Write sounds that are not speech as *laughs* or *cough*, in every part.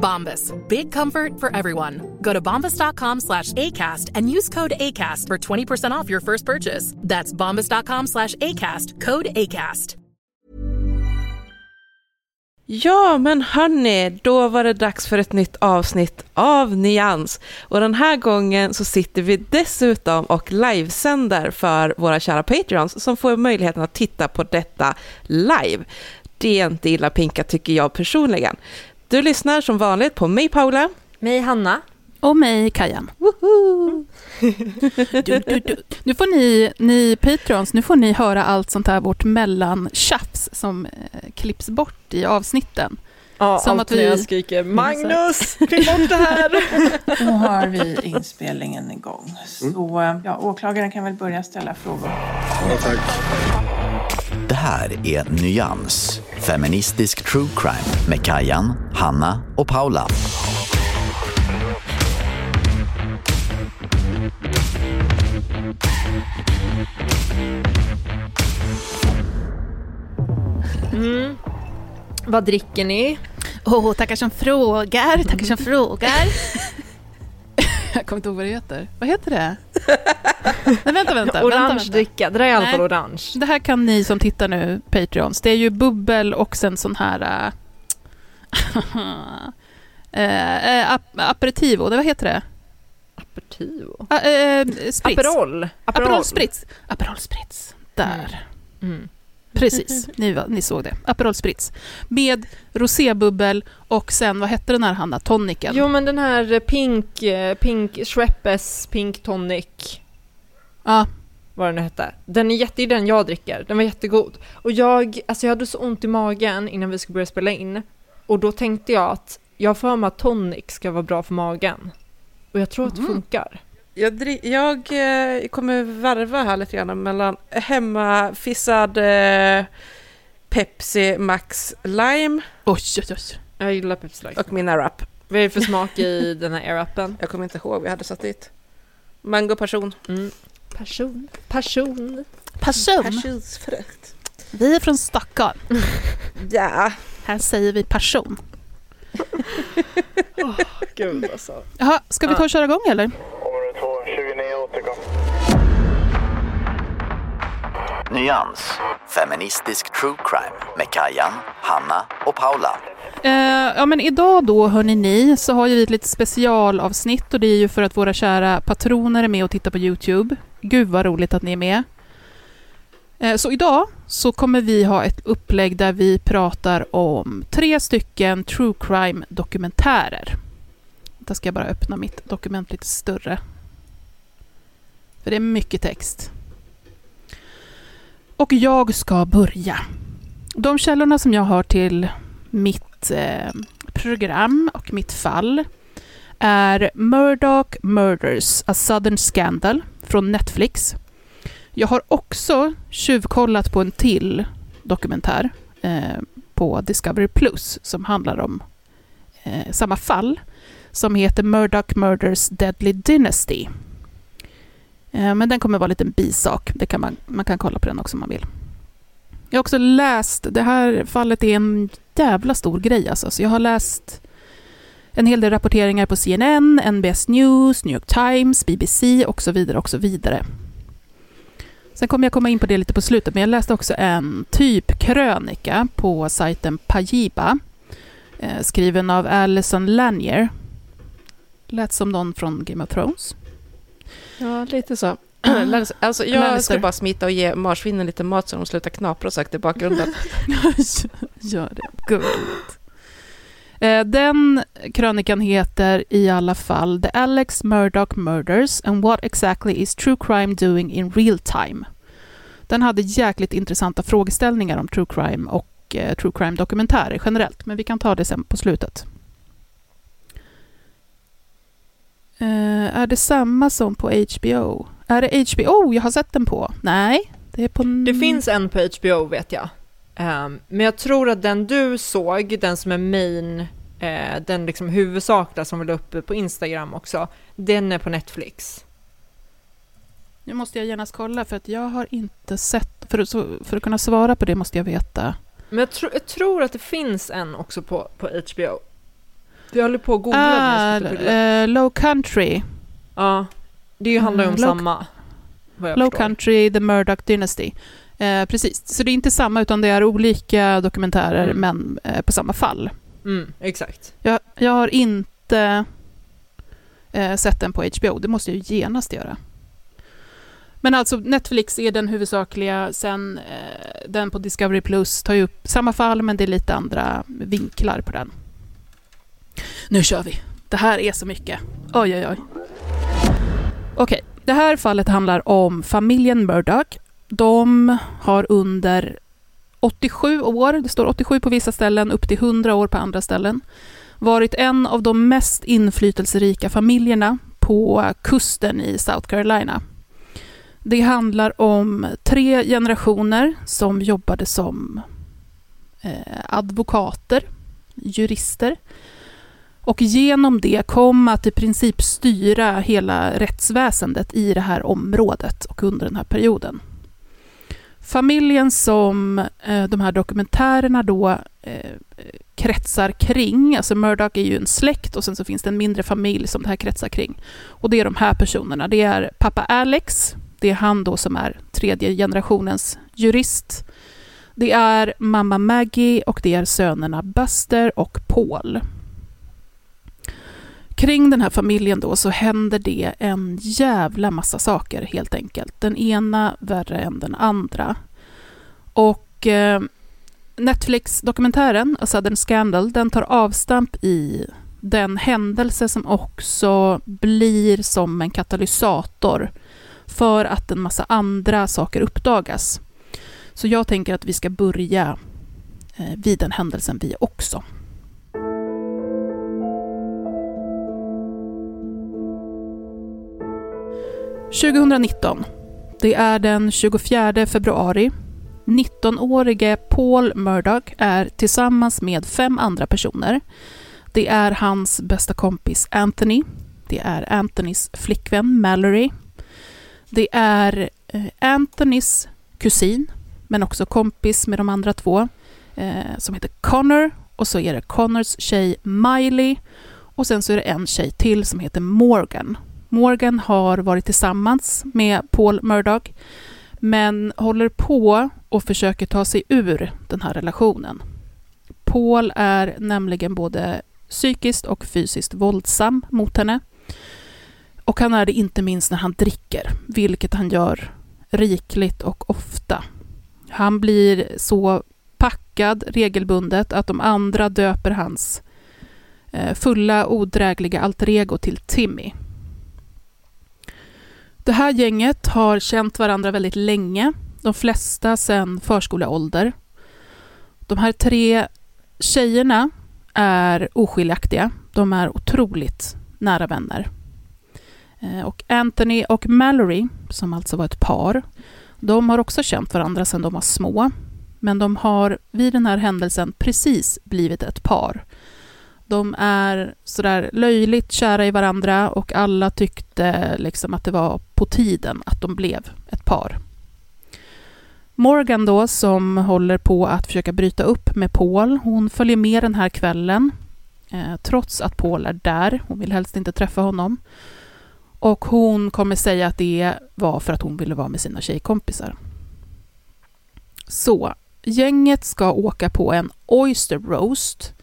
Bombas. Big comfort for everyone. Go to bombas.com slash ACAST and use code ACAST for 20% off your first purchase. That's bombas.com slash ACAST. Code ACAST. Ja, men hörni, då var det dags för ett nytt avsnitt av Nyans. Och den här gången så sitter vi dessutom och livesänder för våra kära Patreons som får möjligheten att titta på detta live. Det är inte illa pinkat tycker jag personligen. Du lyssnar som vanligt på mig Paula. Mig Hanna. Och mig Kajan. Du, du, du. Nu får ni, ni Patreons, nu får ni höra allt sånt här vårt mellantjafs som eh, klipps bort i avsnitten. Ja, Som allt att vi- när jag skriker Magnus, klipp bort det här. *laughs* Nu har vi inspelningen igång. Så eh, ja, åklagaren kan väl börja ställa frågor. Det här är Nyans, feministisk true crime med Kajan, Hanna och Paula. Vad dricker ni? Åh, tackar som frågar, tackar som frågar. *laughs* Jag kommer inte ihåg vad det heter. Vad heter det? Nej, vänta, vänta. Orange vänta, vänta. dricka, det där är i alla fall orange. Det här kan ni som tittar nu, Patreons. Det är ju bubbel och sen sån här... äh, äh, *laughs* ap- aperitivo, det, vad heter det? Aperitivo. Ah, äh, spritz. Aperol. Aperol Spritz. Aperol Spritz. Där. Mm. Precis, ni, var- ni såg det. Aperol Spritz. Med rosébubbel och sen, vad hette den här Hanna? Toniken? Jo men den här Pink, eh, Pink, Schweppes Pink Tonic, Ja, vad den nu hette. Den är jätte, den jag dricker, den var jättegod. Och jag, alltså jag hade så ont i magen innan vi skulle börja spela in. Och då tänkte jag att jag för mig att tonic ska vara bra för magen. Och jag tror att det Mhm. funkar. Jag, jag eh, kommer varva här lite grann mellan hemmafissad eh, Pepsi Max Lime oj, oj, oj. Jag gillar Pepsi Light. och min Airwrap. Vad är det för smak i den här air-appen? Jag kommer inte ihåg jag hade satt dit. Mango passion. Mm. Passion. Passion. Passion. Passionsfrukt. Vi är från Stockholm. *laughs* Ja. Här säger vi passion. *laughs* Gud alltså. Jaha, ska vi ta och köra igång eller? Område 2, 29 återkom. Nyans, feministisk true crime med Kajan, Hanna och Paula. Eh, ja, men idag då, hörni ni, så har ju vi ett litet specialavsnitt och det är ju för att våra kära patroner är med och tittar på Youtube. Gud vad roligt att ni är med. Eh, så idag så kommer vi ha ett upplägg där vi pratar om tre stycken true crime dokumentärer. Där ska jag bara öppna mitt dokument lite större. För det är mycket text. Och jag ska börja. De källorna som jag har till mitt eh, program och mitt fall är Murdoch Murders, A Southern Scandal från Netflix. Jag har också tjuvkollat på en till dokumentär eh, på Discovery Plus som handlar om eh, samma fall som heter Murdoch Murders Deadly Dynasty. Eh, men den kommer vara en liten bisak. Det kan man, man kan kolla på den också om man vill. Jag har också läst, det här fallet är en jävla stor grej alltså. Så jag har läst en hel del rapporteringar på CNN, NBS News, New York Times, BBC och så vidare och så vidare. Sen kommer jag komma in på det lite på slutet, men jag läste också en typ krönika på sajten Pajiba, eh, skriven av Alison Lanier. Lät som någon från Game of Thrones. Ja, lite så. *clears throat* alltså, jag Lannister. ska bara smita och ge marsvinen lite mat så de slutar knapra och sagt i bakgrunden. *laughs* Gör det. Gulligt. Eh, Den krönikan heter i alla fall The Alex Murdoch Murders and What Exactly Is True Crime Doing in Real Time. Den hade jäkligt intressanta frågeställningar om true crime och eh, true crime-dokumentärer generellt, men vi kan ta det sen på slutet. Eh, är det samma som på HBO? Är det HBO jag har sett den på? Nej, det är på... Det finns en på HBO vet jag. Ehm, men jag tror att den du såg, den som är main, eh, den liksom huvudsakliga som vi la uppe på Instagram också, den är på Netflix. Nu måste jag genast kolla för att jag har inte sett... För för att kunna svara på det måste jag veta. Men jag, tro, jag tror att det finns en också på, på HBO. Jag håller på att googla Ah, eh, Low Country. Ja, det handlar ju om Mm, Low- samma. Low. Country, The Murdoch Dynasty. Eh, precis, så det är inte samma utan det är olika dokumentärer Mm. men eh, på samma fall. Mm, exakt. Jag, jag har inte eh, sett den på HBO, det måste jag ju genast göra. Men alltså Netflix är den huvudsakliga, sen eh, den på Discovery Plus tar ju upp samma fall men det är lite andra vinklar på den. Nu kör vi! Det här är så mycket. Oj, oj, oj. Okej, det här fallet handlar om familjen Murdoch. De har under 87 år, det står 87 på vissa ställen, upp till 100 år på andra ställen, varit en av de mest inflytelserika familjerna på kusten i South Carolina. Det handlar om tre generationer som jobbade som eh, advokater, jurister och genom det kom att i princip styra hela rättsväsendet i det här området och under den här perioden. Familjen som eh, de här dokumentärerna då eh, kretsar kring, alltså Murdoch är ju en släkt och sen så finns det en mindre familj som det här kretsar kring. Och det är de här personerna, det är pappa Alex, det är han då som är tredje generationens jurist. Det är mamma Maggie och det är sönerna Buster och Paul. Kring den här familjen då så händer det en jävla massa saker helt enkelt. Den ena värre än den andra. Och eh, Netflix-dokumentären A Southern Scandal, den tar avstamp i den händelse som också blir som en katalysator för att en massa andra saker uppdagas. Så jag tänker att vi ska börja eh, vid den händelsen vi också. –2019. Det är den 24 februari. 19-årige Paul Murdoch är tillsammans med fem andra personer. Det är hans bästa kompis Anthony. Det är Anthonys flickvän Mallory. Det är eh, Anthonys kusin, men också kompis med de andra två, eh, som heter Connor. Och så är det Connors tjej Miley. Och sen så är det en tjej till som heter Morgan. Morgan har varit tillsammans med Paul Murdoch, men håller på och försöker ta sig ur den här relationen. Paul är nämligen både psykiskt och fysiskt våldsam mot henne. Och han är det inte minst när han dricker, vilket han gör rikligt och ofta. Han blir så packad regelbundet att de andra döper hans eh, fulla odrägliga alter ego till Timmy. Det här gänget har känt varandra väldigt länge, de flesta sedan förskoleålder. De här tre tjejerna är oskiljaktiga. De är otroligt nära vänner. Eh, och Anthony och Mallory, som alltså var ett par, de har också känt varandra sedan de var små. Men de har vid den här händelsen precis blivit ett par. De är sådär löjligt kära i varandra och alla tyckte liksom att det var på tiden att de blev ett par. Morgan då, som håller på att försöka bryta upp med Paul, hon följer med den här kvällen, eh, trots att Paul är där. Hon vill helst inte träffa honom. Och hon kommer säga att det var för att hon ville vara med sina tjejkompisar. Så, gänget ska åka på en Oyster Roast,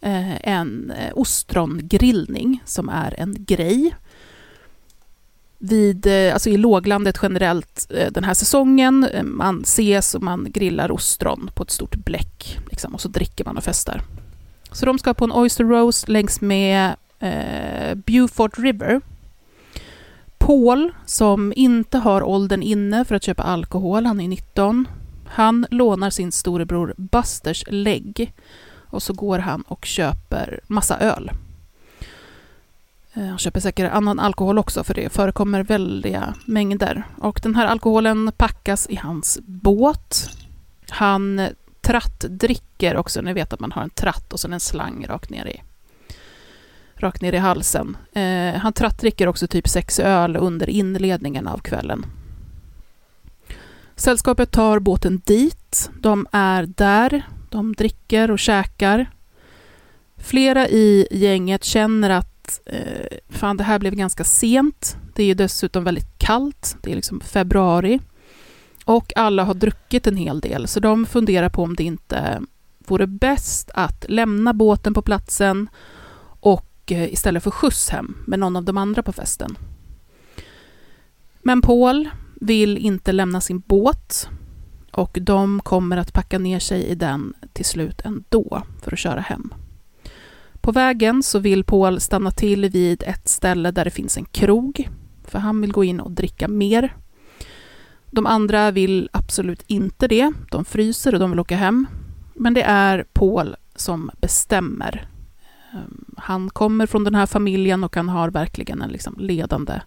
eh, en eh, ostrongrillning som är en grej vid, eh, alltså i låglandet generellt eh, den här säsongen. Eh, man ses och man grillar ostron på ett stort bläck liksom, och så dricker man och festar. Så de ska på en Oyster Roast längs med eh, Beaufort River. Paul, som inte har åldern inne för att köpa alkohol, han är 19, han lånar sin storebror Busters lägg och så går han och köper massa öl. Eh, han köper säkert annan alkohol också för det förekommer väldiga mängder. Och den här alkoholen packas i hans båt. Han eh, trattdricker också, ni vet att man har en tratt och sen en slang rakt ner i, rakt ner i halsen. Eh, han trattdricker också typ sex öl under inledningen av kvällen. Sällskapet tar båten dit. De är där, de dricker och käkar. Flera i gänget känner att eh, fan det här blev ganska sent. Det är ju dessutom väldigt kallt. Det är liksom februari. Och alla har druckit en hel del, så de funderar på om det inte vore bäst att lämna båten på platsen och eh, istället få skjuts hem med någon av de andra på festen. Men Paul vill inte lämna sin båt och de kommer att packa ner sig i den till slut ändå för att köra hem. På vägen så vill Paul stanna till vid ett ställe där det finns en krog, för han vill gå in och dricka mer. De andra vill absolut inte det. De fryser och de vill åka hem. Men det är Paul som bestämmer. Ehm, han kommer från den här familjen och han har verkligen en liksom ledande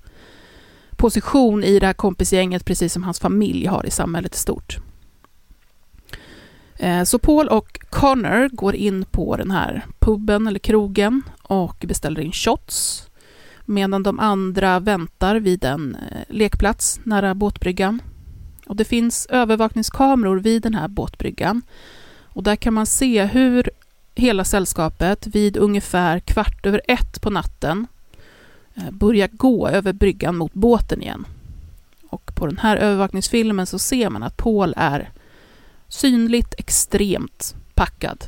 position i det här kompisgänget, precis som hans familj har i samhället i stort. Eh, så Paul och Connor går in på den här puben eller krogen och beställer in shots medan de andra väntar vid en eh, lekplats nära båtbryggan. Och det finns övervakningskameror vid den här båtbryggan och där kan man se hur hela sällskapet vid ungefär kvart över ett på natten eh, börjar gå över bryggan mot båten igen. Och på den här övervakningsfilmen så ser man att Paul är synligt extremt packad.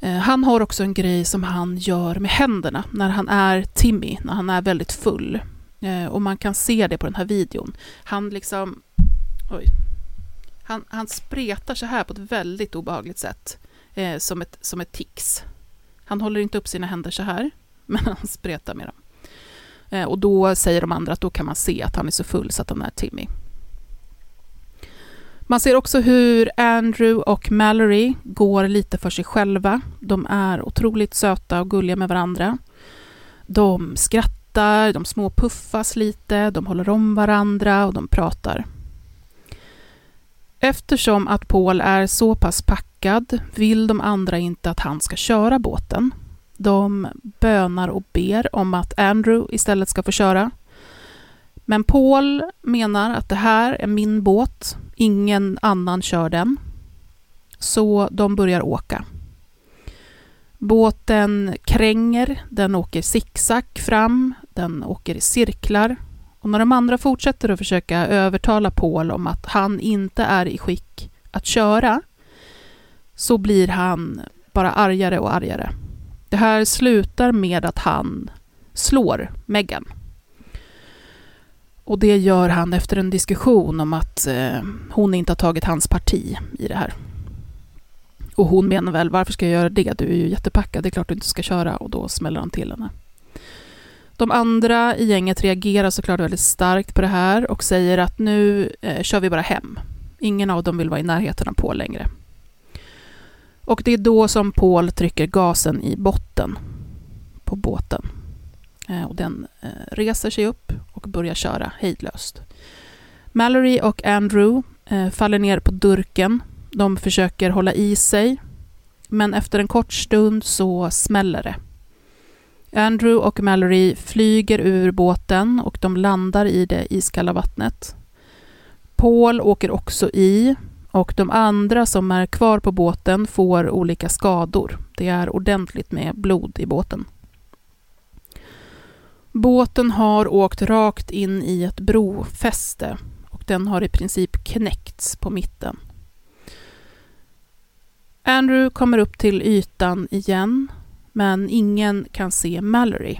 Eh, han har också en grej som han gör med händerna när han är Timmy, när han är väldigt full. Eh, och man kan se det på den här videon. Han liksom... Oj. Han, han spretar så här på ett väldigt obehagligt sätt. Eh, som, ett, som ett tics. Han håller inte upp sina händer så här, *laughs* men han spretar med dem. Eh, och då säger de andra att då kan man se att han är så full så att han är Timmy. Man ser också hur Andrew och Mallory går lite för sig själva. De är otroligt söta och gulliga med varandra. De skrattar, de småpuffas lite, de håller om varandra och de pratar. Eftersom att Paul är så pass packad vill de andra inte att han ska köra båten. De bönar och ber om att Andrew istället ska få köra. Men Paul menar att det här är min båt, ingen annan kör den. Så de börjar åka. Båten kränger, den åker zigzag fram, den åker i cirklar. Och när de andra fortsätter att försöka övertala Paul om att han inte är i skick att köra, så blir han bara argare och argare. Det här slutar med att han slår Megan. Och det gör han efter en diskussion om att eh, hon inte har tagit hans parti i det här. Och hon menar väl, varför ska jag göra det? Du är ju jättepackad, det är klart du inte ska köra. Och då smäller han till henne. De andra i gänget reagerar såklart väldigt starkt på det här och säger att nu eh, kör vi bara hem. Ingen av dem vill vara i närheten av Paul längre. Och det är då som Paul trycker gasen i botten på båten. Eh, och den eh, reser sig upp och börjar köra hejdlöst. Mallory och Andrew eh, faller ner på durken. De försöker hålla i sig, men efter en kort stund så smäller det. Andrew och Mallory flyger ur båten och de landar i det iskalla vattnet. Paul åker också i och de andra som är kvar på båten får olika skador. Det är ordentligt med blod i båten. Båten har åkt rakt in i ett brofäste och den har i princip knäckts på mitten. Andrew kommer upp till ytan igen, men ingen kan se Mallory.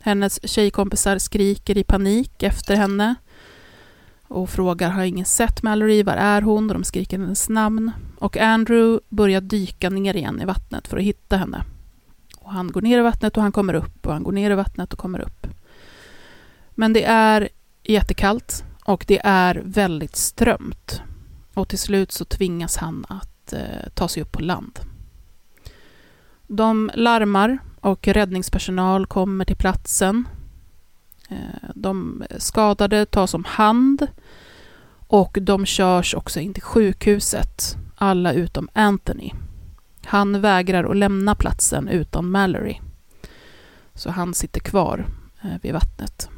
Hennes tjejkompisar skriker i panik efter henne och frågar har ingen sett Mallory, var är hon? Och de skriker hennes namn. Och Andrew börjar dyka ner igen i vattnet för att hitta henne. Och han går ner i vattnet och han kommer upp och han går ner i vattnet och kommer upp. Men det är jättekallt och det är väldigt strömt. Och till slut så tvingas han att eh, ta sig upp på land. De larmar och räddningspersonal kommer till platsen. Eh, de skadade tas om hand och de körs också in till sjukhuset, alla utom Anthony. Han vägrar att lämna platsen utan Mallory. Så han sitter kvar eh, vid vattnet.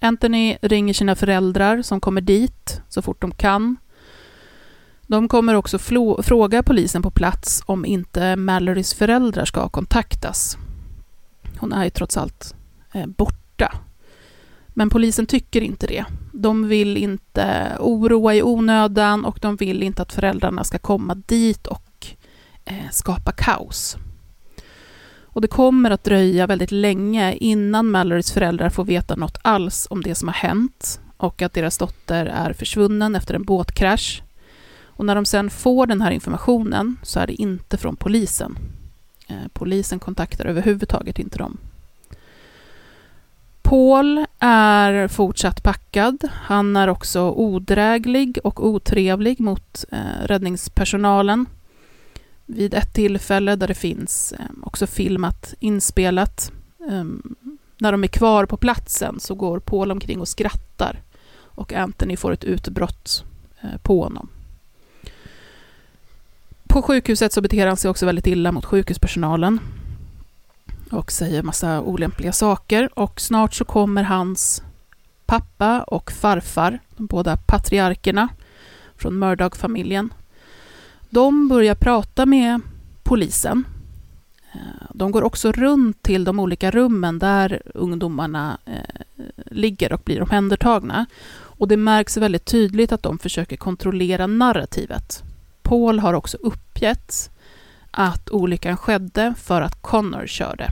Anthony ringer sina föräldrar som kommer dit så fort de kan. De kommer också fråga polisen på plats om inte Mallorys föräldrar ska kontaktas. Hon är ju trots allt eh, borta. Men polisen tycker inte det. De vill inte eh, oroa i onödan och de vill inte att föräldrarna ska komma dit och Eh, skapa kaos. Och det kommer att dröja väldigt länge innan Mallorys föräldrar får veta något alls om det som har hänt och att deras dotter är försvunnen efter en båtkrasch. Och när de sen får den här informationen så är det inte från polisen. Eh, polisen kontaktar överhuvudtaget inte dem. Paul är fortsatt packad. Han är också odräglig och otrevlig mot eh, räddningspersonalen. Vid ett tillfälle där det finns eh, också filmat inspelat. Ehm, när de är kvar på platsen så går Paul omkring och skrattar och Anthony får ett utbrott eh, på honom. På sjukhuset så beter han sig också väldigt illa mot sjukhuspersonalen och säger massa olämpliga saker och snart så kommer hans pappa och farfar, de båda patriarkerna från Murdoch-familjen. De börjar prata med polisen. Eh, de går också runt till de olika rummen där ungdomarna eh, ligger och blir omhändertagna. Och det märks väldigt tydligt att de försöker kontrollera narrativet. Paul har också uppgett att olyckan skedde för att Connor körde.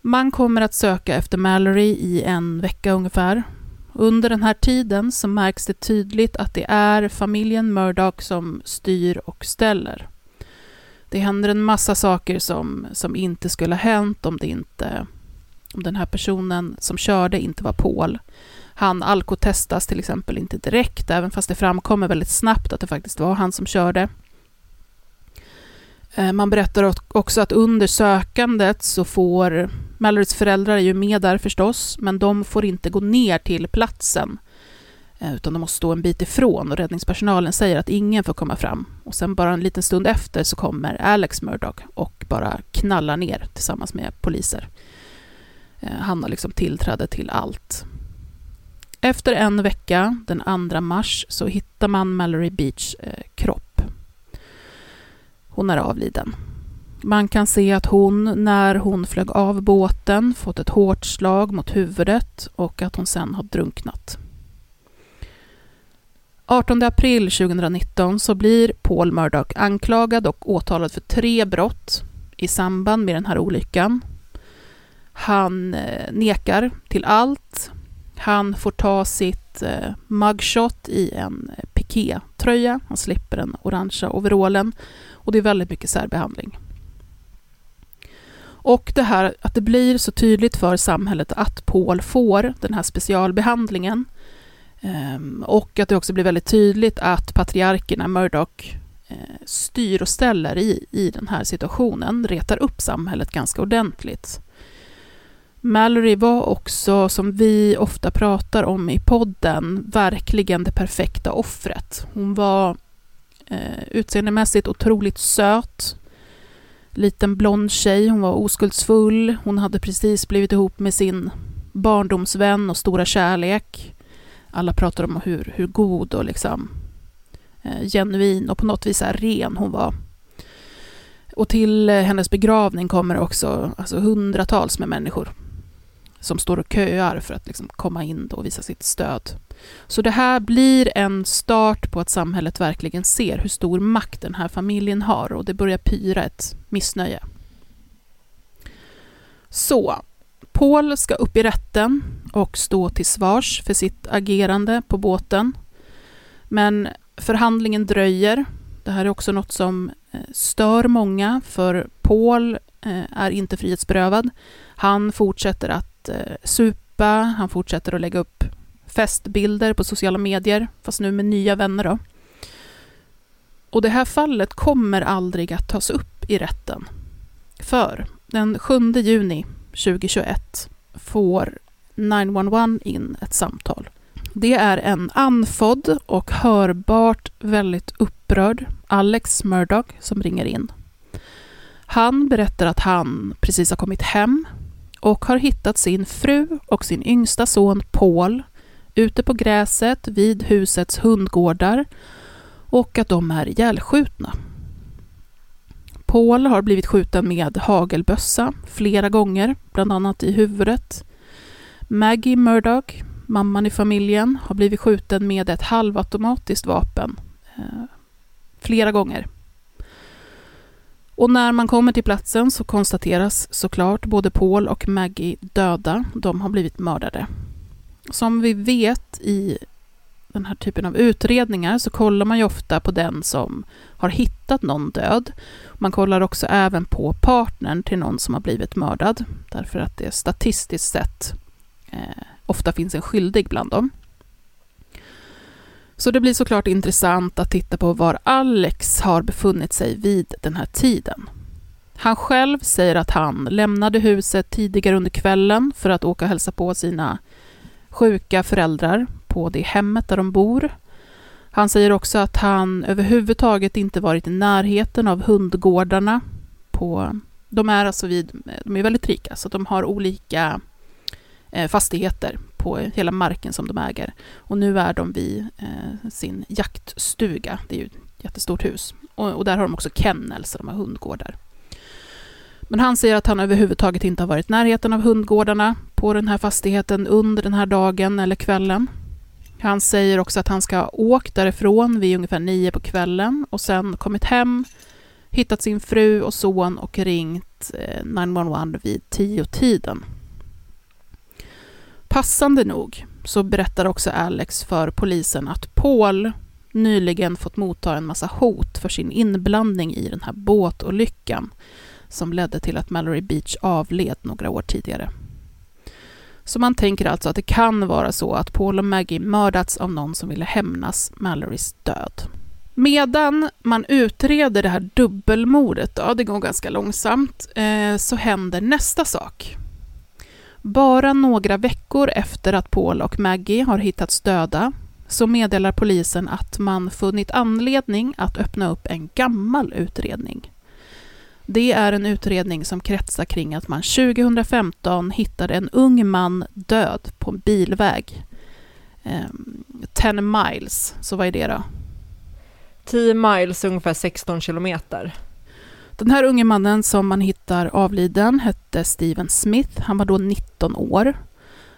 Man kommer att söka efter Mallory i en vecka ungefär. Under den här tiden så märks det tydligt att det är familjen Murdoch som styr och ställer. Det händer en massa saker som, som inte skulle ha hänt om, det inte, om den här personen som körde inte var Paul. Han alkotestas till exempel inte direkt, även fast det framkommer väldigt snabbt att det faktiskt var han som körde. Eh, man berättar också att under sökandet så får Mallorys föräldrar är ju med där förstås, men de får inte gå ner till platsen eh, utan de måste stå en bit ifrån och räddningspersonalen säger att ingen får komma fram. Och sen bara en liten stund efter så kommer Alex Murdoch och bara knallar ner tillsammans med poliser. Eh, han har liksom tillträde till allt. Efter en vecka, den 2 mars, så hittar man Mallory Beach eh, kropp. Hon är avliden. Man kan se att hon, när hon flög av båten, fått ett hårt slag mot huvudet och att hon sen har drunknat. 18 april 2019 så blir Paul Murdoch anklagad och åtalad för tre brott i samband med den här olyckan. Han eh, nekar till allt. Han får ta sitt eh, mugshot i en eh, pikétröja. Han slipper den orangea overallen och det är väldigt mycket särbehandling. Och det här att det blir så tydligt för samhället att Paul får den här specialbehandlingen ehm, och att det också blir väldigt tydligt att patriarkerna, Murdoch, eh, styr och ställer i, i den här situationen, retar upp samhället ganska ordentligt. Mallory var också, som vi ofta pratar om i podden, verkligen det perfekta offret. Hon var eh, utseendemässigt otroligt söt, liten blond tjej, hon var oskuldsfull, hon hade precis blivit ihop med sin barndomsvän och stora kärlek. Alla pratar om hur, hur god och liksom eh, genuin och på något vis här ren hon var. Och till hennes begravning kommer också alltså, hundratals med människor som står och köar för att liksom komma in och visa sitt stöd. Så det här blir en start på att samhället verkligen ser hur stor makt den här familjen har och det börjar pyra ett missnöje. Så, Paul ska upp i rätten och stå till svars för sitt agerande på båten. Men förhandlingen dröjer. Det här är också något som eh, stör många, för Paul eh, är inte frihetsberövad. Han fortsätter att eh, supa, han fortsätter att lägga upp festbilder på sociala medier, fast nu med nya vänner då. Och det här fallet kommer aldrig att tas upp i rätten. För den 7 juni 2021 får 911 in ett samtal. Det är en andfådd och hörbart väldigt upprörd Alex Murdoch som ringer in. Han berättar att han precis har kommit hem och har hittat sin fru och sin yngsta son Paul ute på gräset vid husets hundgårdar och att de är ihjälskjutna. Paul har blivit skjuten med hagelbössa flera gånger, bland annat i huvudet. Maggie Murdoch, mamman i familjen, har blivit skjuten med ett halvautomatiskt vapen eh, flera gånger. Och när man kommer till platsen så konstateras såklart både Paul och Maggie döda. De har blivit mördade. Som vi vet i den här typen av utredningar så kollar man ju ofta på den som har hittat någon död. Man kollar också även på partnern till någon som har blivit mördad, därför att det statistiskt sett eh, ofta finns en skyldig bland dem. Så det blir såklart intressant att titta på var Alex har befunnit sig vid den här tiden. Han själv säger att han lämnade huset tidigare under kvällen för att åka och hälsa på sina sjuka föräldrar på det hemmet där de bor. Han säger också att han överhuvudtaget inte varit i närheten av hundgårdarna. På, de är alltså vid, de är väldigt rika, så de har olika eh, fastigheter på hela marken som de äger. Och nu är de vid eh, sin jaktstuga, det är ju ett jättestort hus. Och, och där har de också kennel, så de har hundgårdar. Men han säger att han överhuvudtaget inte har varit i närheten av hundgårdarna på den här fastigheten under den här dagen eller kvällen. Han säger också att han ska ha åkt därifrån vid ungefär nio på kvällen och sen kommit hem, hittat sin fru och son och ringt eh, 911 vid tio tiden. Passande nog så berättar också Alex för polisen att Paul nyligen fått motta en massa hot för sin inblandning i den här båtolyckan som ledde till att Mallory Beach avled några år tidigare. Så man tänker alltså att det kan vara så att Paul och Maggie mördats av någon som ville hämnas Mallorys död. Medan man utreder det här dubbelmordet, då, det går ganska långsamt, eh, så händer nästa sak. Bara några veckor efter att Paul och Maggie har hittats döda så meddelar polisen att man funnit anledning att öppna upp en gammal utredning. Det är en utredning som kretsar kring att man 2015 hittade en ung man död på en bilväg. Eh, 10 miles, så vad är det då? 10 miles, ungefär 16 kilometer. Den här unge mannen som man hittar avliden hette Steven Smith. Han var då 19 år.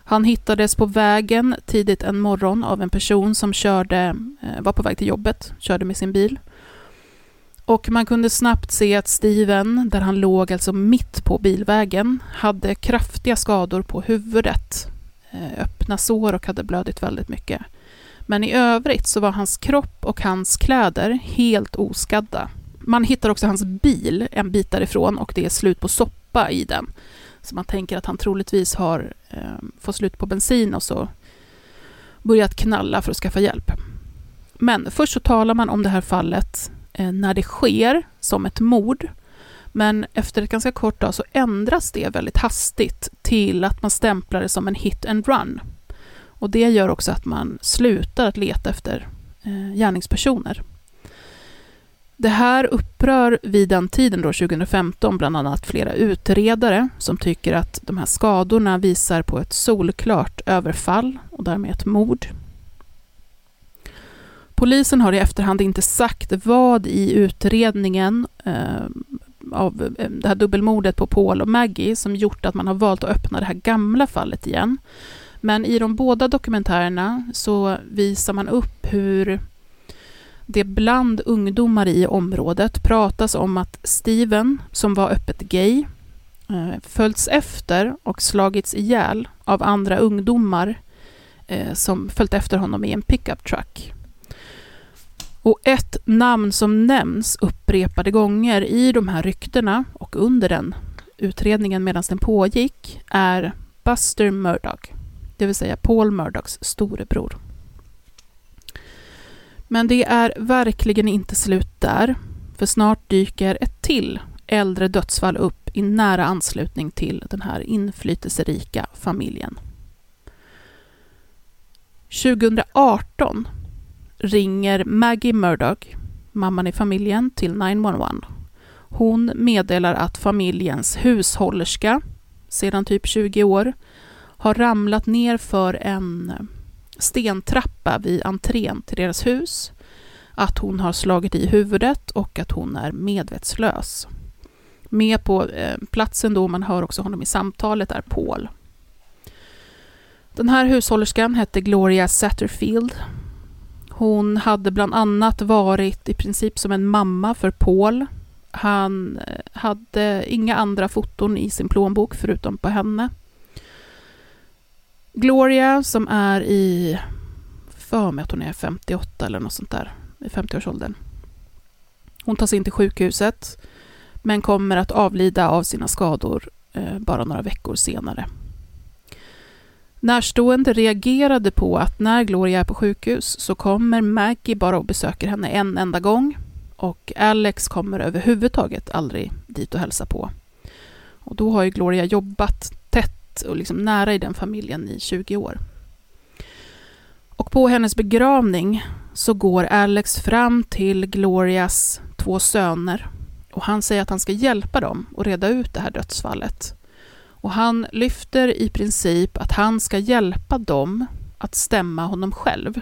Han hittades på vägen tidigt en morgon av en person som körde, eh, var på väg till jobbet, körde med sin bil. Och man kunde snabbt se att Steven, där han låg alltså mitt på bilvägen, hade kraftiga skador på huvudet, eh, öppna sår och hade blödit väldigt mycket. Men i övrigt så var hans kropp och hans kläder helt oskadda. Man hittar också hans bil en bit därifrån och det är slut på soppa i den. Så man tänker att han troligtvis har eh, fått slut på bensin och så börjat knalla för att skaffa hjälp. Men först så talar man om det här fallet Eh, när det sker som ett mord. Men efter ett ganska kort tag så ändras det väldigt hastigt till att man stämplar det som en hit and run. Och det gör också att man slutar att leta efter eh, gärningspersoner. Det här upprör vid den tiden, då, 2015, bland annat flera utredare som tycker att de här skadorna visar på ett solklart överfall och därmed ett mord. Polisen har i efterhand inte sagt vad i utredningen eh, av eh, det här dubbelmordet på Paul och Maggie som gjort att man har valt att öppna det här gamla fallet igen. Men i de båda dokumentärerna så visar man upp hur det bland ungdomar i området pratas om att Steven, som var öppet gay, eh, följts efter och slagits ihjäl av andra ungdomar eh, som följt efter honom i en pickup truck. Och ett namn som nämns upprepade gånger i de här ryktena och under den utredningen medan den pågick är Buster Murdoch, det vill säga Paul Murdochs storebror. Men det är verkligen inte slut där, för snart dyker ett till äldre dödsfall upp i nära anslutning till den här inflytelserika familjen. 2018 ringer Maggie Murdoch, mamman i familjen, till 911. Hon meddelar att familjens hushållerska, sedan typ 20 år, har ramlat ner för en stentrappa vid entrén till deras hus, att hon har slagit i huvudet och att hon är medvetslös. Med på eh, platsen då, man hör också honom i samtalet, är Paul. Den här hushållerskan hette Gloria Satterfield. Hon hade bland annat varit i princip som en mamma för Paul. Han eh, hade inga andra foton i sin plånbok förutom på henne. Gloria som är i, för mig att hon är 58 eller något sånt där, i 50-årsåldern. Hon tas in till sjukhuset men kommer att avlida av sina skador eh, bara några veckor senare. Närstående reagerade på att när Gloria är på sjukhus så kommer Maggie bara och besöker henne en enda gång och Alex kommer överhuvudtaget aldrig dit och hälsa på. Och då har ju Gloria jobbat tätt och liksom nära i den familjen i 20 år. Och på hennes begravning så går Alex fram till Glorias två söner och han säger att han ska hjälpa dem att reda ut det här dödsfallet. Och han lyfter i princip att han ska hjälpa dem att stämma honom själv.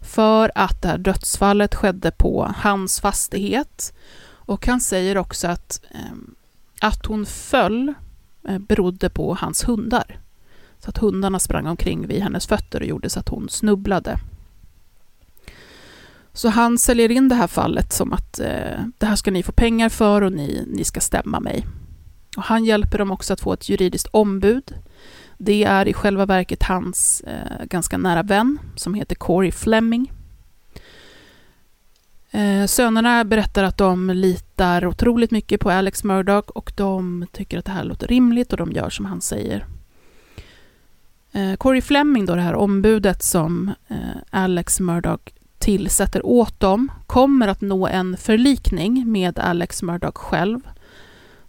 För att det här dödsfallet skedde på hans fastighet. Och han säger också att, eh, att hon föll eh, berodde på hans hundar. Så att hundarna sprang omkring vid hennes fötter och gjorde så att hon snubblade. Så han säljer in det här fallet som att eh, det här ska ni få pengar för och ni, ni ska stämma mig. Och han hjälper dem också att få ett juridiskt ombud. Det är i själva verket hans eh, ganska nära vän som heter Corey Fleming. Eh, sönerna berättar att de litar otroligt mycket på Alex Murdoch och de tycker att det här låter rimligt och de gör som han säger. Eh, Corey Fleming, då det här ombudet som eh, Alex Murdoch tillsätter åt dem, kommer att nå en förlikning med Alex Murdoch själv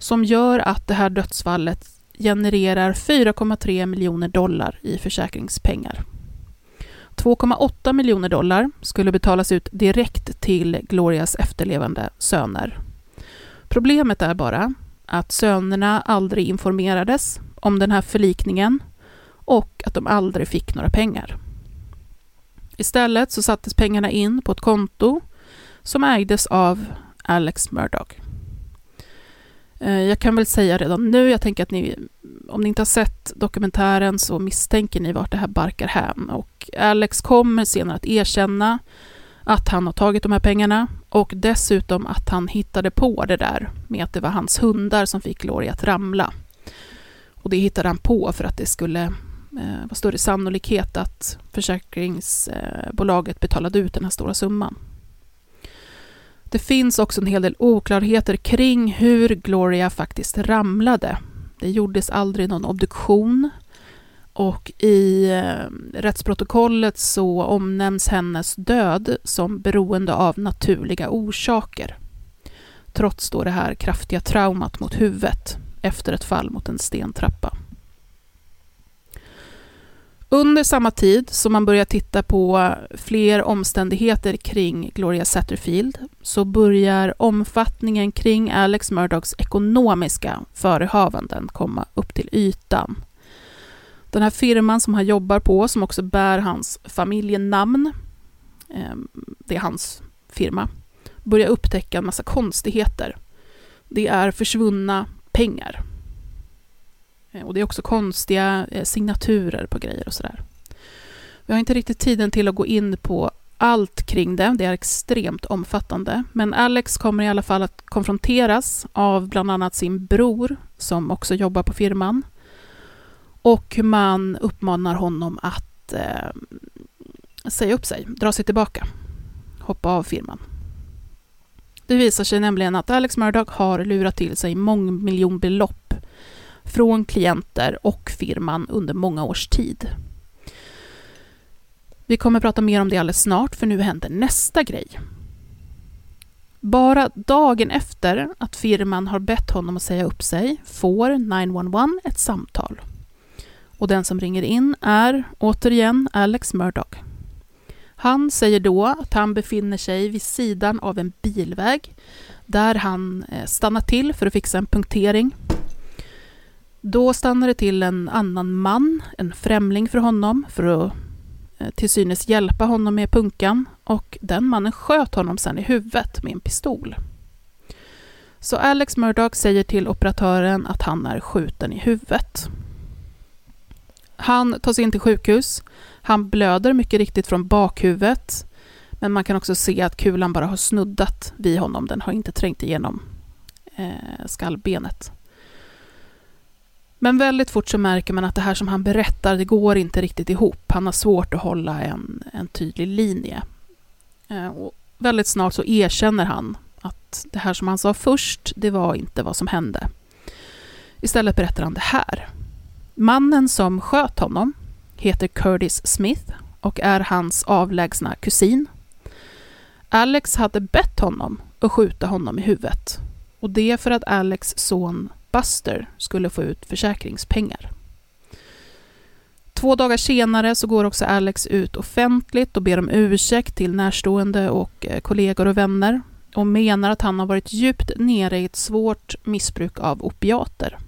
som gör att det här dödsfallet genererar 4,3 miljoner dollar i försäkringspengar. 2,8 miljoner dollar skulle betalas ut direkt till Glorias efterlevande söner. Problemet är bara att sönerna aldrig informerades om den här förlikningen och att de aldrig fick några pengar. Istället så sattes pengarna in på ett konto som ägdes av Alex Murdoch. Eh, jag kan väl säga redan nu, jag tänker att ni, om ni inte har sett dokumentären så misstänker ni vart det här barkar hem. Och Alex kommer senare att erkänna att han har tagit de här pengarna och dessutom att han hittade på det där med att det var hans hundar som fick Gloria att ramla. Och det hittade han på för att det skulle eh, vara större sannolikhet att försäkringsbolaget eh, betalade ut den här stora summan. Det finns också en hel del oklarheter kring hur Gloria faktiskt ramlade. Det gjordes aldrig någon obduktion och i eh, rättsprotokollet så omnämns hennes död som beroende av naturliga orsaker. Trots då det här kraftiga traumat mot huvudet efter ett fall mot en stentrappa. Under samma tid som man börjar titta på fler omständigheter kring Gloria Satterfield så börjar omfattningen kring Alex Murdochs ekonomiska förehavanden komma upp till ytan. Den här firman som han jobbar på, som också bär hans familjenamn, ehm, det är hans firma, börjar upptäcka en massa konstigheter. Det är försvunna pengar. Eh, och det är också konstiga eh, signaturer på grejer och sådär. Vi har inte riktigt tiden till att gå in på allt kring det. Det är extremt omfattande. Men Alex kommer i alla fall att konfronteras av bland annat sin bror som också jobbar på firman. Och man uppmanar honom att eh, säga upp sig, dra sig tillbaka, hoppa av firman. Det visar sig nämligen att Alex Murdoch har lurat till sig mångmiljonbelopp från klienter och firman under många års tid. Vi kommer prata mer om det alldeles snart, för nu händer nästa grej. Bara dagen efter att firman har bett honom att säga upp sig får 911 ett samtal. Och den som ringer in är återigen Alex Murdoch. Han säger då att han befinner sig vid sidan av en bilväg där han eh, stannar till för att fixa en punktering. Då stannar det till en annan man, en främling för honom, för att eh, till synes hjälpa honom med punkan och den mannen sköt honom sen i huvudet med en pistol. Så Alex Murdoch säger till operatören att han är skjuten i huvudet. Han tas in till sjukhus. Han blöder mycket riktigt från bakhuvudet. Men man kan också se att kulan bara har snuddat vid honom. Den har inte trängt igenom eh, skallbenet. Men väldigt fort så märker man att det här som han berättar, det går inte riktigt ihop. Han har svårt att hålla en, en tydlig linje. Eh, och väldigt snart så erkänner han att det här som han sa först, det var inte vad som hände. Istället berättar han det här. Mannen som sköt honom heter Curtis Smith och är hans avlägsna kusin. Alex hade bett honom att skjuta honom i huvudet. Och det för att Alex son Buster skulle få ut försäkringspengar. Två dagar senare så går också Alex ut offentligt och ber om ursäkt till närstående och eh, kollegor och vänner och menar att han har varit djupt nere i ett svårt missbruk av opiater.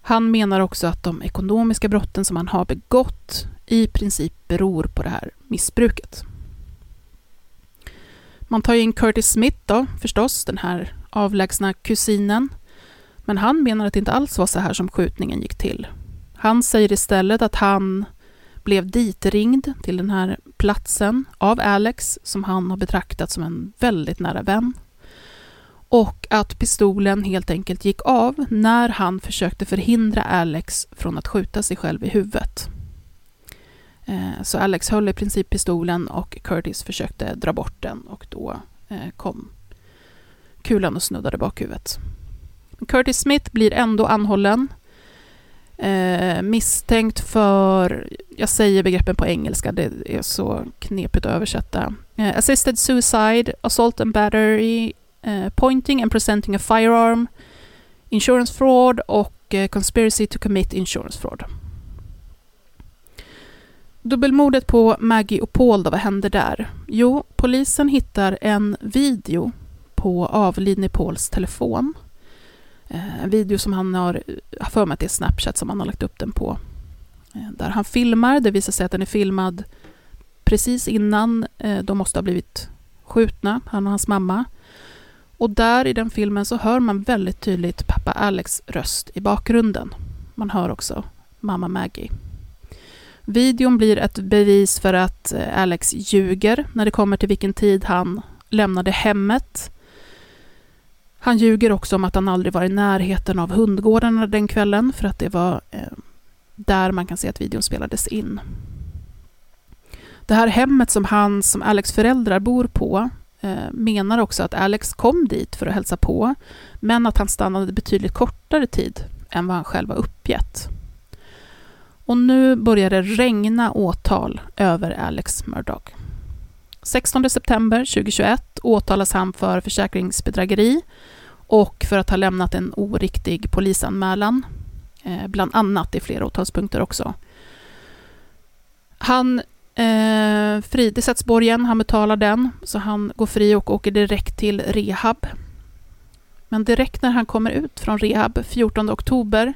Han menar också att de ekonomiska brotten som han har begått i princip beror på det här missbruket. Man tar in Curtis Smith då, förstås, den här avlägsna kusinen, men han menar att det inte alls var så här som skjutningen gick till. Han säger istället att han blev ditringd till den här platsen av Alex, som han har betraktat som en väldigt nära vän. Och att pistolen helt enkelt gick av när han försökte förhindra Alex från att skjuta sig själv i huvudet. Eh, så Alex höll i princip pistolen och Curtis försökte dra bort den och då eh, kom kulan och snuddade bakhuvudet. Curtis Smith blir ändå anhållen. Eh, misstänkt för, jag säger begreppen på engelska, det är så knepigt att översätta. Eh, assisted suicide, assault and battery, eh, pointing and presenting a firearm, insurance fraud och eh, conspiracy to commit insurance fraud. Dubbelmordet på Maggie och Paul, då, vad hände där? Jo, polisen hittar en video på avlidne Pauls telefon. En video som han har, har för mig att det är Snapchat som han har lagt upp den på. Eh, där han filmar, det visar sig att den är filmad precis innan eh, de måste ha blivit skjutna, han och hans mamma. Och där i den filmen så hör man väldigt tydligt pappa Alex röst i bakgrunden. Man hör också mamma Maggie. Videon blir ett bevis för att Alex ljuger när det kommer till vilken tid han lämnade hemmet han ljuger också om att han aldrig var i närheten av hundgårdarna den kvällen för att det var eh, där man kan se att videon spelades in. Det här hemmet som han som Alex föräldrar bor på eh, menar också att Alex kom dit för att hälsa på men att han stannade betydligt kortare tid än vad han själv har uppgett. Och nu börjar det regna åtal över Alex Murdoch. 16 september 2021 åtalas han för försäkringsbedrägeri och för att ha lämnat en oriktig polisanmälan, eh, bland annat i flera åtalspunkter också. Han eh, fri, det sätts borgen, han betalar den, så han går fri och åker direkt till rehab. Men direkt när han kommer ut från rehab, 14 oktober,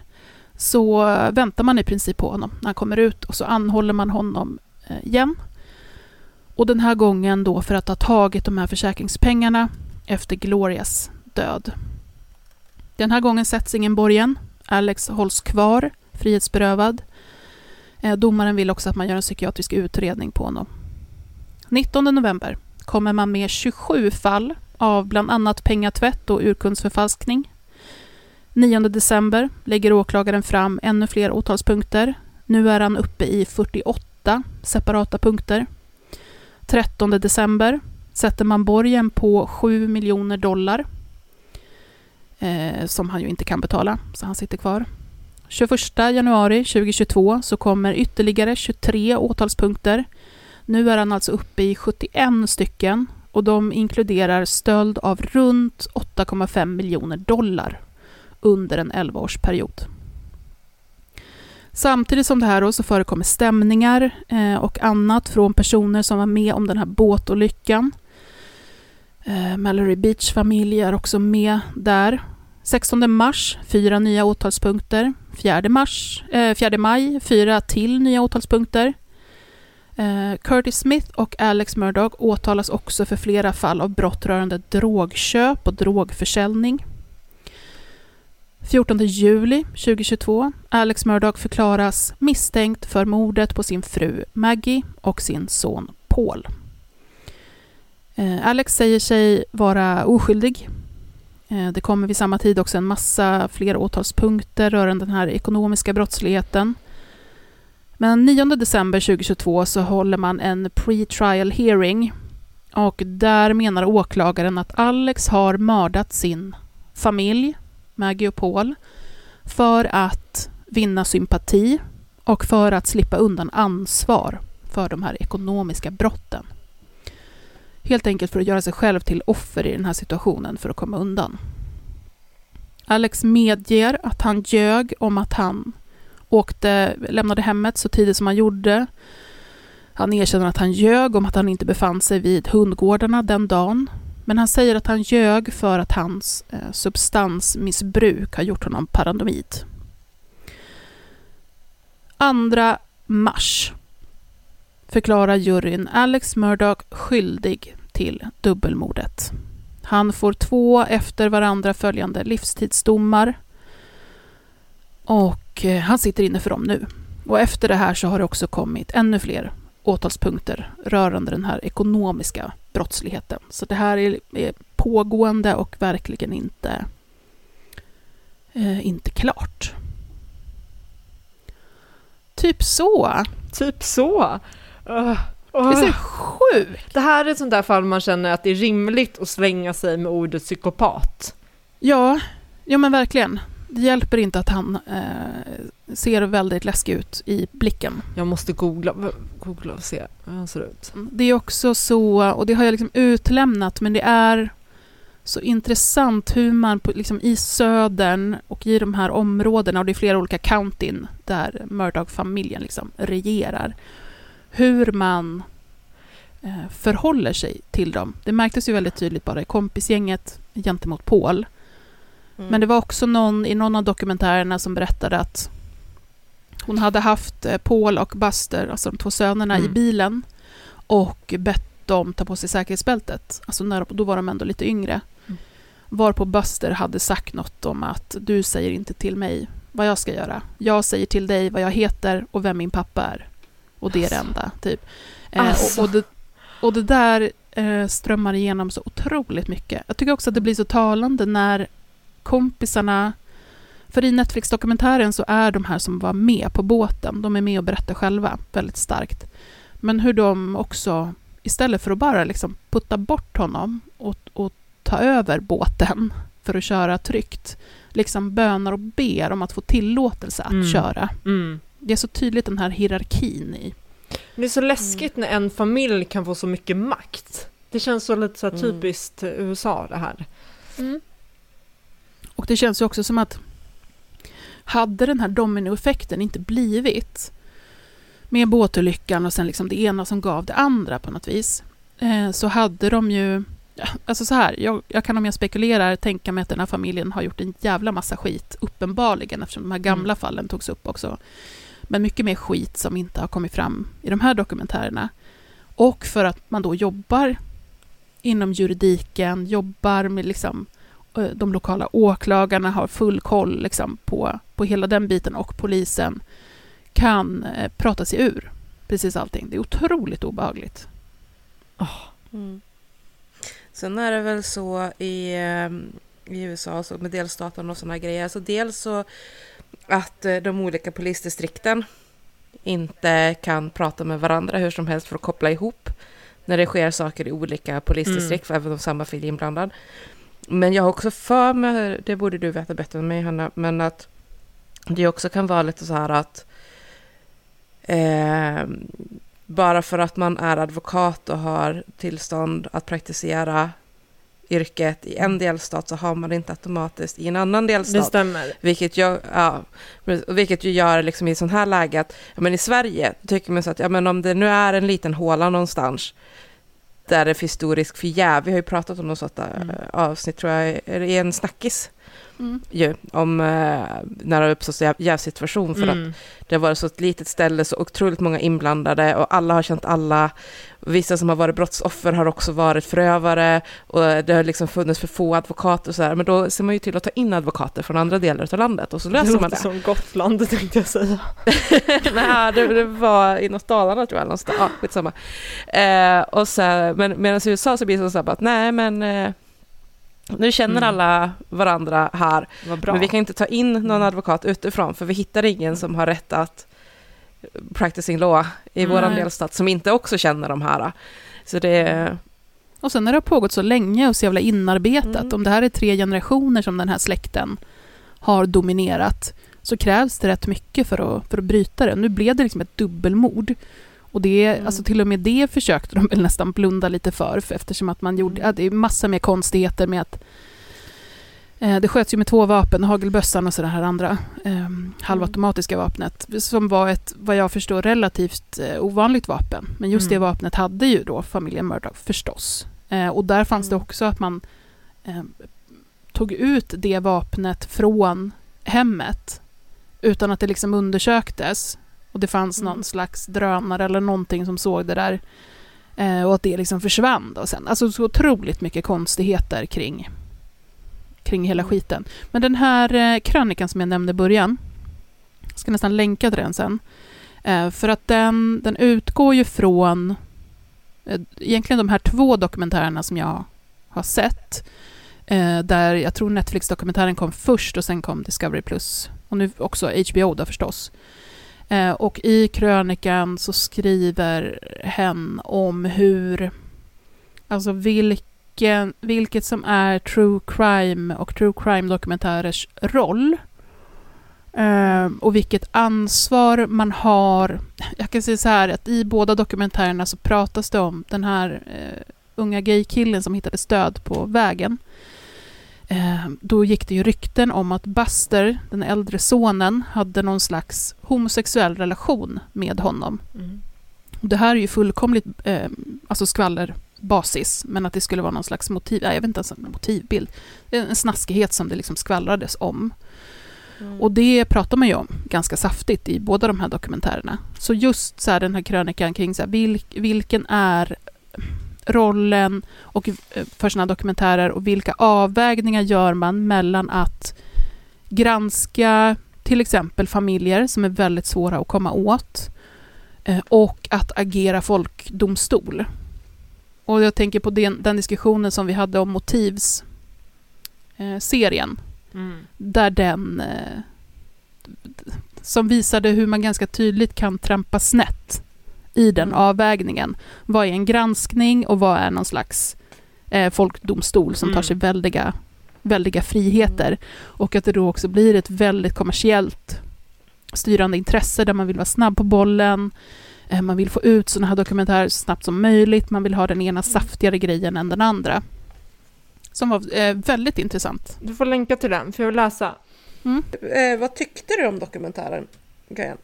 så väntar man i princip på honom när han kommer ut och så anhåller man honom eh, igen Och den här gången då för att ha tagit de här försäkringspengarna efter Glorias död. Den här gången sätts ingen borgen. Alex hålls kvar, frihetsberövad. Eh, domaren vill också att man gör en psykiatrisk utredning på honom. 19 november kommer man med 27 fall av bland annat pengatvätt och urkundsförfalskning. 9 december lägger åklagaren fram ännu fler åtalspunkter. Nu är han uppe i 48 separata punkter. 13 december sätter man borgen på 7 miljoner dollar eh, som han ju inte kan betala, så han sitter kvar. 21 januari 2022 så kommer ytterligare 23 åtalspunkter. Nu är han alltså uppe i 71 stycken och de inkluderar stöld av runt 8,5 miljoner dollar under en 11-årsperiod. Samtidigt som det här då så förekommer stämningar eh, och annat från personer som var med om den här båtolyckan. Eh, Mallory Beach-familj är också med där. 16 mars, fyra nya åtalspunkter. 4, mars, eh, 4 maj, fyra till nya åtalspunkter. Eh, Curtis Smith och Alex Murdoch åtalas också för flera fall av brott rörande drogköp och drogförsäljning. 14 juli 2022. Alex Murdoch förklaras misstänkt för mordet på sin fru Maggie och sin son Paul. Eh, Alex säger sig vara oskyldig. Eh, det kommer vid samma tid också en massa fler åtalspunkter rörande den här ekonomiska brottsligheten. Men 9 december 2022 så håller man en pre-trial hearing och där menar åklagaren att Alex har mördat sin familj, Maggie och Paul, för att vinna sympati och för att slippa undan ansvar för de här ekonomiska brotten. Helt enkelt för att göra sig själv till offer i den här situationen för att komma undan. Alex medger att han ljög om att han åkte, lämnade hemmet så tidigt som han gjorde. Han erkänner att han ljög om att han inte befann sig vid hundgårdarna den dagen. Men han säger att han ljög för att hans eh, substansmissbruk har gjort honom paranoid. 2 mars förklarar juryn Alex Murdoch skyldig till dubbelmordet. Han får två efter varandra följande livstidsdomar. Och eh, han sitter inne för dem nu. Och efter det här så har det också kommit ännu fler åtalspunkter rörande den här ekonomiska brottsligheten. Så det här är, är pågående och verkligen inte, eh, inte klart. Typ så. Typ så. Uh. Oh. Det är så sjukt. Det här är ett sånt där fall man känner att det är rimligt att slänga sig med ordet psykopat. Ja, ja men verkligen. Det hjälper inte att han eh, ser väldigt läskig ut i blicken. Jag måste googla, googla och se hur han ser ut. Det är också så, och det har jag liksom utlämnat, men det är så intressant hur man på, liksom i södern och i de här områdena, och det är flera olika countyn där Murdoch-familjen liksom regerar, hur man eh, förhåller sig till dem. Det märktes ju väldigt tydligt bara i kompisgänget gentemot Paul. Mm. Men det var också någon i någon av dokumentärerna som berättade att hon hade haft eh, Paul och Buster, alltså de två sönerna, mm. i bilen och bett dem ta på sig säkerhetsbältet. Alltså när, då var de ändå lite yngre. Mm. Varpå Buster hade sagt något om att du säger inte till mig vad jag ska göra. Jag säger till dig vad jag heter och vem min pappa är. Och det är det enda, typ. Alltså. Eh, och, och, det, och det där eh, strömmar igenom så otroligt mycket. Jag tycker också att det blir så talande när kompisarna... För i Netflix-dokumentären så är de här som var med på båten, de är med och berättar själva väldigt starkt. Men hur de också, istället för att bara liksom putta bort honom och, och ta över båten för att köra tryggt, liksom bönar och ber om att få tillåtelse att mm. köra. Mm. Det är så tydligt den här hierarkin i. Det är så läskigt mm. när en familj kan få så mycket makt. Det känns så lite så här mm. typiskt mm. USA det här. Mm. Och det känns ju också som att hade den här dominoeffekten inte blivit med båtolyckan och sen liksom det ena som gav det andra på något vis, eh, så hade de ju... Alltså så här, jag, jag, kan om jag spekulerar tänka mig att den här familjen har gjort en jävla massa skit, uppenbarligen, eftersom de här gamla mm. fallen togs upp också men mycket mer skit som inte har kommit fram i de här dokumentärerna. Och för att man då jobbar inom juridiken, jobbar med liksom, eh, de lokala åklagarna, har full koll liksom på, på hela den biten och polisen kan eh, prata sig ur precis allting. Det är otroligt obehagligt. Mm. Sen är det väl så i, eh, i USA så med delstaten och sådana grejer. Alltså dels så att eh, de olika polisdistrikten inte kan prata med varandra hur som helst för att koppla ihop när det sker saker i olika polisdistrikt, även om samma fil är inblandad. Men jag har också för mig, det borde du veta bättre än mig Hanna, men att det också kan vara lite så här att eh, bara för att man är advokat och har tillstånd att praktisera yrket i en delstat så har man det inte automatiskt i en annan Det delstat. stämmer. Vilket, jag, ja, vilket ju gör liksom i sån här läge att ja, men i Sverige tycker man så att ja, men om det nu är en liten håla någonstans där det finns stor risk för jäv. Vi har ju pratat om något sånt där Mm. eh, avsnitt tror jag i en snackis Mm. ju, om eh, när det har uppstått jäv- jävsituation för att Mm. det har varit så ett litet ställe, så otroligt många inblandade och alla har känt alla. Vissa som har varit brottsoffer har också varit förövare och det har liksom funnits för få advokater och så här. Men då ser man ju till att ta in advokater från andra delar av landet och så Det löser man låter det. som Gotland *laughs* tänkte jag säga. *laughs* Nej, det, det var i något Dalarna tror jag, någonstans. Ja, skitsamma. Eh, och så, men medan i USA så blir det så här att nej men eh, nu känner Mm. alla varandra här, men vi kan inte ta in någon advokat utifrån för vi hittar ingen som har rätt att practicing law i Mm. våran delstat som inte också känner de här. Så det Och sen när det har pågått så länge och så jävla inarbetat, Mm. om det här är tre generationer som den här släkten har dominerat, så krävs det rätt mycket för att, för att bryta det. Nu blev det liksom ett dubbelmord. Och det, Mm. alltså till och med det försökte de väl nästan blunda lite för, för eftersom att man gjorde, Mm. ja, det är massa mer konstigheter med att det sköts ju med två vapen, hagelbössan och så det här andra eh, halvautomatiska vapnet, som var ett, vad jag förstår, relativt eh, ovanligt vapen. Men just det Mm. vapnet hade ju då familjen Murdoch förstås. Eh, och där fanns det Mm. också att man eh, tog ut det vapnet från hemmet utan att det liksom undersöktes. Och det fanns Mm. någon slags drönare eller någonting som såg det där. Eh, och att det liksom försvann då sen. Alltså så otroligt mycket konstigheter kring, kring hela skiten. Men den här eh, krönikan som jag nämnde i början, jag ska nästan länka till den sen. Eh, för att den, den utgår ju från eh, egentligen de här två dokumentärerna som jag har sett. Där jag tror Netflix-dokumentären kom först och sen kom Discovery Plus. Och nu också HBO då förstås. Och i krönikan så skriver hen om hur, alltså vilka vilken, vilket som är true crime och true crime-dokumentärers roll. Eh, och vilket ansvar man har. Jag kan säga så här att i båda dokumentärerna så pratas det om den här eh, unga gaykillen som hittade stöd på vägen. Eh, då gick det ju rykten om att Buster, den äldre sonen, hade någon slags homosexuell relation med honom. Mm. Det här är ju fullkomligt eh, alltså skvallerbasis, men att det skulle vara någon slags motiv, jag vet inte ens en motivbild. En snaskighet som det liksom skvallrades om. Mm. Och det pratar man ju om ganska saftigt i båda de här dokumentärerna. Så just så här, den här krönikan kring så här, vilk, vilken är rollen och, eh, för sådana dokumentärer och vilka avvägningar gör man mellan att granska till exempel familjer som är väldigt svåra att komma åt eh, och att agera folkdomstol. Och jag tänker på den, den diskussionen som vi hade om motivs eh, Mm. där den eh, som visade hur man ganska tydligt kan trampa snett i den Mm. avvägningen. Vad är en granskning och vad är någon slags eh, folkdomstol som tar Mm. sig väldiga, väldiga friheter. Och att det då också blir ett väldigt kommersiellt styrande intresse där man vill vara snabb på bollen. Eh, man vill få ut sådana här dokumentärer så snabbt som möjligt. Man vill ha den ena saftigare grejen än den andra. Som var eh, väldigt intressant. Du får länka till den, för jag vill läsa. Eh, vad tyckte du om dokumentären? Gajan?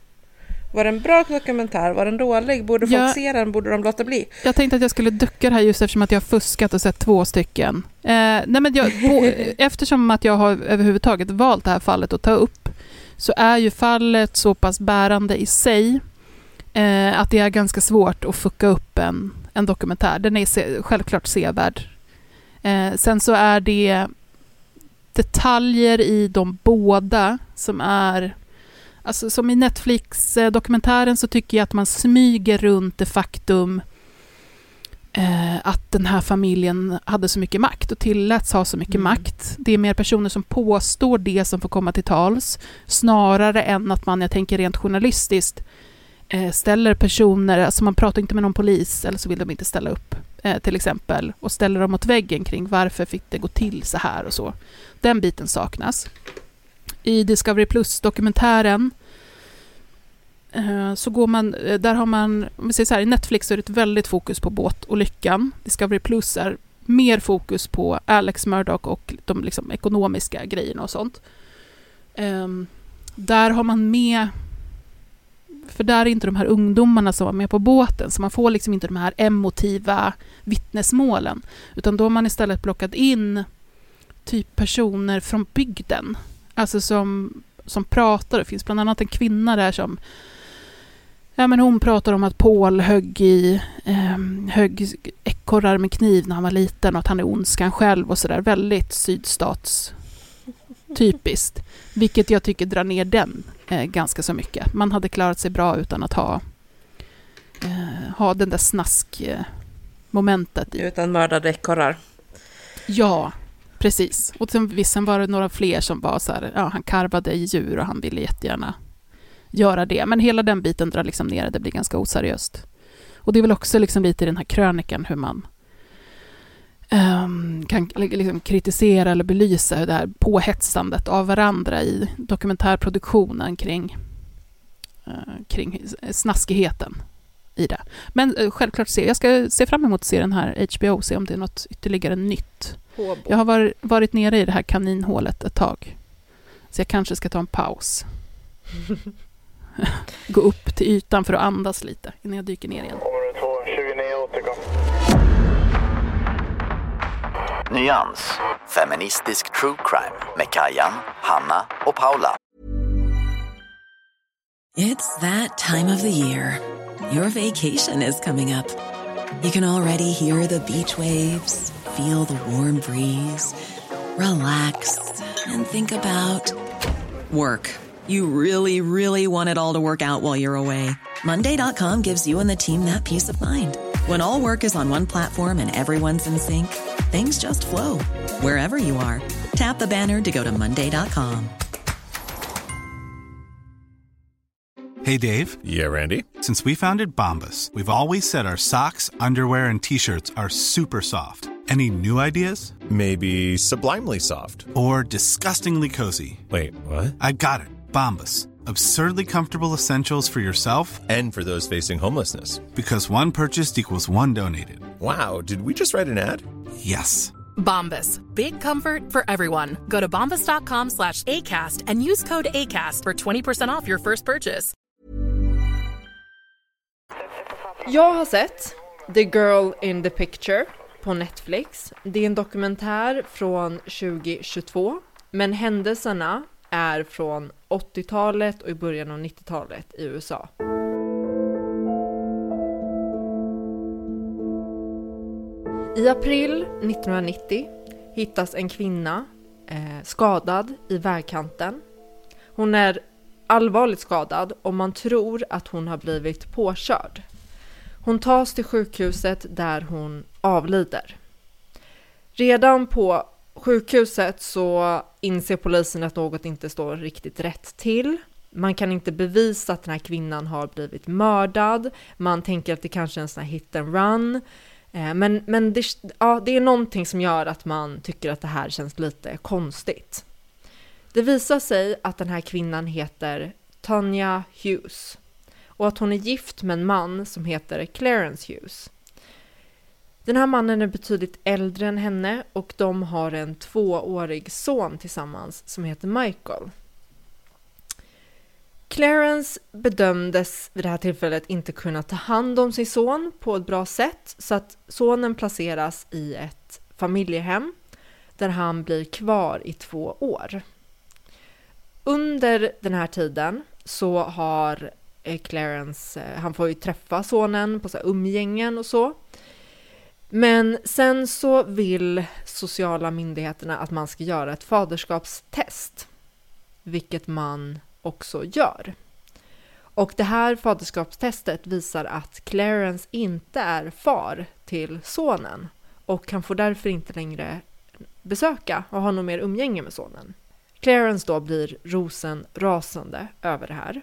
Var det en bra dokumentär? Var den dålig? Borde folk Ja. se den? Borde de låta bli? Jag tänkte att jag skulle ducka det här just eftersom att jag har fuskat och sett två stycken. Eh, nej men jag, på, *laughs* eftersom att jag har överhuvudtaget valt det här fallet att ta upp så är ju fallet så pass bärande i sig eh, att det är ganska svårt att fucka upp en, en dokumentär. Den är se, självklart sevärd. Eh, sen så är det detaljer i de båda som är... Alltså som i Netflix-dokumentären så tycker jag att man smyger runt det faktum eh, att den här familjen hade så mycket makt och tilläts ha så mycket Mm. makt. Det är mer personer som påstår det som får komma till tals snarare än att man, jag tänker rent journalistiskt, Eh, ställer personer, alltså man pratar inte med någon polis eller så vill de inte ställa upp eh, till exempel och ställer dem mot väggen kring varför fick det gå till så här och så. Den biten saknas. I Discovery Plus-dokumentären eh, så går man, där har man, om vi säger så här, i Netflix är det ett väldigt fokus på båtolyckan. Discovery Plus är mer fokus på Alex Murdoch och de liksom ekonomiska grejerna och sånt. Ehm, där har man med för där är inte de här ungdomarna som var med på båten, så man får liksom inte de här emotiva vittnesmålen. Utan då har man istället plockat in typ personer från bygden. Alltså som, som pratar. Det finns bland annat en kvinna där som Ja, men hon pratar om att Paul högg i eh, högg ekorrar med kniv när han var liten och att han är ondskan själv och sådär. Väldigt sydstats typiskt. Vilket jag tycker drar ner den eh, ganska så mycket. Man hade klarat sig bra utan att ha, eh, ha den där snask-momentet i. Utan mördade ekorrar. Ja, precis. Och sen, visst, sen var det några fler som var så här, ja, han karvade i djur och han ville jättegärna göra det. Men hela den biten drar liksom ner det, blir ganska oseriöst. Och det är väl också liksom lite i den här krönikan hur man kan liksom kritisera eller belysa det här påhetsandet av varandra i dokumentärproduktionen kring, eh, kring snaskigheten i det. Men eh, självklart, se, jag ska se fram emot att se den här HBO se om det är något ytterligare nytt. Jag har varit, varit nere i det här kaninhålet ett tag. Så jag kanske ska ta en paus. *laughs* Gå upp till ytan för att andas lite innan jag dyker ner igen. Område 2, 29 återkom. Nyans. Feministisk true crime med Kajan, Hanna och Paula. It's that time of the year. Your vacation is coming up. You can already hear the beach waves, feel the warm breeze, relax, and think about work. You really, really want it all to work out while you're away. Monday.com gives you and the team that peace of mind. When all work is on one platform and everyone's in sync, things just flow wherever you are. Tap the banner to go to Monday.com. Hey Dave. Yeah, Randy. Since we founded Bombus, we've always said our socks, underwear, and t shirts are super soft. Any new ideas? Maybe sublimely soft. Or disgustingly cozy? Wait, what? I got it. Bombus. Absurdly comfortable essentials for yourself And for those facing homelessness. because one purchased equals one donated. Wow, did we just write an ad? Yes. Bombas. Big comfort for everyone. Go to bombas.com slash ACAST and use code ACAST for 20% off your first purchase. Jag har sett The Girl in the Picture på Netflix. Det är en dokumentär från 2022, men händelserna är från 80-talet och i början av 90-talet i USA. I april 1990 hittas en kvinna eh, skadad i vägkanten. Hon är allvarligt skadad och man tror att hon har blivit påkörd. Hon tas till sjukhuset där hon avlider. Redan på sjukhuset så inser polisen att något inte står riktigt rätt till. Man kan inte bevisa att den här kvinnan har blivit mördad. Man tänker att det kanske är en sån här hit and run. Eh, men, men det, ja, det är någonting som gör att man tycker att det här känns lite konstigt. Det visar sig att den här kvinnan heter Tanya Hughes och att hon är gift med en man som heter Clarence Hughes. Den här mannen är betydligt äldre än henne och de har en tvåårig son tillsammans som heter Michael. Clarence bedömdes vid det här tillfället inte kunna ta hand om sin son på ett bra sätt så att sonen placeras i ett familjehem där han blir kvar i två år. Under den här tiden så har eh, Clarence, eh, han får ju träffa sonen på så här umgängen och så. Men sen så vill sociala myndigheterna att man ska göra ett faderskapstest, vilket man också gör. Och det här faderskapstestet visar att Clarence inte är far till sonen och han får därför inte längre besöka och ha något mer umgänge med sonen. Clarence då blir rosen rasande över det här.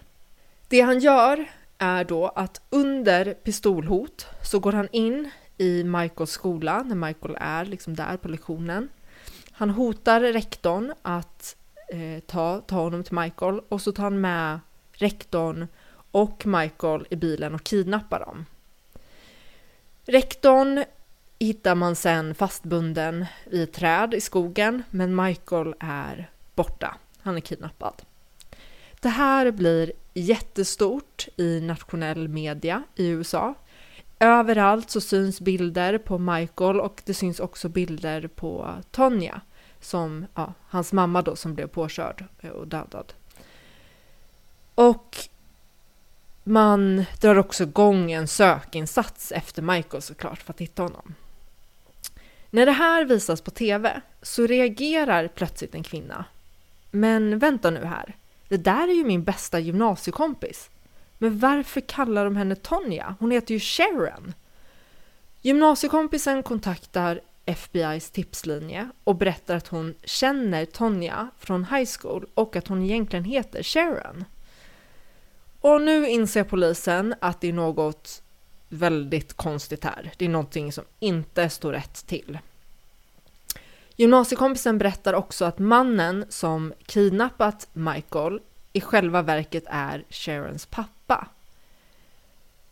Det han gör är då att under pistolhot så går han in i Michaels skola när Michael är liksom där på lektionen. Han hotar rektorn att eh, ta, ta honom till Michael och så tar han med rektorn och Michael i bilen och kidnappar dem. Rektorn hittar man sen fastbunden i ett träd i skogen, men Michael är borta. Han är kidnappad. Det här blir jättestort i nationell media i USA. Överallt så syns bilder på Michael och det syns också bilder på Tonja, som, ja, hans mamma då som blev påkörd eh, och dödad. Och man drar också igång en sökinsats efter Michael såklart för att hitta honom. När det här visas på TV så reagerar plötsligt en kvinna. Men vänta nu här, det där är ju min bästa gymnasiekompis. Men varför kallar de henne Tonja? Hon heter ju Sharon. Gymnasiekompisen kontaktar FBI's tipslinje och berättar att hon känner Tonja från high school och att hon egentligen heter Sharon. Och nu inser polisen att det är något väldigt konstigt här. Det är någonting som inte står rätt till. Gymnasiekompisen berättar också att mannen som kidnappat Michael i själva verket är Sharons pappa.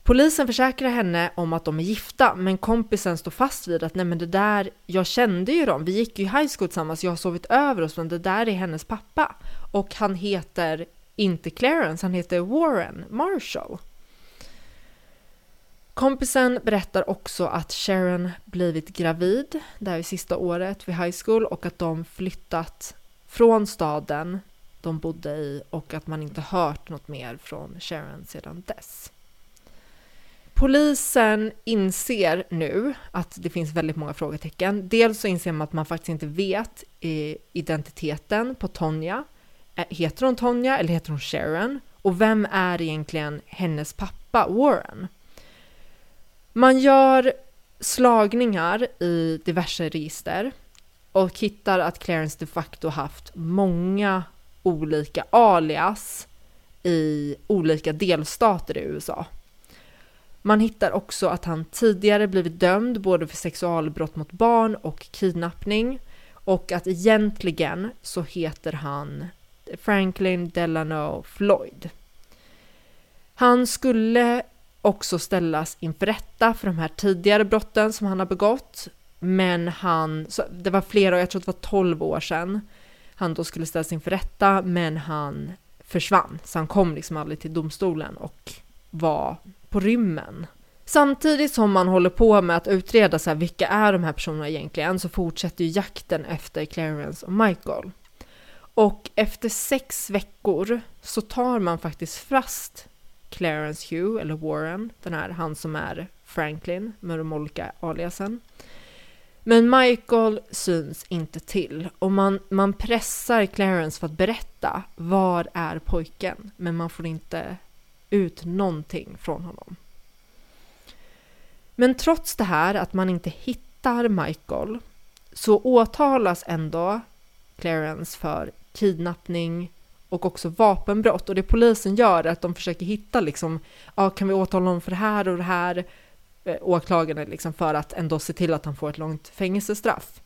Polisen försäkrar henne om att de är gifta, men kompisen står fast vid att nej men det där, jag kände ju dem, vi gick ju i high school tillsammans, jag har sovit över oss, men det där är hennes pappa. Och han heter inte Clarence, han heter Warren Marshall. Kompisen berättar också att Sharon blivit gravid där i sista året vid high school och att de flyttat från staden de bodde i och att man inte hört något mer från Sharon sedan dess. Polisen inser nu att det finns väldigt många frågetecken. Dels så inser man att man faktiskt inte vet eh, identiteten på Tonja. Eh, heter hon Tonja eller heter hon Sharon? Och vem är egentligen hennes pappa Warren? Man gör slagningar i diverse register och hittar att Clarence de facto haft många olika alias i olika delstater i USA. Man hittar också att han tidigare blivit dömd både för sexualbrott mot barn och kidnappning och att egentligen så heter han Franklin Delano Floyd. Han skulle också ställas inför rätta för de här tidigare brotten som han har begått. Men han, det var flera, jag tror det var 12 år sedan, han då skulle ställas inför rätta, men han försvann. Så han kom liksom aldrig till domstolen och var på rymmen. Samtidigt som man håller på med att utreda så här, vilka är de här personerna egentligen så fortsätter ju jakten efter Clarence och Michael. Och efter sex veckor så tar man faktiskt fast Clarence Hugh, eller Warren, den här, han som är Franklin med de olika aliasen. Men Michael syns inte till och man, man pressar Clarence för att berätta var är pojken, men man får inte ut någonting från honom. Men trots det här att man inte hittar Michael så åtalas ändå Clarence för kidnappning, och också vapenbrott. Och det polisen gör är att de försöker hitta liksom, ja, kan vi åtala honom för det här och det här? Eh, åklagaren liksom för att ändå se till att han får ett långt fängelsestraff.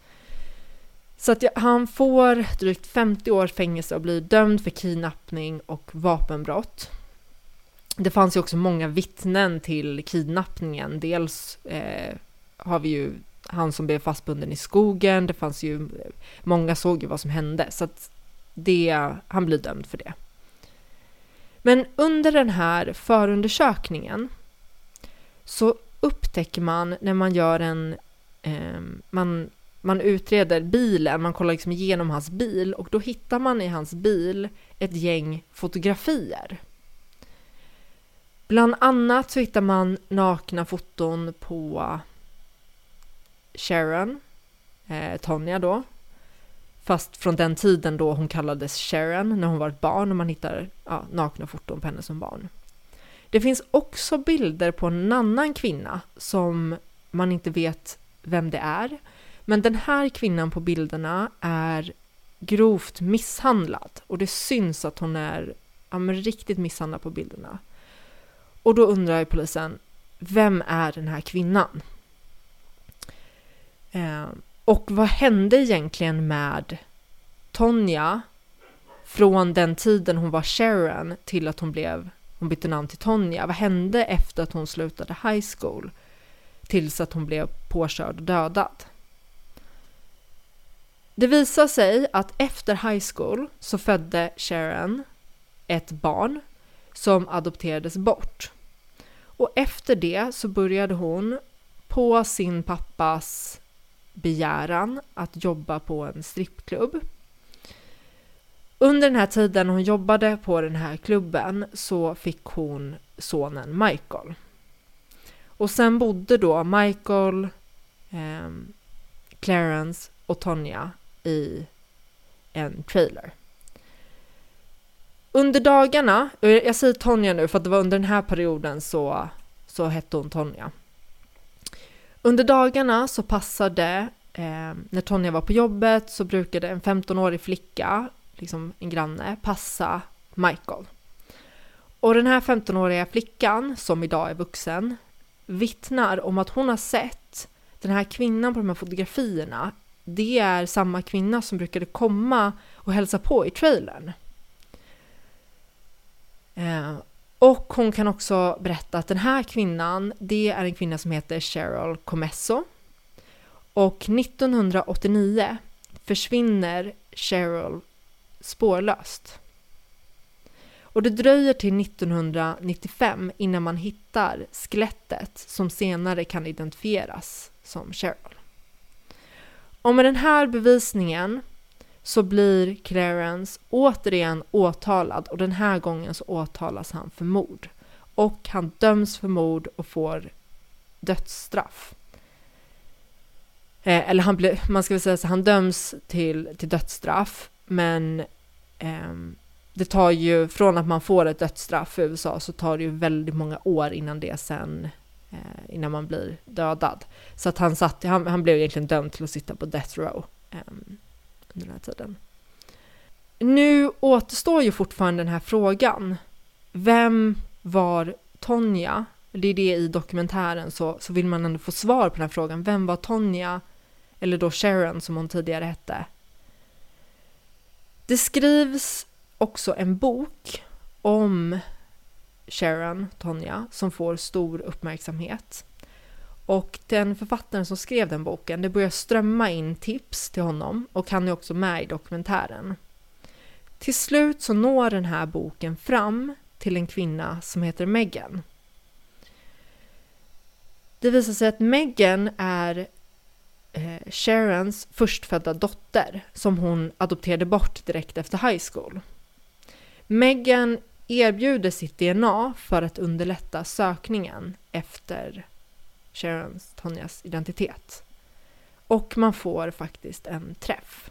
Så att han får drygt 50 års fängelse och blir dömd för kidnappning och vapenbrott. Det fanns ju också många vittnen till kidnappningen. Dels eh, har vi ju han som blev fastbunden i skogen. Det fanns ju, eh, många såg ju vad som hände. Så att det, han blir dömd för det. Men under den här förundersökningen så upptäcker man när man gör en... Eh, man, man utreder bilen, man kollar liksom igenom hans bil och då hittar man i hans bil ett gäng fotografier. Bland annat så hittar man nakna foton på Sharon, eh, Tonja då, fast från den tiden då hon kallades Sharon när hon var ett barn och man hittar ja, nakna foton på henne som barn. Det finns också bilder på en annan kvinna som man inte vet vem det är. Men den här kvinnan på bilderna är grovt misshandlad och det syns att hon är ja, men riktigt misshandlad på bilderna. Och då undrar polisen, vem är den här kvinnan? Eh, och vad hände egentligen med Tonja från den tiden hon var Sharon till att hon blev hon bytte namn till Tonja. Vad hände efter att hon slutade high school tills att hon blev påkörd och dödad? Det visar sig att efter high school så födde Sharon ett barn som adopterades bort. Och efter det så började hon på sin pappas begäran att jobba på en strippklubb. Under den här tiden hon jobbade på den här klubben så fick hon sonen Michael. Och sen bodde då Michael, eh, Clarence och Tonja i en trailer. Under dagarna, jag säger Tonja nu för att det var under den här perioden så, så hette hon Tonja. Under dagarna så passade, eh, när Tonja var på jobbet så brukade en 15-årig flicka, liksom en granne, passa Michael. Och den här 15-åriga flickan, som idag är vuxen, vittnar om att hon har sett den här kvinnan på de här fotografierna. Det är samma kvinna som brukade komma och hälsa på i trailern. Eh, och hon kan också berätta att den här kvinnan, det är en kvinna som heter Cheryl Comesso. Och 1989 försvinner Cheryl spårlöst. Och det dröjer till 1995 innan man hittar skelettet som senare kan identifieras som Cheryl. Och med den här bevisningen så blir Clarence återigen åtalad och den här gången så åtalas han för mord. Och han döms för mord och får dödsstraff. Eh, eller han blir, man ska väl säga så han döms till, till dödsstraff men eh, det tar ju, från att man får ett dödsstraff i USA så tar det ju väldigt många år innan det sen, eh, innan man blir dödad. Så att han satt, han, han blev egentligen dömd till att sitta på death row eh, under den här tiden. Nu återstår ju fortfarande den här frågan. Vem var Tonja? Det är det i dokumentären så, så vill man ändå få svar på den här frågan. Vem var Tonja? Eller då Sharon som hon tidigare hette. Det skrivs också en bok om Sharon, Tonja, som får stor uppmärksamhet. Och den författaren som skrev den boken, det börjar strömma in tips till honom och han är också med i dokumentären. Till slut så når den här boken fram till en kvinna som heter Megan. Det visar sig att Megan är eh, Sharons förstfödda dotter som hon adopterade bort direkt efter high school. Megan erbjuder sitt DNA för att underlätta sökningen efter Sharons, Tonjas identitet. Och man får faktiskt en träff.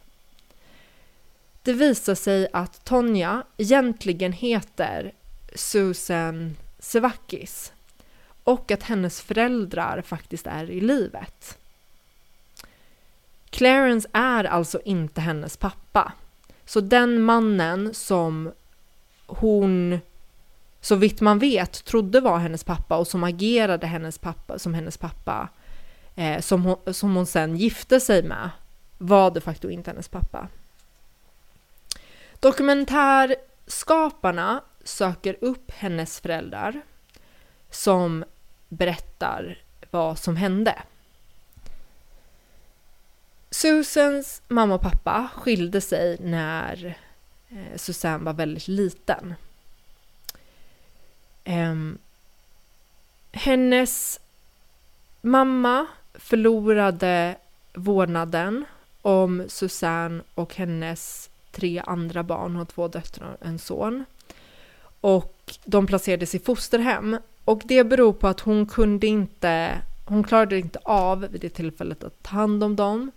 Det visar sig att Tonja egentligen heter Susan Sevakis och att hennes föräldrar faktiskt är i livet. Clarence är alltså inte hennes pappa. Så den mannen som hon så vitt man vet trodde var hennes pappa och som agerade hennes pappa, som hennes pappa, eh, som, hon, som hon sen gifte sig med, var de facto inte hennes pappa. Dokumentärskaparna söker upp hennes föräldrar som berättar vad som hände. Susans mamma och pappa skilde sig när eh, Susanne var väldigt liten. Ehm, hennes mamma förlorade vårdnaden om Susanne och hennes tre andra barn, hon har två döttrar och en son. Och de placerades i fosterhem. Och det beror på att hon kunde inte hon klarade inte av vid det tillfället att ta hand om dem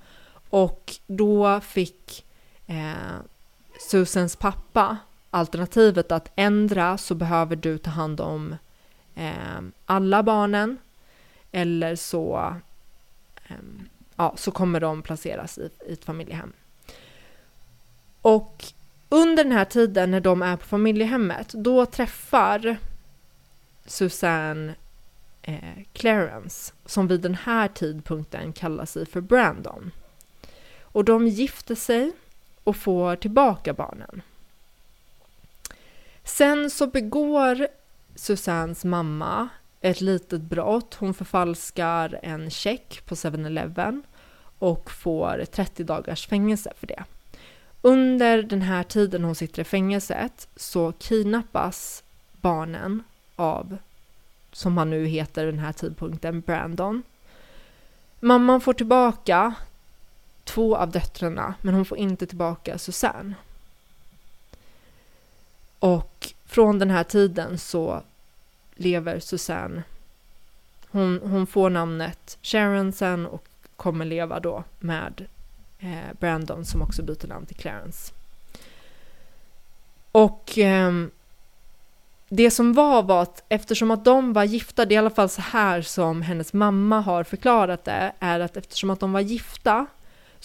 och då fick eh, Susans pappa alternativet att ändra så behöver du ta hand om eh, alla barnen eller så, eh, ja, så kommer de placeras i, i ett familjehem. Och under den här tiden när de är på familjehemmet, då träffar Susanne eh, Clarence, som vid den här tidpunkten kallar sig för Brandon. Och de gifter sig och får tillbaka barnen. Sen så begår Susannes mamma ett litet brott. Hon förfalskar en check på 7-Eleven och får 30 dagars fängelse för det. Under den här tiden hon sitter i fängelset så kidnappas barnen av, som han nu heter den här tidpunkten, Brandon. Mamman får tillbaka två av döttrarna, men hon får inte tillbaka Susanne. Och från den här tiden så lever Susanne, hon, hon får namnet Sharon sen och kommer leva då med eh, Brandon som också byter namn till Clarence. Och eh, det som var var att eftersom att de var gifta, det är i alla fall så här som hennes mamma har förklarat det, är att eftersom att de var gifta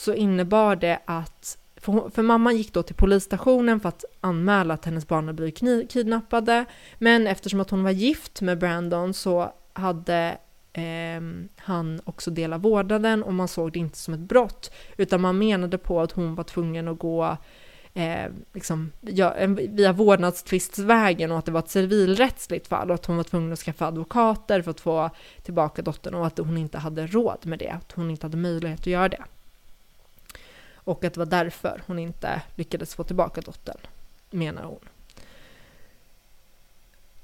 så innebar det att för, för mamman gick då till polisstationen för att anmäla att hennes barn hade blivit kidnappade. Men eftersom att hon var gift med Brandon så hade eh, han också delat vårdnaden och man såg det inte som ett brott. Utan man menade på att hon var tvungen att gå eh, liksom, ja, via vårdnadstvistvägen och att det var ett civilrättsligt fall och att hon var tvungen att skaffa advokater för att få tillbaka dottern och att hon inte hade råd med det, att hon inte hade möjlighet att göra det. Och att det var därför hon inte lyckades få tillbaka dottern, menar hon.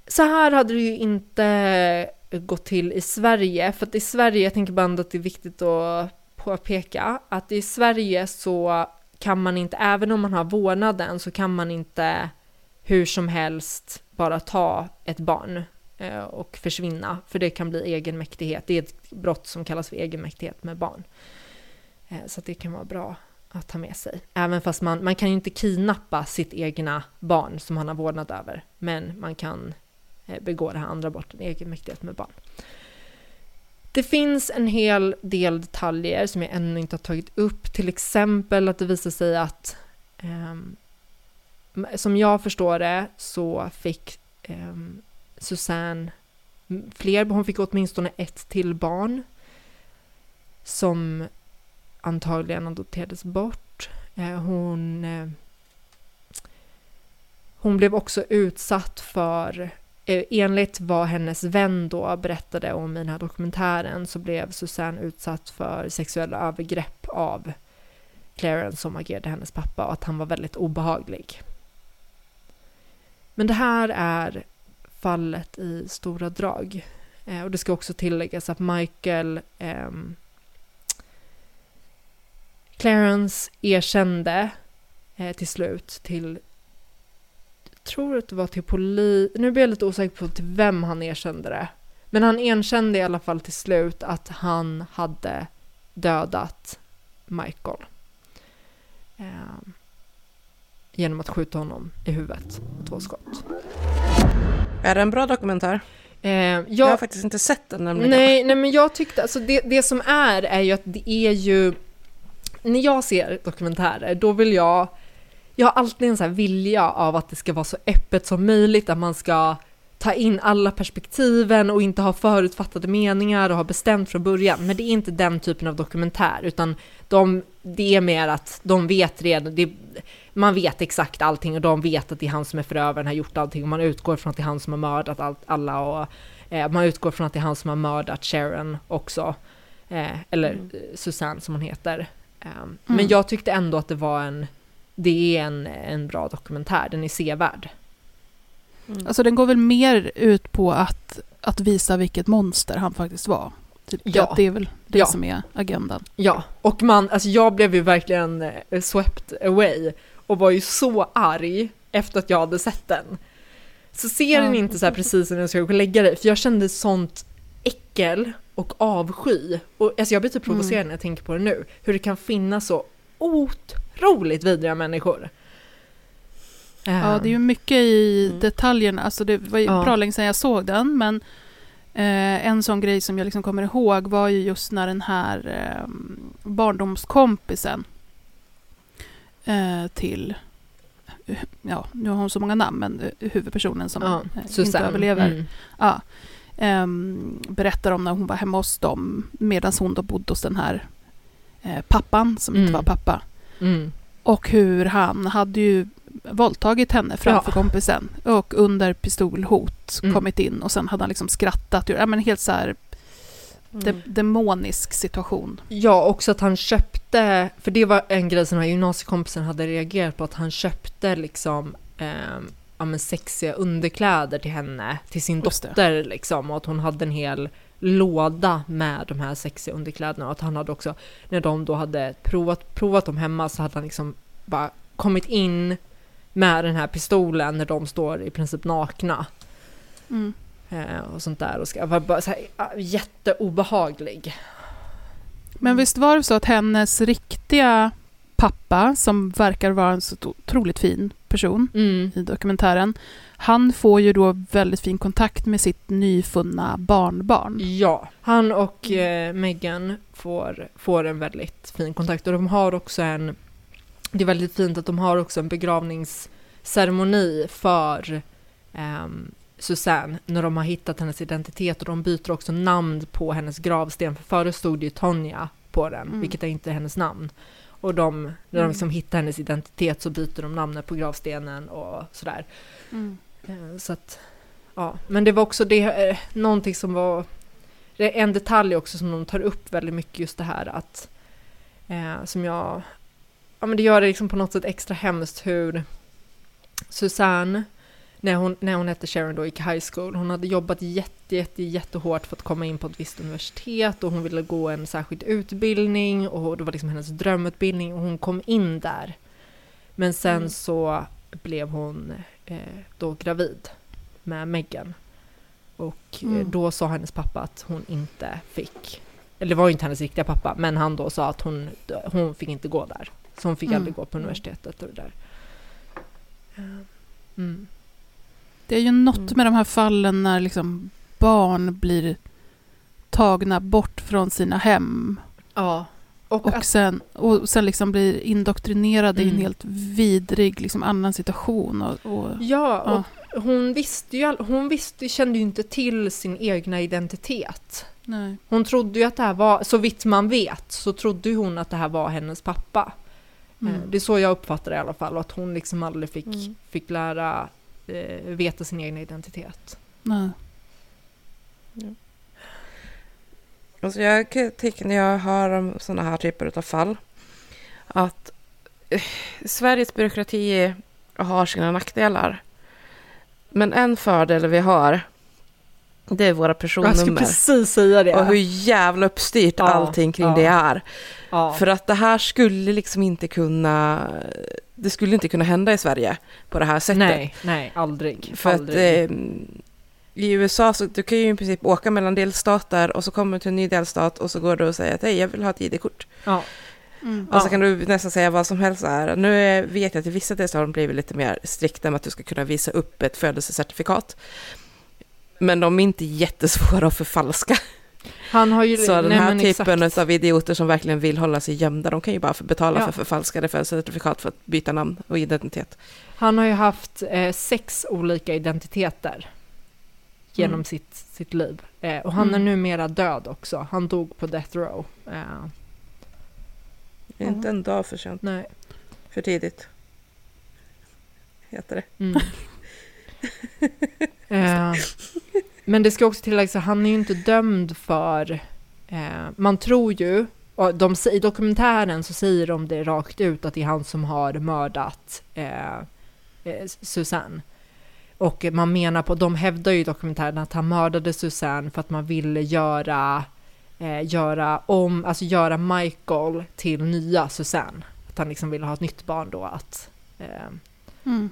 Så här hade det ju inte gått till i Sverige, för att i Sverige, jag tänker bara att det är viktigt att påpeka, att i Sverige så kan man inte, även om man har vårdnaden, så kan man inte hur som helst bara ta ett barn eh, och försvinna, för det kan bli egenmäktighet. Det är ett brott som kallas för egenmäktighet med barn. Eh, så det kan vara bra att ta med sig. Även fast man, man kan ju inte kidnappa sitt egna barn som han har vårdnad över, men man kan eh, begå det här andra brottet, egenmäktighet med barn. Det finns en hel del detaljer som jag ännu inte har tagit upp, till exempel att det visar sig att eh, som jag förstår det så fick eh, Susanne fler, hon fick åtminstone ett till barn som antagligen adopterades bort. Eh, hon, eh, hon blev också utsatt för, eh, enligt vad hennes vän då berättade om i den här dokumentären, så blev Susanne utsatt för sexuella övergrepp av Clarence som agerade hennes pappa och att han var väldigt obehaglig. Men det här är fallet i stora drag. och det ska också tilläggas att Michael eh, Clarence erkände eh, till slut till, tror att det var till polis, nu blir jag lite osäker på till vem han erkände det. Men han erkände i alla fall till slut att han hade dödat Michael. Eh, genom att skjuta honom i huvudet med två skott. Är det en bra dokumentär? Eh, jag, jag, har faktiskt inte sett den nämligen. Nej, nej men jag tyckte, alltså det, det som är, är ju att det är ju när jag ser dokumentärer, då vill jag... Jag har alltid en sån här vilja av att det ska vara så öppet som möjligt, att man ska ta in alla perspektiven och inte ha förutfattade meningar och ha bestämt från början. Men det är inte den typen av dokumentär, utan de, det är mer att de vet redan, det, man vet exakt allting och de vet att det är han som är förövaren, har gjort allting och man utgår från att det är han som har mördat allt, alla och eh, man utgår från att det är han som har mördat Sharon också. Eh, eller mm. Susanne som hon heter. Um, mm. Men jag tyckte ändå att det var en, det är en, en bra dokumentär, den är sevärd. Mm. Alltså den går väl mer ut på att, att visa vilket monster han faktiskt var. Typ, ja. Det är väl det ja. som är agendan. Ja, och man, alltså jag blev ju verkligen eh, swept away och var ju så arg efter att jag hade sett den. Så ser den inte så här precis när jag ska gå och lägga dig, för jag kände sånt äckel och avsky. Och, alltså jag blir typ provocerad Mm. när jag tänker på det nu. Hur det kan finnas så otroligt vidriga människor. Ja, det är ju mycket i Mm. detaljerna. Alltså det var ju Ja. bra länge sedan jag såg den, men eh, en sån grej som jag liksom kommer ihåg var ju just när den här eh, barndomskompisen eh, till, ja, nu har hon så många namn, men eh, huvudpersonen som Ja, eh, inte överlever. Mm. Ja, ehm, berättar om när hon var hemma hos dem medan hon då bodde hos den här eh, pappan som inte Mm. var pappa. Mm. Och hur han hade ju våldtagit henne framför Ja. kompisen och under pistolhot Mm. kommit in och sen hade han liksom skrattat. Ja, men helt så här de, Mm. demonisk situation. Ja, också att han köpte, för det var en grej som den här gymnasiekompisen hade reagerat på, att han köpte liksom ehm, ja, men sexiga underkläder till henne, till sin Just det. dotter liksom, och att hon hade en hel låda med de här sexiga underkläderna och att han hade också, när de då hade provat, provat dem hemma så hade han liksom bara kommit in med den här pistolen när de står i princip nakna Mm. eh, och sånt där och ska, var bara så här, jätteobehaglig. Men visst var det så att hennes riktiga pappa, som verkar vara en så otroligt fin person Mm. i dokumentären, han får ju då väldigt fin kontakt med sitt nyfunna barnbarn. Ja, han och eh, Meghan får, får en väldigt fin kontakt och de har också en, det är väldigt fint att de har också en begravningsceremoni för ehm, Susanne när de har hittat hennes identitet och de byter också namn på hennes gravsten för förut stod det ju Tonja på den, Mm. vilket är inte hennes namn. Och de, när de Mm. liksom hittar hennes identitet så byter de namnet på gravstenen och sådär. Mm. Eh, Så att, ja. Men det var också det, eh, någonting som var, det är en detalj också som de tar upp väldigt mycket just det här att, eh, som jag, ja men det gör det liksom på något sätt extra hemskt hur Susanne, när hon, när hon hette Sharon då gick high school, hon hade jobbat jätte, jätte, jättehårt för att komma in på ett visst universitet och hon ville gå en särskild utbildning och det var liksom hennes drömutbildning och hon kom in där. Men sen Mm. så blev hon eh, då gravid med Meghan. Och eh, Mm. då sa hennes pappa att hon inte fick, eller det var ju inte hennes riktiga pappa, men han då sa att hon, hon fick inte gå där. Så hon fick Mm. aldrig gå på universitetet och det där. Eh, Mm. Det är ju något Mm. med de här fallen när liksom barn blir tagna bort från sina hem Ja. Och, och sen, och sen liksom blir indoktrinerade i en Mm. helt vidrig liksom, annan situation. Och, och, ja, ja. och hon visste ju, hon visste, kände ju inte till sin egna identitet. nej. Hon trodde ju att det här var, så vitt man vet, så trodde ju hon att det här var hennes pappa. Eh, Mm. Det är så jag uppfattar det i alla fall, och att hon liksom aldrig fick, Mm. fick lära eh, veta sin egen identitet. Nej. Alltså jag kan tycka när jag hör om sådana här typer av fall att eh, Sveriges byråkrati har sina nackdelar. Men en fördel vi har det är våra Jag skulle personnummer. precis säga det. Och hur jävla uppstyrt Ja, allting kring ja. det är. ja. För att det här skulle liksom inte kunna... Det skulle inte kunna hända i Sverige på det här sättet. nej, nej, aldrig. För aldrig. att eh, i USA så du kan ju i princip åka mellan delstater och så kommer du till en ny delstat och så går du och säger att hej, jag vill ha ett ID-kort. ja. Mm. Och så kan du nästan säga vad som helst här. Nu vet jag att i vissa delstater har de blivit lite mer strikta med att du ska kunna visa upp ett födelsecertifikat. Men de är inte jättesvåra att förfalska. Han har ju... Så den nej, här men typen exakt. av idioter som verkligen vill hålla sig gömda, de kan ju bara betala Ja. för förfalskade födelsecertifikat för att byta namn och identitet. Han har ju haft eh, sex olika identiteter genom Mm. sitt, sitt liv. Eh, och han är Mm. numera död också. Han dog på death row. Eh, är Inte en dag för sent, nej. för tidigt. Heter det. Mm. *laughs* eh, men det ska också tilläggas att han är ju inte dömd för... Eh, man tror ju, och de, i dokumentären så säger de det rakt ut att det är han som har mördat eh, eh, Susanne. Och man menar på, de hävdar ju i dokumentären att han mördade Susanne för att man ville göra, eh, göra om, alltså göra Michael till nya Susanne. Att han liksom ville ha ett nytt barn då att eh, Mm.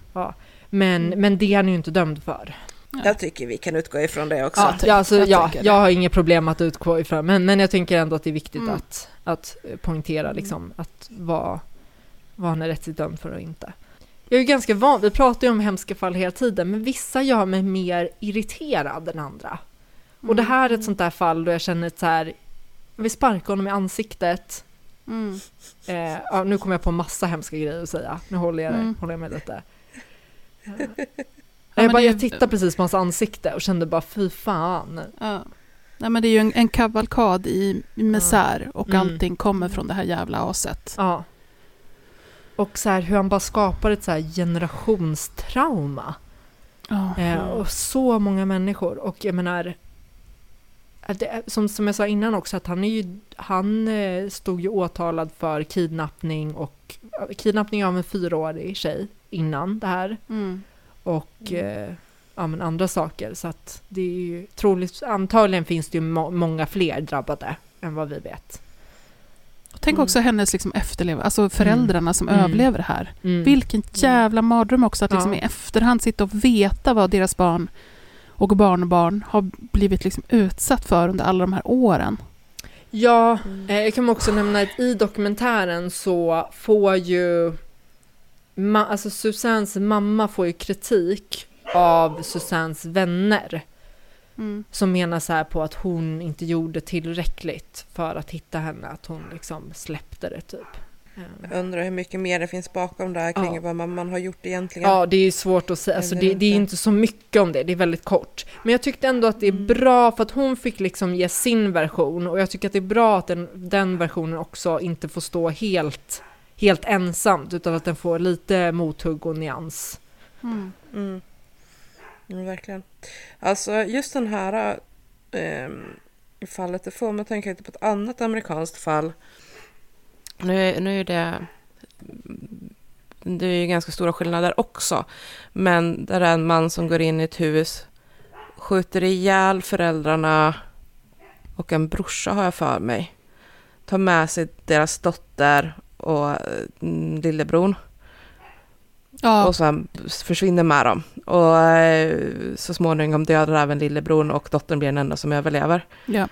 men, men det är han ju inte dömd för. Jag tycker vi kan utgå ifrån det också. Ja, ja, alltså, jag ja jag har inget problem att utgå ifrån, men, men jag tänker ändå att det är viktigt Mm. att, att poängtera liksom, att vad, vad han är rättsligt dömd för och inte. Jag är ju ganska van, vi pratar ju om hemska fall hela tiden, men vissa gör mig mer irriterad än andra. Och det här är ett sånt där fall då jag känner att så här, jag vill sparka honom i ansiktet. Mm. Eh, ja, nu kommer jag på massa hemska grejer att säga, nu håller jag, Mm. håller jag mig lite. Ja, *laughs* jag, men bara, jag tittade precis på hans ansikte och kände bara fy fan. Ja. Nej, men det är ju en, en kavalkad i, misär och Mm. allting kommer från det här jävla aset. Ja. Och så här hur han bara skapar ett så här generationstrauma. Ja. Eh, och så många människor. Och jag menar, det, som, som jag sa innan också, att han, är ju, han eh, stod ju åtalad för kidnappning och kidnappning av en fyraårig tjej innan det här. Mm. Och eh, ja, men andra saker. Så att det är ju troligt, antagligen finns det ju må, många fler drabbade än vad vi vet. Och tänk också hennes liksom efterlev, alltså föräldrarna som Mm. överlever det här. Mm. Vilken jävla mardröm också att liksom Ja. i efterhand sitta och veta vad deras barn och barnbarn har blivit liksom utsatt för under alla de här åren. Ja, eh, jag kan också nämna att i dokumentären så får ju ma- alltså Susannes mamma får ju kritik av Susannes vänner som menar så här på att hon inte gjorde tillräckligt för att hitta henne, att hon liksom släppte det typ. Jag undrar hur mycket mer det finns bakom det här kring Ja. vad mamman har gjort egentligen. Ja, det är svårt att säga. Alltså, det, det är inte. inte så mycket om det, det är väldigt kort. Men jag tyckte ändå att det är bra för att hon fick liksom ge sin version och jag tycker att det är bra att den, den versionen också inte får stå helt, helt ensamt utan att den får lite mothugg och nyans. Mm. Ja, verkligen. Alltså just den här ehm, fallet, det får mig att tänka lite på ett annat amerikanskt fall. Nu, nu är det, det är ju ganska stora skillnader också. Men där är en man som går in i ett hus, skjuter ihjäl föräldrarna och en brorsa har jag för mig. Tar med sig deras dotter och mm, lillebror. Ja. Och sen försvinner med dem. Och eh, så småningom dödar även lillebror och dottern blir den enda som överlever. Ja.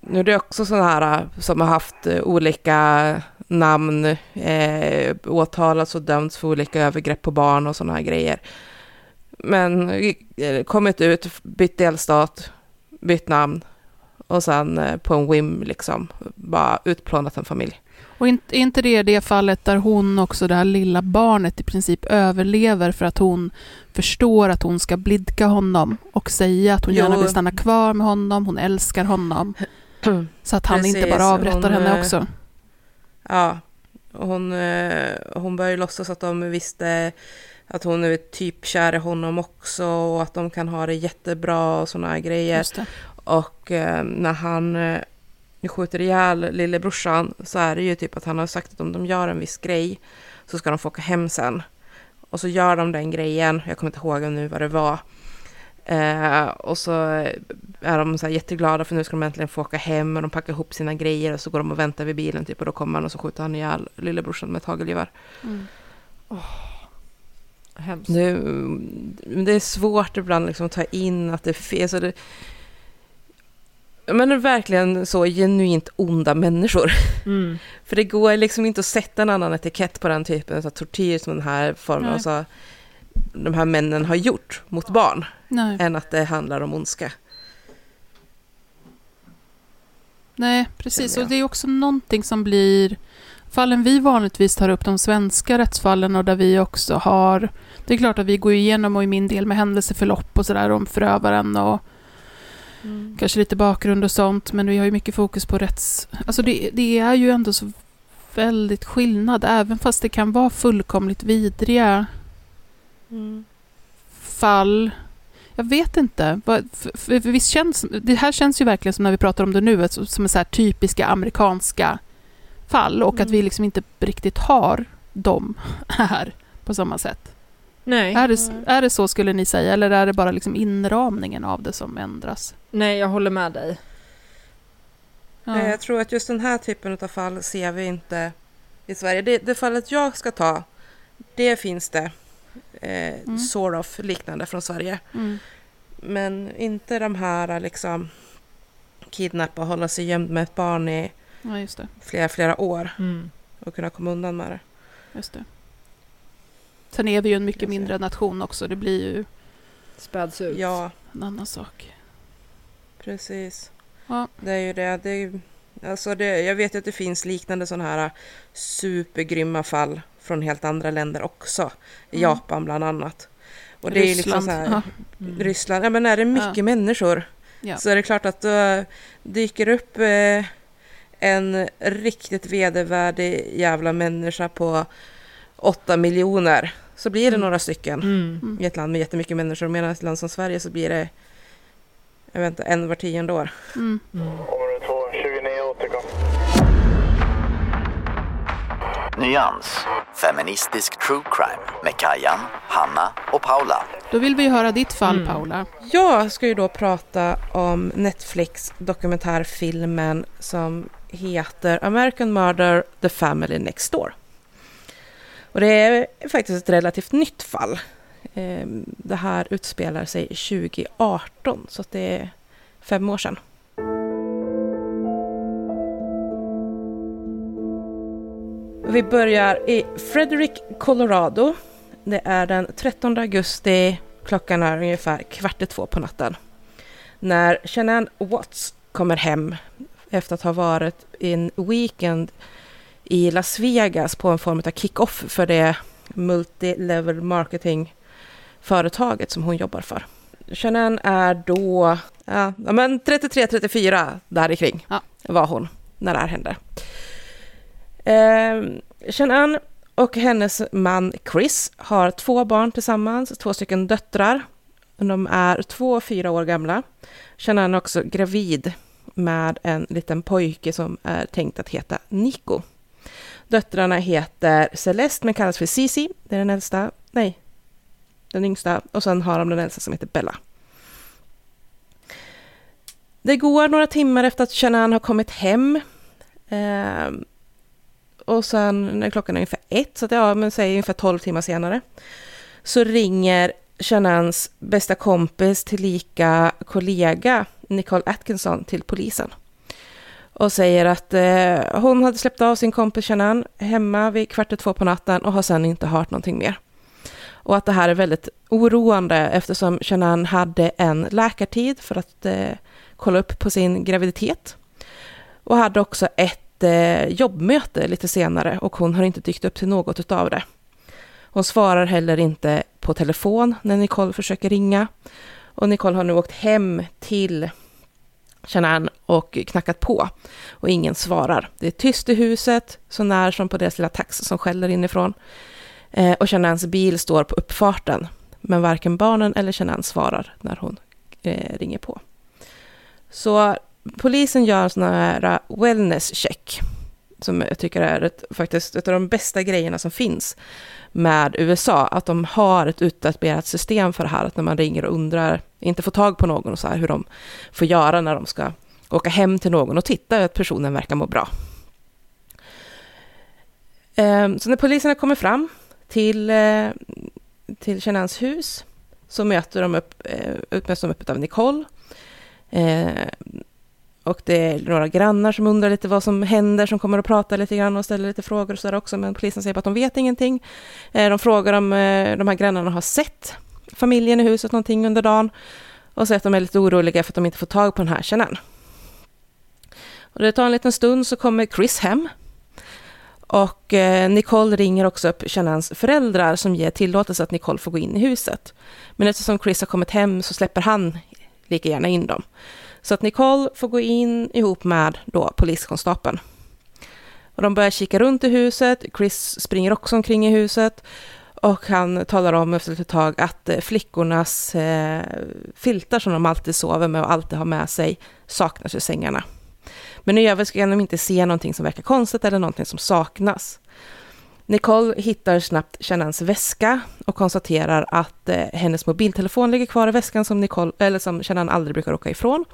Nu är det också sådana här eh, som har haft eh, olika namn, eh, åtalats och dömts för olika övergrepp på barn och sådana här grejer. Men eh, kommit ut, bytt delstat, bytt namn och sen eh, på en whim liksom bara utplånat en familj. Och inte, är inte det det fallet där hon också, det här lilla barnet, i princip överlever för att hon förstår att hon ska blidka honom och säga att hon gärna Jo. vill stanna kvar med honom, hon älskar honom. *clears throat* Så att han inte Precis, bara avrättar hon, henne eh, också. Ja, hon, eh, hon börjar ju låtsas att de visste att hon är typ kär i honom också och att de kan ha det jättebra och sådana grejer. Och eh, när han eh, skjuter ihjäl lillebrorsan så är det ju typ att han har sagt att om de gör en viss grej så ska de få åka hem sen. Och så gör de den grejen, jag kommer inte ihåg nu vad det var. Eh, och så är de så här jätteglada för nu ska de äntligen få åka hem och de packar ihop sina grejer och så går de och väntar vid bilen typ och då kommer han och så skjuter han ihjäl lillebrorsan med ett hagelgevär. Mm. Hemskt. Det, det är svårt ibland liksom att ta in att det är fel. Så det, men verkligen så genuint onda människor. Mm. *laughs* För det går liksom inte att sätta en annan etikett på den typen av tortyr som den här formen, Nej. alltså, de här männen har gjort mot barn, Nej. än att det handlar om ondska. Nej, precis. Och det är också någonting som blir... Fallen vi vanligtvis tar upp, de svenska rättsfallen och där vi också har... Det är klart att vi går igenom och i min del med händelseförlopp och sådär om förövaren och kanske lite bakgrund och sånt. Men vi har ju mycket fokus på rätts... Alltså det, det är ju ändå så väldigt skillnad, även fast det kan vara fullkomligt vidriga fall. Jag vet inte. Visst känns, det här känns ju verkligen som när vi pratar om det nu, som så här typiska amerikanska fall och att vi liksom inte riktigt har dem *laughs* här på samma sätt. Nej. Är det, är det så skulle ni säga eller är det bara liksom inramningen av det som ändras? Nej, jag håller med dig. Ja. Jag tror att just den här typen av fall ser vi inte i Sverige. Det, det fallet jag ska ta, det finns det eh, Mm. sort of liknande från Sverige. Mm. Men inte de här liksom kidnappa och hålla sig gömd med ett barn i Ja, just det. flera, flera år Mm. och kunna komma undan med det. Just det. Sen är vi ju en mycket mindre nation också. Det blir ju Späds ut. Ja, en annan sak. precis. Ja. Det är ju det. det, är, ju- alltså det jag vet ju att det finns liknande sådana här supergrymma fall från helt andra länder också. Mm. Japan bland annat. Och det är ju liksom Ryssland. så här, Ja. Mm. Ryssland, ja men är det mycket Ja. människor Ja. så är det klart att då dyker upp eh, en riktigt vedervärdig jävla människa på åtta miljoner så blir det Mm. några stycken Mm. i ett land med jättemycket människor. Medan ett land som Sverige så blir det jag vet inte, en var tionde år. Mm. Mm. Område 2, 29 återkom. Nyans. Feministisk true crime med Kajan, Hanna och Paula. Då vill vi höra ditt fall, Mm. Paula. Jag ska ju då prata om Netflix dokumentärfilmen som heter American Murder The Family Next Door. Och det är faktiskt ett relativt nytt fall. Ehm, det här utspelar sig 2018 så att det är fem år sedan. Vi börjar i Frederick, Colorado. Det är den 13 augusti, klockan är ungefär kvart i två på natten. När Shanann Watts kommer hem efter att ha varit i en weekend i Las Vegas på en form av kick-off för det multi-level marketing-företaget som hon jobbar för. Shanann är då ja, men 33-34 där kring Ja. var hon när det här hände. Eh, och hennes man Chris har två barn tillsammans, två stycken döttrar. De är två och fyra år gamla. Shanann är också gravid med en liten pojke som är tänkt att heta Nico. Döttrarna heter Celeste men kallas för Cici, det är den äldsta, nej, den yngsta. Och sen har de den äldsta som heter Bella. Det går några timmar efter att Shanann har kommit hem. Eh, och sen när klockan är ungefär ett, så att ja, men säg ungefär 12 timmar senare, så ringer Shanans bästa kompis tillika kollega Nicole Atkinson till polisen och säger att eh, hon hade släppt av sin kompis Shanan hemma vid kvart i två på natten och har sen inte hört någonting mer. Och att det här är väldigt oroande eftersom Shanan hade en läkartid för att eh, kolla upp på sin graviditet och hade också ett eh, jobbmöte lite senare och hon har inte dykt upp till något utav det. Hon svarar heller inte på telefon när Nicole försöker ringa. Och Nicole har nu åkt hem till Shanann och knackat på. Och ingen svarar. Det är tyst i huset, så när som på deras lilla tax som skäller inifrån. Eh, och Shananns bil står på uppfarten. Men varken barnen eller Shanann svarar när hon eh, ringer på. Så polisen gör en sån här eh, wellness check. Som jag tycker är ett, faktiskt ett av de bästa grejerna som finns med USA. Att de har ett utarbetat system för det här. Att när man ringer och undrar, inte får tag på någon och så här, hur de får göra när de ska åka hem till någon och titta att personen verkar må bra. Ehm, så när poliserna kommer fram till, eh, till Chenans hus så möter de upp, eh, möts de upp av Nicole. Ehm, och det är några grannar som undrar lite vad som händer, som kommer att prata lite grann och ställer lite frågor och sådär också, men polisen säger att de vet ingenting. Eh, de frågar om eh, de här grannarna har sett familjen i huset någonting under dagen och säger att de är lite oroliga för att de inte får tag på den här Shanann. Och det tar en liten stund så kommer Chris hem och eh, Nicole ringer också upp Shanans föräldrar som ger tillåtelse att Nicole får gå in i huset. Men eftersom Chris har kommit hem så släpper han lika gärna in dem. Så att Nicole får gå in ihop med då poliskonstapeln. Och de börjar kika runt i huset. Chris springer också omkring i huset. Och han talar om efter ett tag att eh, flickornas eh, filtar som de alltid sover med och alltid har med sig saknas i sängarna. Men i övrigt kan de inte se någonting som verkar konstigt eller någonting som saknas. Nicole hittar snabbt Shannans väska och konstaterar att eh, hennes mobiltelefon ligger kvar i väskan som, Nicole, eller som Shannan aldrig brukar åka ifrån.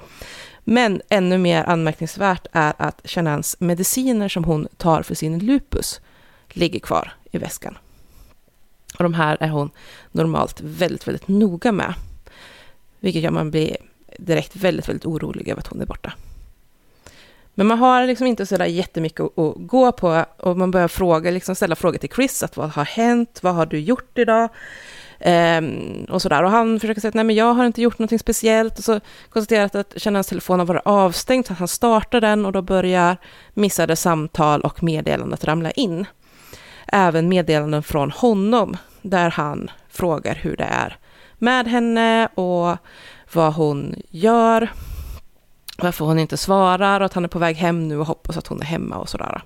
Men ännu mer anmärkningsvärt är att Shannans mediciner som hon tar för sin lupus ligger kvar i väskan. Och de här är hon normalt väldigt, väldigt noga med. Vilket gör att man blir direkt väldigt, väldigt orolig över att hon är borta. Men man har liksom inte sådär jättemycket att, gå på och man börjar fråga, liksom ställa frågor till Chris, att vad har hänt, vad har du gjort idag? Ehm, och sådär. Och han försöker säga att nej men jag har inte gjort någonting speciellt. Och så konstaterar att hans telefon har varit avstängd, så han startar den och då börjar missade samtal och meddelandet ramla in. Även meddelanden från honom, där han frågar hur det är med henne och vad hon gör, varför hon inte svarar och att han är på väg hem nu och hoppas att hon är hemma och sådär.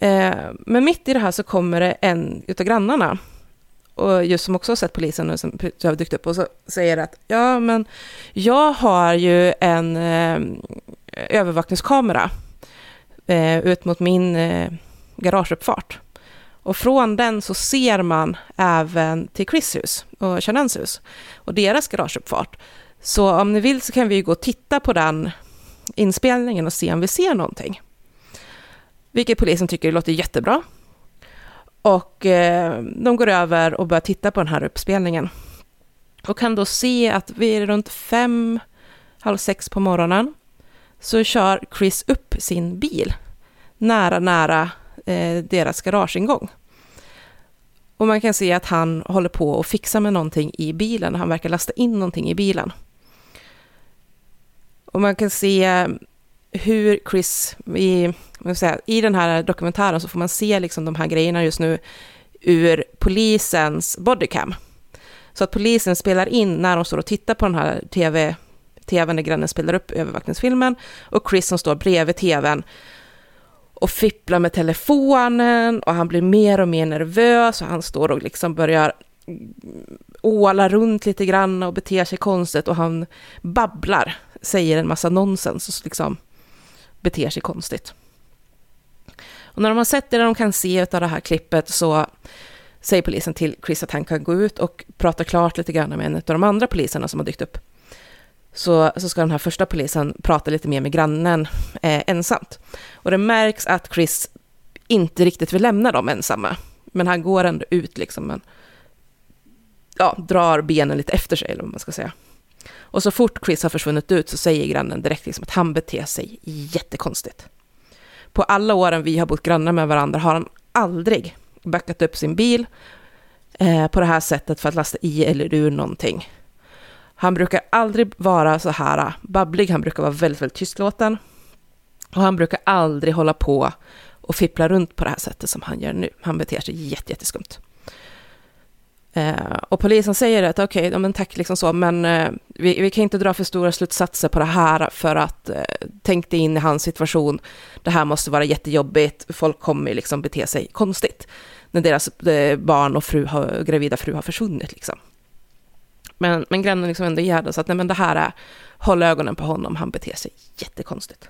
Eh, men mitt i det här så kommer det en utav grannarna, och just som också har sett polisen och som har dykt upp och så säger att ja, men jag har ju en eh, övervakningskamera eh, ut mot min eh, garageuppfart. Och från den så ser man även till Chris hus och Chanans hus och deras garageuppfart. Så om ni vill så kan vi gå och titta på den inspelningen och se om vi ser någonting. Vilket polisen tycker låter jättebra. Och eh, de går över och börjar titta på den här uppspelningen. Och kan då se att vid runt fem, halv sex på morgonen så kör Chris upp sin bil nära, nära eh, deras garageingång. Och man kan se att han håller på att fixa med någonting i bilen. Han verkar lasta in någonting i bilen. Och man kan se hur Chris, i, säga, i den här dokumentären så får man se liksom de här grejerna just nu ur polisens bodycam. Så att polisen spelar in när de står och tittar på den här tv, tvn när grannen spelar upp övervakningsfilmen och Chris som står bredvid tvn och fipplar med telefonen och han blir mer och mer nervös och han står och liksom börjar åla runt lite grann och beter sig konstigt och han babblar, säger en massa nonsens och liksom beter sig konstigt. Och när de har sett det, de kan se av det här klippet så säger polisen till Chris att han kan gå ut och prata klart lite grann med en av de andra poliserna som har dykt upp. Så, så ska den här första polisen prata lite mer med grannen eh, ensamt. Och det märks att Chris inte riktigt vill lämna dem ensamma. Men han går ändå ut liksom, men ja, drar benen lite efter sig, eller vad man ska säga. Och så fort Chris har försvunnit ut så säger grannen direkt liksom att han beter sig jättekonstigt. På alla åren vi har bott grannar med varandra har han aldrig backat upp sin bil eh, på det här sättet för att lasta i eller ur någonting. Han brukar aldrig vara så här eh, babblig, han brukar vara väldigt, väldigt tystlåten. Och han brukar aldrig hålla på och fippla runt på det här sättet som han gör nu. Han beter sig jätteskumt. Eh, och polisen säger att okej, okay, men tack liksom så, men eh, vi, vi, kan inte dra för stora slutsatser på det här för att eh, tänk dig in i hans situation. Det här måste vara jättejobbigt, folk kommer liksom bete sig konstigt när deras eh, barn och fru har, gravida fru har försvunnit liksom. Men, men grannen liksom ändå ger det, så att nej men det här är, håll ögonen på honom, han beter sig jättekonstigt.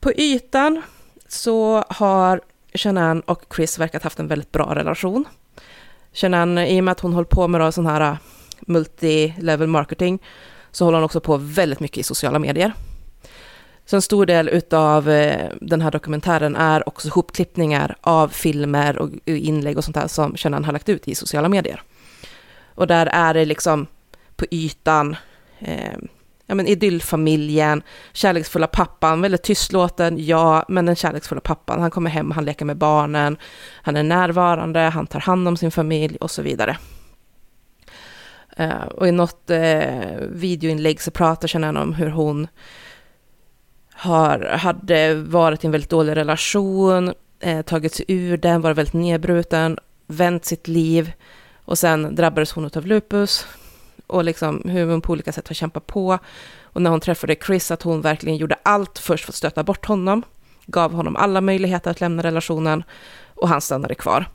På ytan så har Shanann och Chris verkat haft en väldigt bra relation. Shanann, i och med att hon håller på med sån här äh, multi-level marketing, så håller hon också på väldigt mycket i sociala medier. Så en stor del utav äh, den här dokumentären är också hopklippningar av filmer och inlägg och sånt där som Shanann har lagt ut i sociala medier. Och där är det liksom på ytan, eh, ja men idyllfamiljen, kärleksfulla pappan, väldigt tystlåten, ja, men den kärleksfulla pappan, han kommer hem, han leker med barnen, han är närvarande, han tar hand om sin familj och så vidare. Uh, och i något uh, videoinlägg så pratar Shannon om hur hon har, hade varit i en väldigt dålig relation, eh, uh, tagit sig ur den, varit väldigt nedbruten, vänt sitt liv och sen drabbades hon av lupus, och liksom hur hon på olika sätt har kämpat på. Och när hon träffade Chris, att hon verkligen gjorde allt först för att stöta bort honom, gav honom alla möjligheter att lämna relationen och han stannade kvar.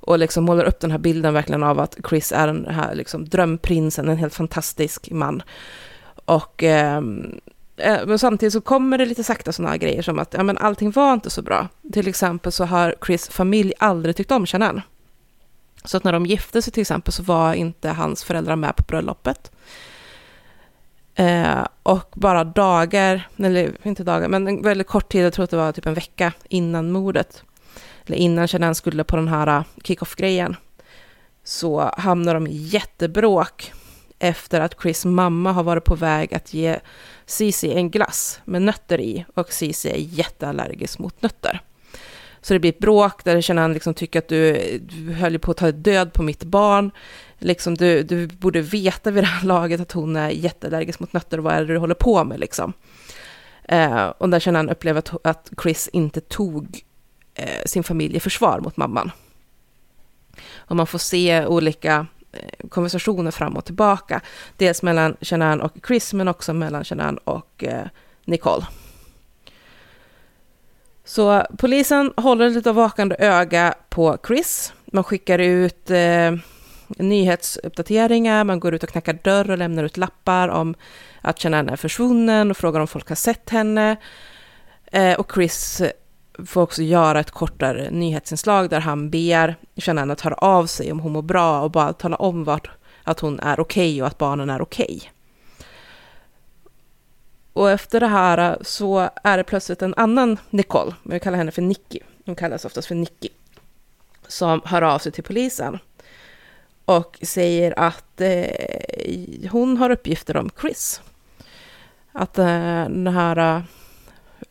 Och liksom målar upp den här bilden verkligen av att Chris är den här liksom drömprinsen, en helt fantastisk man. Och ehm, eh, men samtidigt så kommer det lite sakta sådana grejer som att ja, men allting var inte så bra. Till exempel så har Chris familj aldrig tyckt om Chanel. Så att när de gifte sig till exempel så var inte hans föräldrar med på bröllopet. Eh, och bara dagar, eller inte dagar, men en väldigt kort tid, jag tror att det var typ en vecka innan mordet, eller innan Shanann skulle på den här eh, kick-off-grejen, så hamnar de i jättebråk efter att Chris mamma har varit på väg att ge Cici en glass med nötter i och Cici är jätteallergisk mot nötter. Så det blir ett bråk där han liksom tycker att du, du höll på att ta död på mitt barn. Liksom du, du borde veta vid det här laget att hon är jätteallergisk mot nötter och vad är det du håller på med liksom. Eh, och där Shanann upplever att, att Chris inte tog eh, sin familj i försvar mot mamman. Och man får se olika eh, konversationer fram och tillbaka. Dels mellan Shanann och Chris, men också mellan Shanann och eh, Nicole. Så polisen håller lite vakande öga på Chris. Man skickar ut eh, nyhetsuppdateringar, man går ut och knackar dörr och lämnar ut lappar om att Shanann är försvunnen och frågar om folk har sett henne. Eh, och Chris får också göra ett kortare nyhetsinslag där han ber Shanann att höra av sig om hon mår bra och bara tala om vart, att hon är okej okay och att barnen är okej. Okay. Och efter det här äh, så är det plötsligt en annan Nicole, vi kallar henne för Nicky, hon kallas oftast för Nicky, som hör av sig till polisen och säger att eh, hon har uppgifter om Chris. Att eh, det här eh,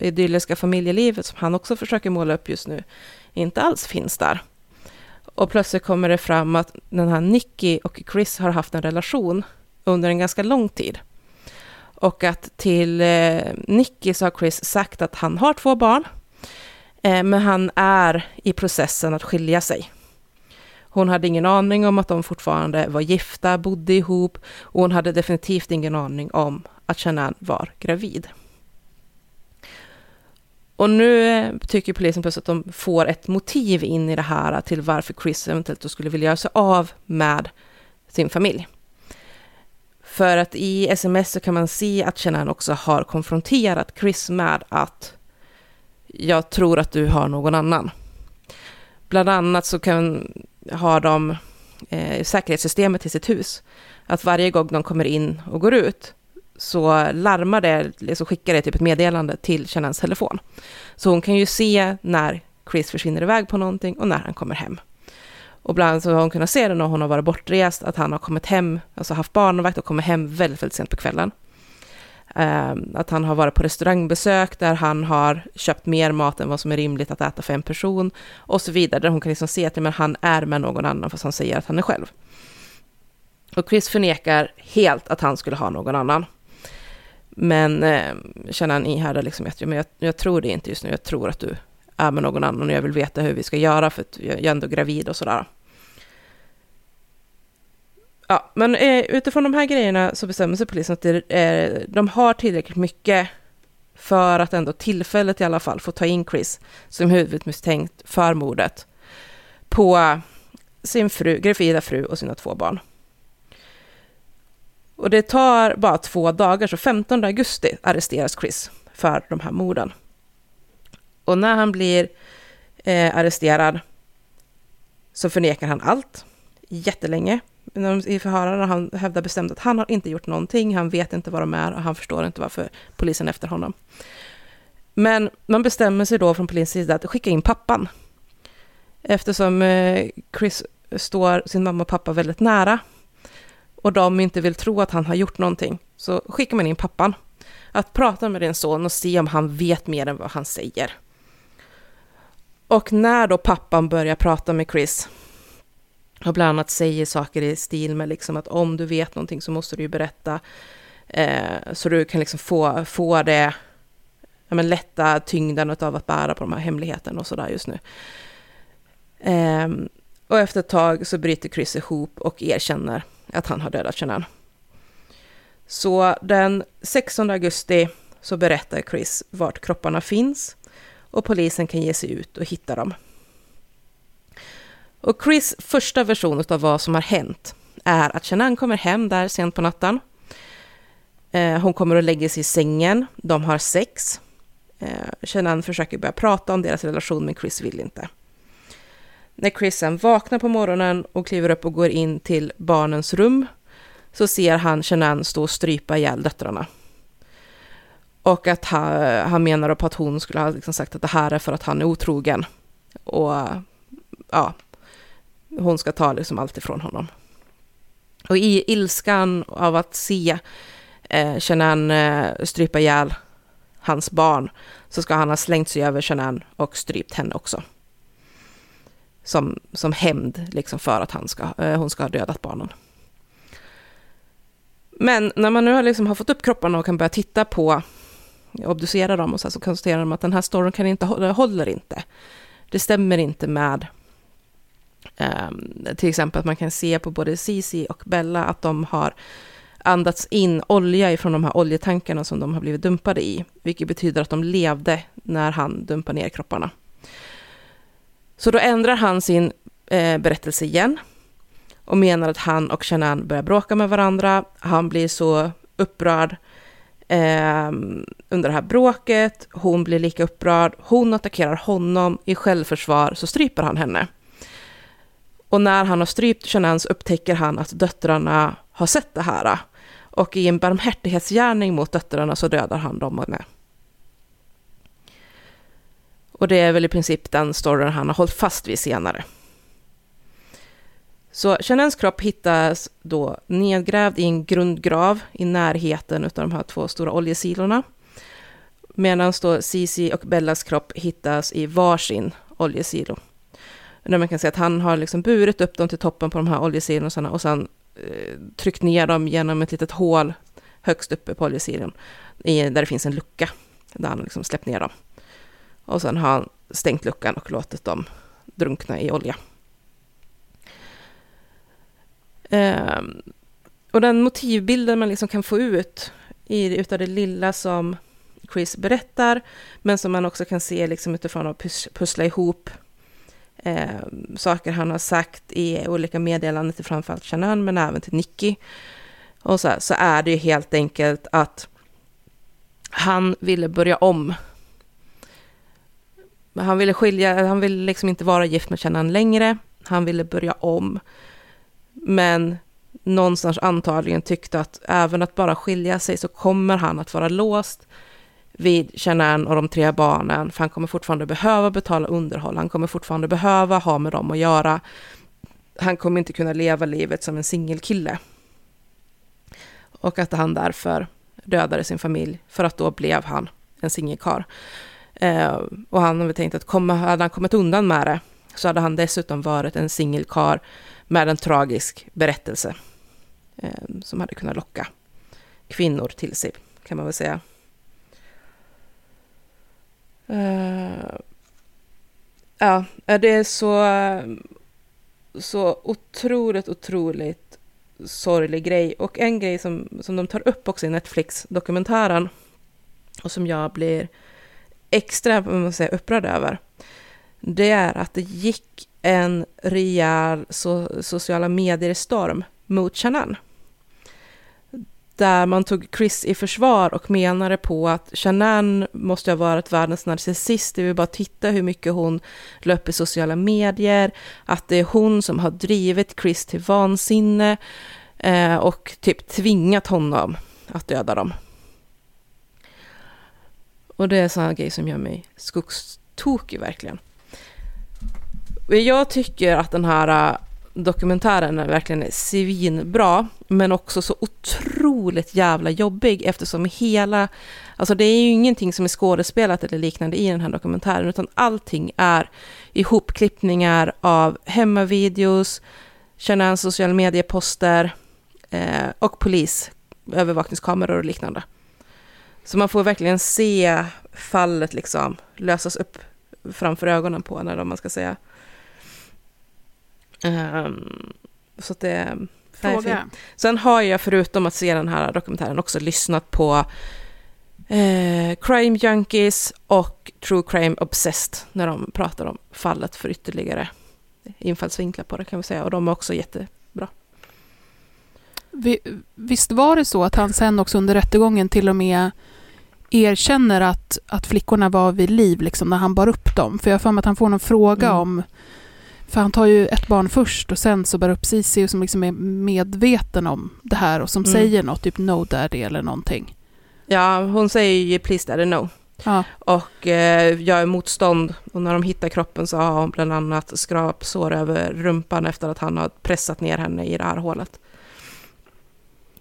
idylliska familjelivet som han också försöker måla upp just nu inte alls finns där. Och plötsligt kommer det fram att den här Nicky och Chris har haft en relation under en ganska lång tid. Och att till eh, Nicky så har Chris sagt att han har två barn, eh, men han är i processen att skilja sig. Hon hade ingen aning om att de fortfarande var gifta, bodde ihop och hon hade definitivt ingen aning om att Shanann var gravid. Och nu eh, tycker polisen plötsligt att de får ett motiv in i det här till varför Chris eventuellt skulle vilja göra sig av med sin familj. För att i sms så kan man se att Shanann också har konfronterat Chris med att jag tror att du har någon annan. Bland annat så kan, har de eh, säkerhetssystemet i sitt hus. Att varje gång de kommer in och går ut så larmar det, så skickar det typ ett meddelande till Shanans telefon. Så hon kan ju se när Chris försvinner iväg på någonting och när han kommer hem. Och bland annat så har hon kunnat se det när hon har varit bortrest, att han har kommit hem, alltså haft barnvakt och kommit hem väldigt, väldigt sent på kvällen. Ehm, att han har varit på restaurangbesök där han har köpt mer mat än vad som är rimligt att äta för en person och så vidare. Där hon kan liksom se att men han är med någon annan fast han säger att han är själv. Och Chris förnekar helt att han skulle ha någon annan. Men eh, känner han ihärdar liksom att men jag, jag tror det inte just nu, jag tror att du är med någon annan och jag vill veta hur vi ska göra för att jag är ändå gravid och sådär. Ja, men eh, utifrån de här grejerna så bestämmer sig polisen att det, eh, de har tillräckligt mycket för att ändå tillfället i alla fall få ta in Chris som huvudmisstänkt för mordet på sin fru, gravida fru och sina två barn. Och det tar bara två dagar, så 15 augusti arresteras Chris för de här morden. Och när han blir eh, arresterad så förnekar han allt jättelänge i förhören. Han hävdar bestämt att han har inte gjort någonting, han vet inte vad de är och han förstår inte varför polisen är efter honom. Men man bestämmer sig då från polisens sida att skicka in pappan. Eftersom eh, Chris står sin mamma och pappa väldigt nära och de inte vill tro att han har gjort någonting, så skickar man in pappan. Att prata med din son och se om han vet mer än vad han säger. Och när då pappan börjar prata med Chris och bland annat säger saker i stil med liksom att om du vet någonting så måste du ju berätta eh, så du kan liksom få, få det, ja, men lätta tyngden av att bära på de här hemligheterna och sådär just nu. Eh, och efter ett tag så bryter Chris ihop och erkänner att han har dödat Shannon. Så den 16 augusti så berättar Chris vart kropparna finns och polisen kan ge sig ut och hitta dem. Och Chris första version av vad som har hänt är att Shanann kommer hem där sent på natten. Eh, hon kommer och lägger sig i sängen, de har sex. Eh, Shanann försöker börja prata om deras relation men Chris vill inte. När Chris sen vaknar på morgonen och kliver upp och går in till barnens rum så ser han Shanann stå och strypa ihjäl döttrarna. Och att han, han menar på att hon skulle ha liksom sagt att det här är för att han är otrogen Och ja, hon ska ta liksom allt ifrån honom. Och i ilskan av att se eh, eh, strypa ihjäl hans barn så ska han ha slängt sig över Shanann och strypt henne också. Som, som hämnd liksom för att han ska, eh, hon ska ha dödat barnen. Men när man nu liksom har fått upp kropparna och kan börja titta på, obducerar dem och så, så konstaterar de att den här storyn kan inte, håller inte. Det stämmer inte med um, till exempel att man kan se på både Cici och Bella att de har andats in olja ifrån de här oljetankarna som de har blivit dumpade i, vilket betyder att de levde när han dumpade ner kropparna. Så då ändrar han sin eh, berättelse igen och menar att han och Shanann börjar bråka med varandra. Han blir så upprörd eh, under det här bråket. Hon blir lika upprörd. Hon attackerar honom. I självförsvar så stryper han henne. Och när han har strypt Shannon så upptäcker han att döttrarna har sett det här. Och i en barmhärtighetsgärning mot döttrarna så dödar han dem med. Och det är väl i princip den storyn han har hållit fast vid senare. Så Chanels kropp hittas då nedgrävd i en grundgrav i närheten av de här två stora oljesilorna. Medan då Cici och Bellas kropp hittas i varsin oljesilo. Där man kan se att han har liksom burit upp dem till toppen på de här oljesilorna och sen eh, tryckt ner dem genom ett litet hål högst uppe på oljesilon. Där det finns en lucka där han liksom släppt ner dem. Och sen har han stängt luckan och låtit dem drunkna i olja. Eh, och den motivbilden man liksom kan få ut i, utav det lilla som Chris berättar, men som man också kan se liksom utifrån att pus pussla ihop eh, saker han har sagt i olika meddelanden till framförallt Shannon, men även till Nicky. Och så, här, så är det ju helt enkelt att han ville börja om. Han ville skilja, han ville liksom inte vara gift med Shannon längre. Han ville börja om. Men någonstans antagligen tyckte att även att bara skilja sig så kommer han att vara låst vid Shanann och de tre barnen, för han kommer fortfarande behöva betala underhåll, han kommer fortfarande behöva ha med dem att göra. Han kommer inte kunna leva livet som en singelkille. Och att han därför dödade sin familj, för att då blev han en singelkar. Eh, och han hade tänkt att komma, hade han kommit undan med det, så hade han dessutom varit en singelkar med en tragisk berättelse eh, som hade kunnat locka kvinnor till sig, kan man väl säga. Uh, ja, eh, det är så, eh, så otroligt, otroligt sorglig grej. Och en grej som, som de tar upp också i Netflix-dokumentären och som jag blir extra man säga, upprörd över, det är att det gick en rejäl so sociala medier-storm mot Shannon. Där man tog Chris i försvar och menade på att Shannon måste ha varit världens narcissist. Det vill bara titta hur mycket hon löper i sociala medier. Att det är hon som har drivit Chris till vansinne eh, och typ tvingat honom att döda dem. Och det är sådana grejer som gör mig skogstokig verkligen. Eh, jag tycker att den här eh, dokumentären är verkligen svinbra, men också så otroligt jävla jobbig eftersom hela, alltså det är ju ingenting som är skådespelat eller liknande i den här dokumentären, utan allting är ihopklippningar av hemmavideos, känna sociala medieposter eh, och polis, övervakningskameror och liknande. Så man får verkligen se fallet liksom lösas upp framför ögonen på en, eller vad man ska säga. Um, så att det Fråga. Sen har jag förutom att se den här dokumentären också lyssnat på eh, Crime Junkies och True Crime Obsessed när de pratar om fallet för ytterligare infallsvinklar på det kan vi säga och de är också jättebra. Visst var det så att han sen också under rättegången till och med erkänner att, att flickorna var vid liv liksom, när han bar upp dem? För jag har för mig att han får någon fråga mm. om för han tar ju ett barn först och sen så bär upp Cici som liksom är medveten om det här och som mm. säger något, typ no daddy eller någonting. Ja, hon säger ju please daddy no. Ja. Och eh, gör motstånd. Och när de hittar kroppen så har hon bland annat skrapsår över rumpan efter att han har pressat ner henne i det här hålet.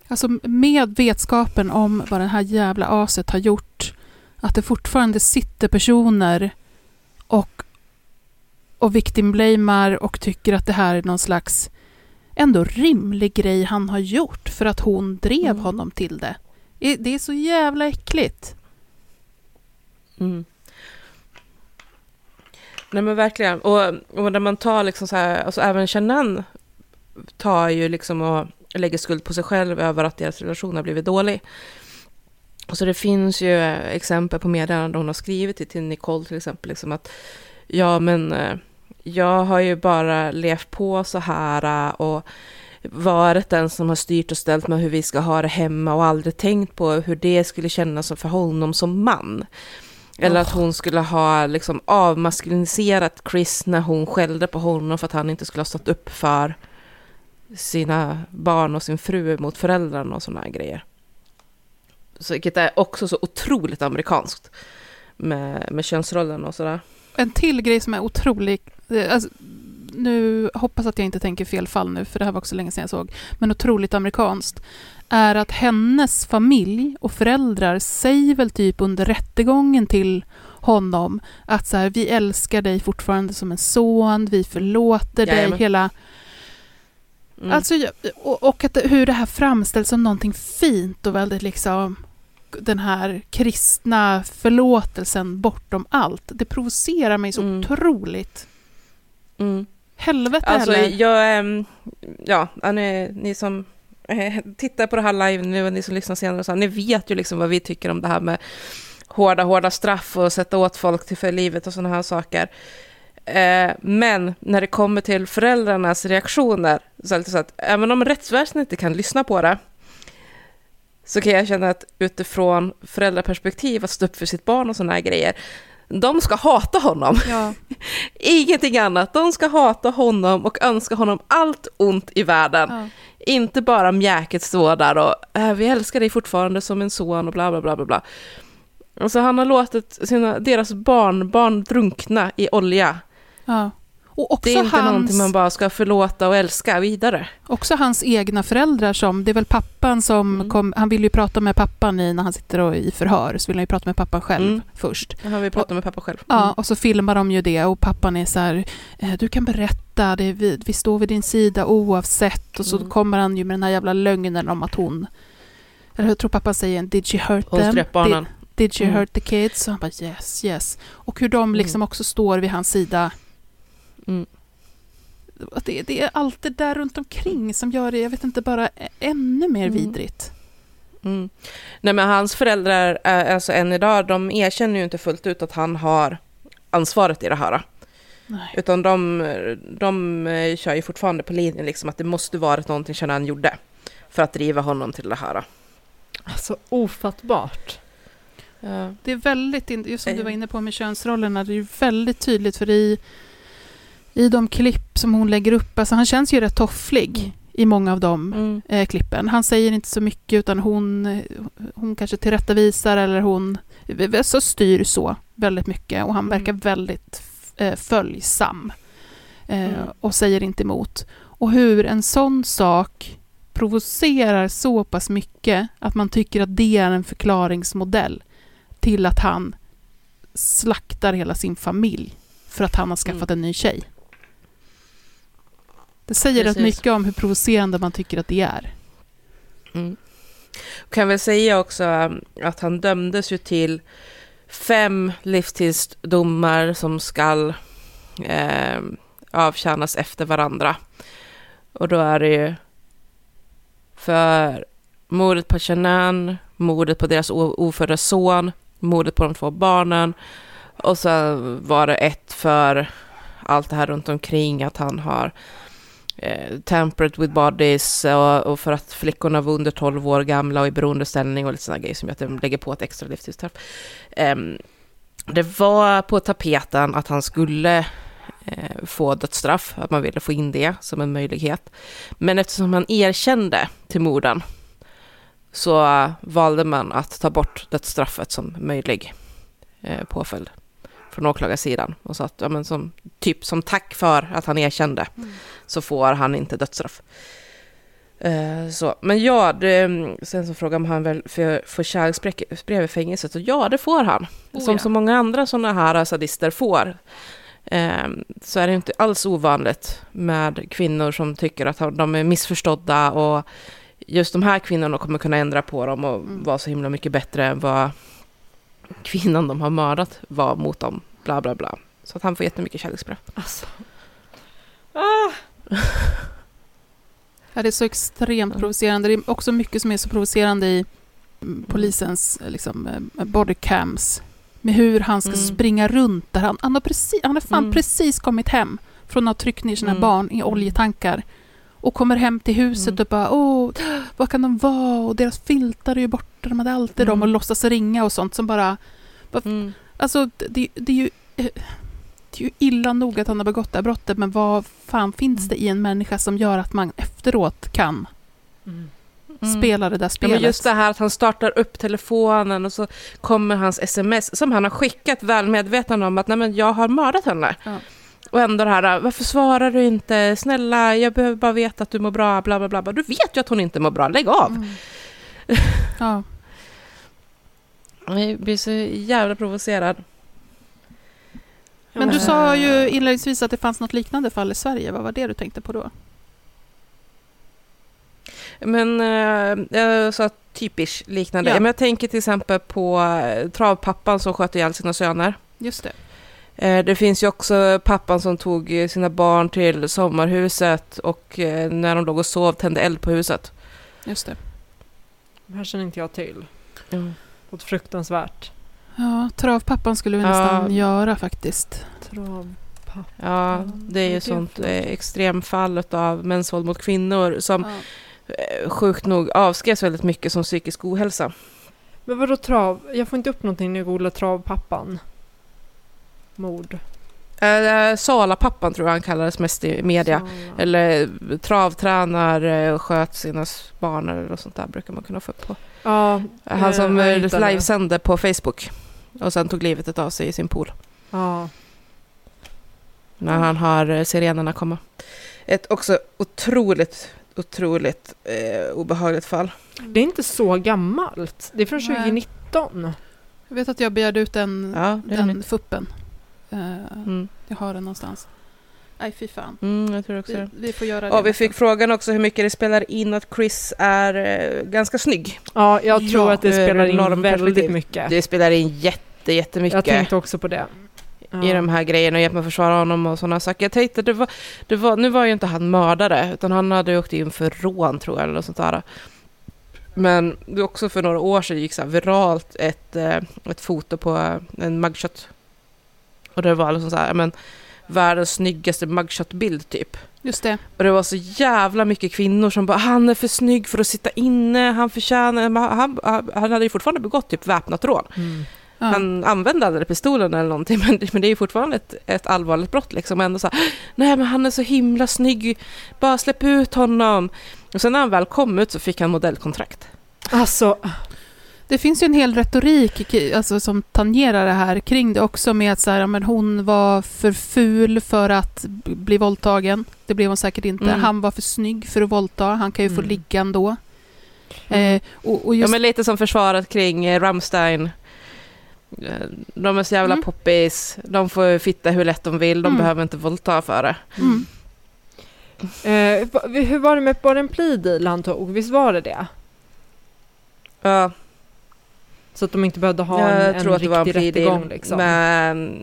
Alltså med vetskapen om vad det här jävla aset har gjort, att det fortfarande sitter personer och, och victimblamar och tycker att det här är någon slags ändå rimlig grej han har gjort för att hon drev Mm. honom till det. Det är så jävla äckligt. Mm. Nej men verkligen. Och, och när man tar liksom så här, alltså även Shannon tar ju liksom och lägger skuld på sig själv över att deras relation har blivit dålig. Och så det finns ju exempel på meddelanden hon har skrivit till, till Nicole till exempel, liksom att ja men eh, jag har ju bara levt på så här eh, och varit den som har styrt och ställt med hur vi ska ha det hemma och aldrig tänkt på hur det skulle kännas för honom som man. Eller att hon skulle ha liksom avmaskuliniserat Chris när hon skällde på honom för att han inte skulle ha stått upp för sina barn och sin fru mot föräldrarna och sådana grejer. Så, vilket är också så otroligt amerikanskt med, med könsrollen och sådär. En till grej som är otrolig, eh, alltså, nu hoppas att jag inte tänker fel fall nu, för det här var också länge sedan jag såg, men otroligt amerikanskt, är att hennes familj och föräldrar säger väl typ under rättegången till honom att så här, vi älskar dig fortfarande som en son, vi förlåter dig, Jajamän. hela... Mm. Alltså, och, och att hur det här framställs som någonting fint och väldigt liksom den här kristna förlåtelsen bortom allt. Det provocerar mig så Mm. otroligt. Mm. Helvete Alltså eller? jag, ehm, ja, ni, ni som eh, tittar på det här live nu och ni som lyssnar senare, så, ni vet ju liksom vad vi tycker om det här med hårda, hårda straff och sätta åt folk till för livet och sådana här saker. Eh, men när det kommer till föräldrarnas reaktioner, så är det så att även om rättsväsendet inte kan lyssna på det, så kan jag känna att utifrån föräldraperspektiv, att stå upp för sitt barn och sådana här grejer, de ska hata honom. Ja. *laughs* Ingenting annat. De ska hata honom och önska honom allt ont i världen. Ja. Inte bara mjäkigt stå där och äh, vi älskar dig fortfarande som en son och bla bla bla bla bla. Alltså han har låtit sina, deras barnbarn drunkna i olja. Ja. Och också Det är inte hans, någonting man bara ska förlåta och älska vidare. också hans egna föräldrar som, det är väl pappan som Mm. kom, han vill ju prata med pappan i, när han sitter och, i förhör, så vill han ju prata med pappan själv Mm. först. Det har vi pratat med pappa själv. Ja, Mm. och så filmar de ju det och pappan är så här, eh, du kan berätta, det vi, vi står vid din sida oavsett. Och så Mm. kommer han ju med den här jävla lögnen om att hon, eller jag tror pappan säger, did you hurt Hon them? Did, did you Mm. hurt the kids? Och han bara yes, yes. Och hur de liksom också står vid hans sida. Mm. Det, det är allt det där runt omkring som gör det, jag vet inte, bara ännu mer Mm. vidrigt. Mm. Nej men hans föräldrar, alltså än idag, de erkänner ju inte fullt ut att han har ansvaret i det här. Nej. Utan de, de kör ju fortfarande på linjen liksom att det måste varit någonting som han gjorde för att driva honom till det här. Alltså ofattbart. Ja. Det är väldigt, just som du var inne på med könsrollerna, det är ju väldigt tydligt för i, i de klipp som hon lägger upp, alltså han känns ju rätt tofflig Mm. i många av de Mm. eh, klippen. Han säger inte så mycket utan hon, hon kanske tillrättavisar eller hon så styr så väldigt mycket och han Mm. verkar väldigt eh, följsam eh, Mm. och säger inte emot. Och hur en sån sak provocerar så pass mycket att man tycker att det är en förklaringsmodell till att han slaktar hela sin familj för att han har skaffat Mm. en ny tjej. Det säger rätt mycket om hur provocerande man tycker att det är. Mm. Kan väl säga också um, att han dömdes ju till fem livstidsdomar som skall eh, avtjänas efter varandra. Och då är det ju för mordet på Shannon, mordet på deras ofödda son, mordet på de två barnen och så var det ett för allt det här runt omkring att han har eh, tampered with bodies och, och för att flickorna var under 12 år gamla och i beroendeställning och lite sådana grejer som gör att de lägger på ett extra livstidsstraff. Ehm, det var på tapeten att han skulle eh, få dödsstraff, att man ville få in det som en möjlighet. Men eftersom han erkände till morden så valde man att ta bort dödsstraffet som möjlig eh, påföljd från åklagarsidan och sa att ja, men som, typ som tack för att han erkände mm så får han inte dödsstraff. Eh, så. Men ja, det, sen så frågar man han väl för, för kärleksbrev i fängelset och ja, det får han. Oh, som ja. så många andra sådana här sadister får. Eh, så är det inte alls ovanligt med kvinnor som tycker att de är missförstådda och just de här kvinnorna kommer kunna ändra på dem och vara så himla mycket bättre än vad kvinnan de har mördat var mot dem. Bla bla bla. Så att han får jättemycket kärleksbrev. Alltså. Ah. *laughs* Ja, det är så extremt provocerande. Det är också mycket som är så provocerande i mm, polisens eh, liksom, eh, bodycams. Med hur han ska Mm. springa runt där. Han, han, har precis, han har fan Mm. precis kommit hem från att ha tryckt ner sina Mm. barn i oljetankar. Och kommer hem till huset Mm. och bara åh, vad kan de vara? Och deras filtar är ju borta. De hade alltid dem Mm. och låtsas ringa och sånt som bara... Mm. Alltså, det, det är ju... är ju illa nog att han har begått det här brottet, men vad fan finns det i en människa som gör att man efteråt kan Mm. spela det där Ja, spelet? men just det här att han startar upp telefonen och så kommer hans sms som han har skickat väl medveten om att nej men jag har mördat henne. Ja. Och ändå det här, varför svarar du inte? Snälla, jag behöver bara veta att du mår bra, bla bla bla. bla. Du vet ju att hon inte mår bra, lägg av! Mm. *laughs* Ja. Jag blir så jävla provocerad. Men du sa ju inledningsvis att det fanns något liknande fall i Sverige. Vad var det du tänkte på då? Men eh, jag sa typiskt liknande. Ja. Men jag tänker till exempel på eh, travpappan som sköt ihjäl sina söner. Just det. Eh, Det finns ju också pappan som tog sina barn till sommarhuset och när de låg och sov tände eld på huset. Just det. Det här känner inte jag till. Mm. Något fruktansvärt. Ja, travpappan skulle vi Ja. nästan göra faktiskt. Travpappa. Ja, det är ju det sånt eh, extremfall av mäns våld mot kvinnor som Ja. eh, sjukt nog avskrevs väldigt mycket som psykisk ohälsa. Men vadå trav? Jag får inte upp någonting när jag googlar travpappan. Mord. Eh, Salapappan tror jag han kallades mest i media. Sala. Eller travtränar eh, och sköt sina barn eller något sånt där brukar man kunna få upp på. Ja, Han eh, som eh, livesände på Facebook och sen tog livet av sig i sin pool. Ja. när han har eh, sirenerna komma. Ett också otroligt, otroligt eh, obehagligt fall. Det är inte så gammalt. Det är från Nej. 2019. Jag vet att jag begärde ut den, Ja, den fuppen. Eh, Mm. Jag har den någonstans. Nej, fy fan. Mm, jag tror också Vi, vi får göra det. Och vi fick frågan också hur mycket det spelar in att Chris är eh, ganska snygg. Ja, jag tror Ja, att det spelar in väldigt mycket. Det spelar in jätte, jättemycket. Jag tänkte också på det. Ja. i de här grejerna och hjälpt mig att försvara honom och sådana saker. Jag tänkte, det var, det var, nu var ju inte han mördare, utan han hade åkt in för rån tror jag, eller något sånt där. Men också för några år sedan gick så här viralt ett, eh, ett foto på en mugshot. Och det var liksom så här, men, världens snyggaste mugshot-bild typ. Just det. Och det var så jävla mycket kvinnor som bara, han är för snygg för att sitta inne, han förtjänar, han, han hade ju fortfarande begått typ väpnat rån. Mm. Ja. Han använde aldrig pistolen eller någonting, men, men det är ju fortfarande ett, ett allvarligt brott liksom. Och Ändå så här, nej men han är så himla snygg, bara släpp ut honom. Och sen när han väl kom ut så fick han modellkontrakt. Alltså, Det finns ju en hel retorik alltså, som tangerar det här kring det också med att så här, ja, men hon var för ful för att bli våldtagen. Det blev hon säkert inte. Mm. Han var för snygg för att våldta. Han kan ju få Mm. ligga ändå. Eh, och, och Ja, just, men lite som försvaret kring eh, Rammstein. Eh, De är så jävla Mm. poppis, de får fitta hur lätt de vill, de Mm. behöver inte våldta för det. mm, eh, hur var det med var det en plea deal han tog? Visst var det det? Ja, Så att de inte behövde ha jag en, en tror att det var en rättegång liksom. Men,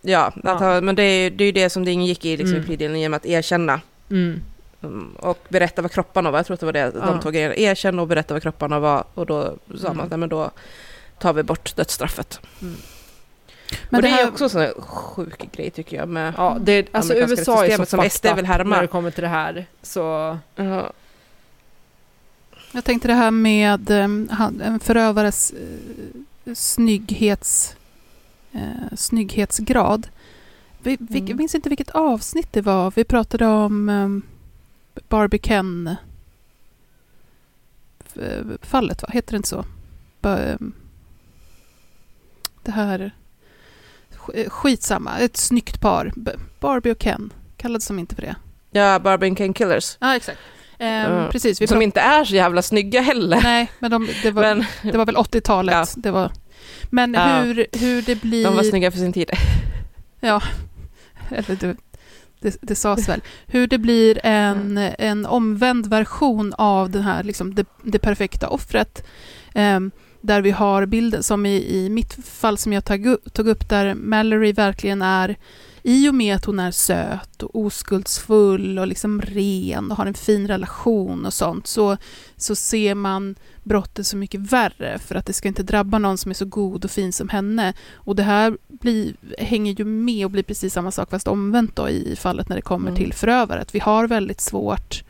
ja, Ja. ha- men det är ju det, är ju det som det ingick i liksom, Mm. i genom att erkänna. Mm. Mm, Och berätta vad kropparna var. Jag tror att det var det Ja. de tog igen. Erkänna och berätta vad kropparna var. Och då sa man Mm. att nej, men då tar vi bort dödsstraffet. men och det, här- är också en sån här sjuk grej tycker jag. Med, Ja, det, alltså USA är så som SD vill härma. när det kommer till det här. Så, Ja. Jag tänkte det här med han, en förövares uh, snygghets, eh, snygghetsgrad. Vi, vi, Mm. Jag minns inte vilket avsnitt det var. Vi pratade om um, Barbie Ken fallet, va? Heter det inte så? Um, det här... sk- skitsamma, ett snyggt par. Barbie och Ken, kallades som inte för det. Ja, Barbie and Ken Killers. Ja, exakt. Ja. Precis, vi Som inte är så jävla snygga heller. Nej, men, de, det, var, Men det var väl 80-talet. Ja. Det var, men Ja. hur, hur det blir... de var snygga för sin tid. Ja, eller det, det, det sades väl. Hur det blir en, en omvänd version av den här, liksom, det, det perfekta offret. Ehm, där vi har bilden, som i, i mitt fall som jag tog, tog upp, där Mallory verkligen är, i och med att hon är söt och oskuldsfull och liksom ren och har en fin relation och sånt, så, så ser man brottet så mycket värre för att det ska inte drabba någon som är så god och fin som henne. Och det här blir, hänger ju med och blir precis samma sak fast omvänt då i fallet när det kommer Mm. till förövaret. Vi har väldigt svårt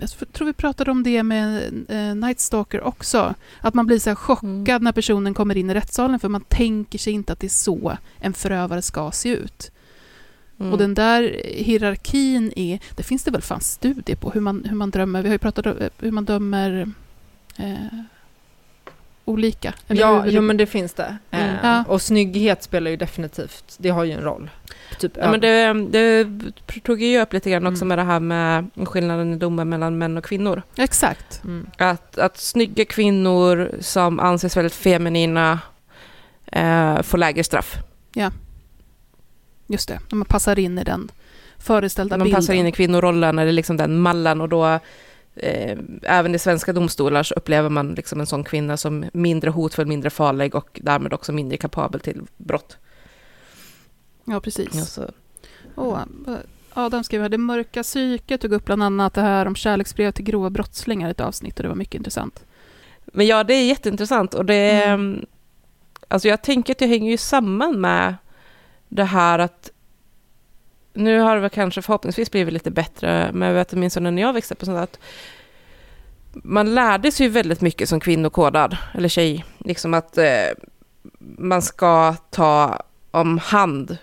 jag tror vi pratade om det med uh, Night Stalker också. Att man blir så här chockad Mm. när personen kommer in i rättssalen för man tänker sig inte att det är så en förövare ska se ut. Mm. Och den där hierarkin är, det finns det väl fan studier på hur man, hur man drömmer, vi har ju pratat om eh, hur man dömer eh, olika. Eller Ja, hur, jo, men det finns det. Mm. Eh, Ja. Och snygghet spelar ju definitivt, det har ju en roll. Typ, Ja, men det, det tog ju upp lite grann också Mm. med det här med skillnaden i domar mellan män och kvinnor. Exakt. Mm. Att, att snygga kvinnor som anses väldigt feminina eh, får lägre straff. Just det, när man passar in i den föreställda De bilden. passar in i kvinnorollen eller liksom den mallen och då eh, även i svenska domstolar så upplever man liksom en sån kvinna som mindre hotfull, mindre farlig och därmed också mindre kapabel till brott. Ja, precis. Ja, så. Åh, Adam skriver här, det mörka psyket tog upp bland annat det här om kärleksbrev till grova brottslingar i ett avsnitt och det var mycket intressant. Men ja, det är jätteintressant och det Mm. Alltså jag tänker att det hänger ju samman med det här att nu har det väl kanske förhoppningsvis blivit lite bättre, men jag vet åtminstone när jag växte upp och sånt att man lärde sig ju väldigt mycket som kvinnokodad, eller tjej, liksom att eh, man ska ta om hand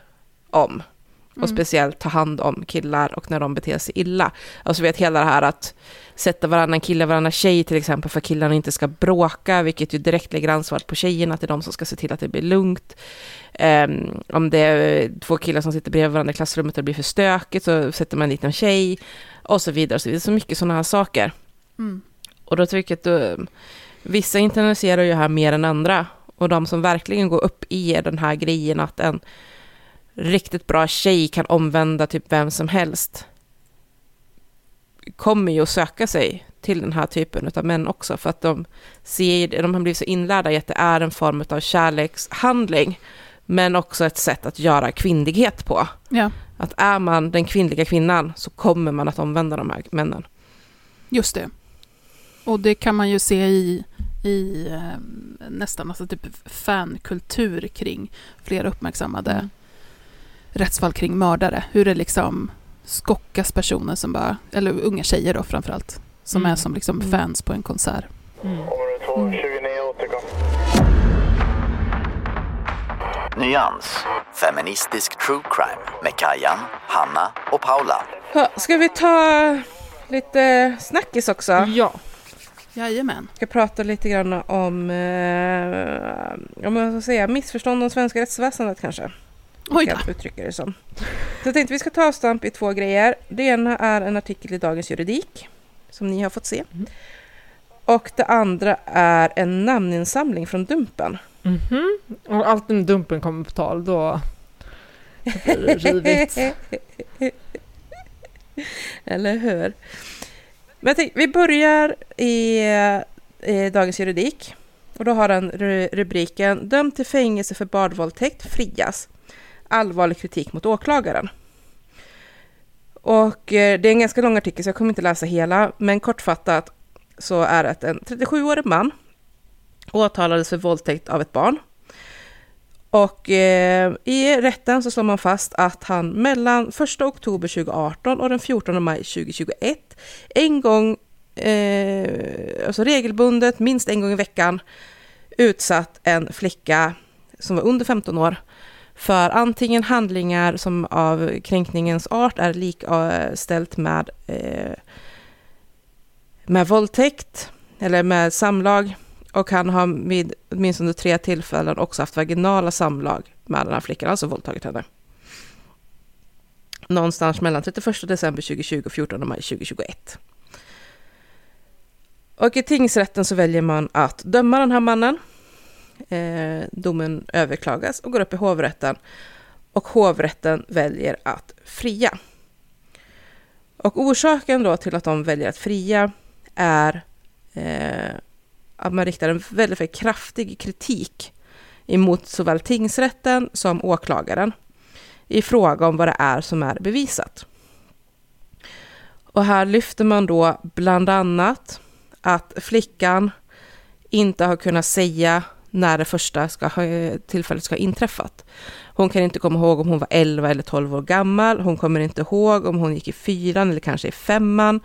om, och Mm. speciellt ta hand om killar och när de beter sig illa. Alltså vet hela det här att sätta varannan kille, varannan tjej till exempel för att killarna inte ska bråka, vilket ju direkt lägger ansvaret på tjejerna, att det är de som ska se till att det blir lugnt. Ehm, om det är två killar som sitter bredvid varandra i klassrummet och det blir för stökigt så sätter man dit en tjej och så vidare. Och så, vidare. så mycket sådana här saker. Mm. Och då tycker jag att då, vissa internaliserar ju här mer än andra. Och de som verkligen går upp i den här grejen att en riktigt bra tjej kan omvända typ vem som helst kommer ju att söka sig till den här typen av män också för att de ser, de har blivit så inlärda i att det är en form av kärlekshandling men också ett sätt att göra kvinnlighet på. Ja, Att är man den kvinnliga kvinnan så kommer man att omvända de här männen. just det. Och det kan man ju se i, i eh, nästan alltså typ fankultur kring flera uppmärksammade Mm. Rättsfall kring mördare. Hur det liksom skockas personer som bara, eller unga tjejer då framförallt, som Mm. är som liksom Mm. fans på en konsert. Mm. Kommer du 229 återkom. Nyans. Feministisk true crime med Kajan, Hanna och Paula. Ja, ska vi ta lite snackis också? Ja. Jajamän. ska prata lite grann om, eh, om jag ska säga, missförstånd om svenska rättsväsendet kanske. Oj då. uttrycka det som. Så jag tänkte vi ska ta avstamp i två grejer. Det ena är en artikel i Dagens Juridik som ni har fått se. Mm. Och det andra är en namninsamling från Dumpen. Mhm. Och allt när dumpen kommer på tal, då blir det rivigt. *laughs* Eller hur? Men tänkte, vi börjar i, i Dagens Juridik. Och då har den ru- rubriken Dömd till fängelse för barnvåldtäkt frias. Allvarlig kritik mot åklagaren. Och eh, det är en ganska lång artikel så jag kommer inte läsa hela. Men kortfattat så är det att en 37-årig man åtalades för våldtäkt av ett barn. Och eh, i rätten så slår man fast att han mellan 1 oktober 2018 och den 14 maj 2021 en gång, eh, alltså regelbundet, minst en gång i veckan, utsatt en flicka som var under 15 år för antingen handlingar som av kränkningens art är likställt med, eh, med våldtäkt eller med samlag Och han har vid åtminstone tre tillfällen också haft vaginala samlag med den här flickan, alltså våldtagit henne. Någonstans mellan 31 december 2020 och 14 maj 2021. Och i tingsrätten så väljer man att döma den här mannen. Eh, domen överklagas och går upp i hovrätten. Och hovrätten väljer att fria. Och orsaken då till att de väljer att fria är eh, att man riktar en väldigt, väldigt kraftig kritik emot såväl tingsrätten som åklagaren i fråga om vad det är som är bevisat. Och här lyfter man då bland annat att flickan inte har kunnat säga när det första ska, tillfället ska ha inträffat. Hon kan inte komma ihåg om hon var 11 eller 12 år gammal. Hon kommer inte ihåg om hon gick i fyran eller kanske i femman.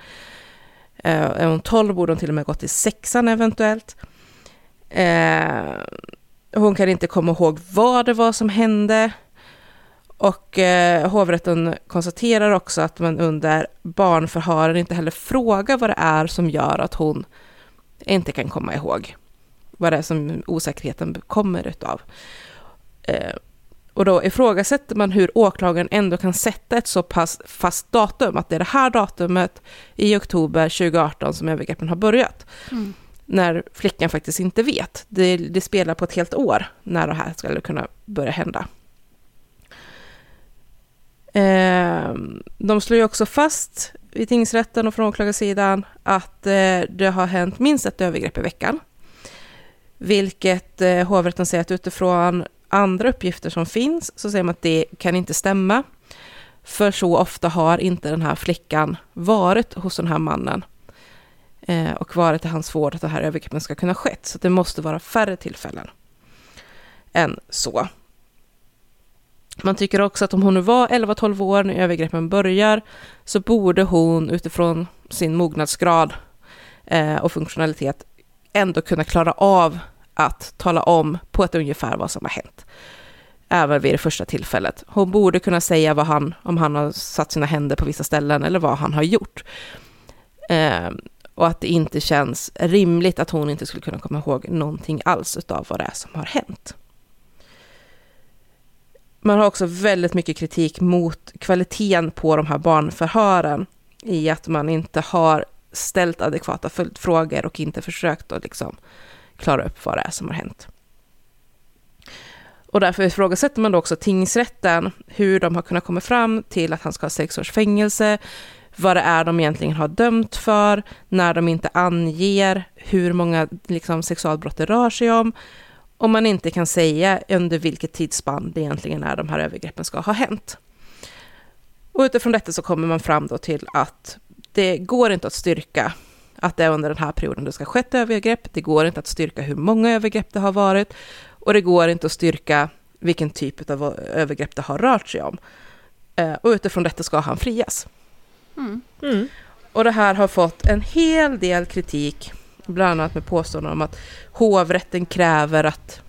Eh, är hon 12 borde hon till och med gått i sexan eventuellt. Eh, hon kan inte komma ihåg vad det var som hände. Och eh, hovrätten konstaterar också att man under barnförhören inte heller frågar vad det är som gör att hon inte kan komma ihåg vad det är som osäkerheten kommer utav. Eh, och då ifrågasätter man hur åklagaren ändå kan sätta ett så pass fast datum, att det är det här datumet i oktober 2018 som övergreppen har börjat. Mm. När flickan faktiskt inte vet. Det, det spelar på ett helt år när det här skulle kunna börja hända. Eh, de slår ju också fast i tingsrätten och från åklagarsidan att eh, det har hänt minst ett övergrepp i veckan. Vilket eh, hovrätten säger att utifrån andra uppgifter som finns så säger man att det kan inte stämma. För så ofta har inte den här flickan varit hos den här mannen eh, och varit i hans vård att det här övergreppen ska kunna skett. Så det måste vara färre tillfällen än så. Man tycker också att om hon nu var 11-12 år när övergreppen börjar så borde hon utifrån sin mognadsgrad eh, och funktionalitet ändå kunna klara av att tala om på ett ungefär vad som har hänt. Även vid det första tillfället. Hon borde kunna säga vad han, om han har satt sina händer på vissa ställen eller vad han har gjort. Eh, och att det inte känns rimligt att hon inte skulle kunna komma ihåg någonting alls av vad det är som har hänt. Man har också väldigt mycket kritik mot kvaliteten på de här barnförhören i att man inte har ställt adekvata följdfrågor och inte försökt att liksom klara upp vad det är som har hänt. Och därför ifrågasätter man då också tingsrätten, hur de har kunnat komma fram till att han ska ha sex års fängelse, vad det är de egentligen har dömt för, när de inte anger hur många liksom, sexualbrott det rör sig om, om man inte kan säga under vilket tidsspann det egentligen är de här övergreppen ska ha hänt. Och utifrån detta så kommer man fram då till att det går inte att styrka att det är under den här perioden det ska ha skett övergrepp. Det går inte att styrka hur många övergrepp det har varit och det går inte att styrka vilken typ av övergrepp det har rört sig om. Eh, och utifrån detta ska han frias. Mm. Mm. Och det här har fått en hel del kritik, bland annat med påståenden om att hovrätten kräver att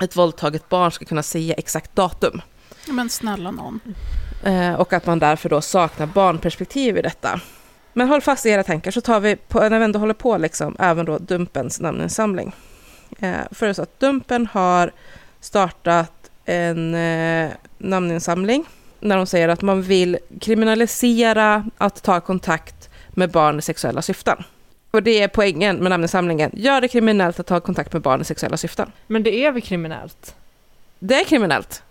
ett våldtaget barn ska kunna säga exakt datum. Men snälla någon. Eh, och att man därför då saknar barnperspektiv i detta. Men håll fast i era tankar så tar vi, på, när vi ändå håller på, liksom, även då Dumpens namninsamling. Eh, för så att Dumpen har startat en eh, namninsamling när de säger att man vill kriminalisera att ta kontakt med barn i sexuella syften. Och det är poängen med namninsamlingen. Gör det kriminellt att ta kontakt med barn i sexuella syften. Men det är väl kriminellt? Det är kriminellt.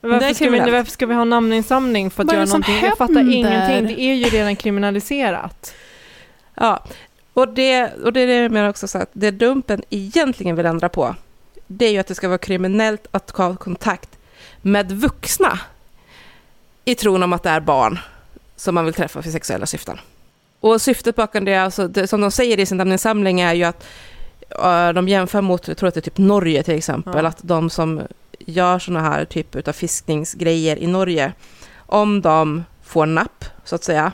Varför. Ska vi, varför ska vi ha namninsamling för att göra någonting? Jag fattar ingenting. Det är ju redan kriminaliserat. Ja, och det, och det är det jag menar också så att det Dumpen egentligen vill ändra på, det är ju att det ska vara kriminellt att ta kontakt med vuxna i tron om att det är barn som man vill träffa för sexuella syften. Och syftet bakom det, alltså, det som de säger i sin namninsamling är ju att de jämför mot, jag tror att det är typ Norge till exempel, ja. att de som gör sådana här typer av fiskningsgrejer i Norge, om de får napp, så att säga,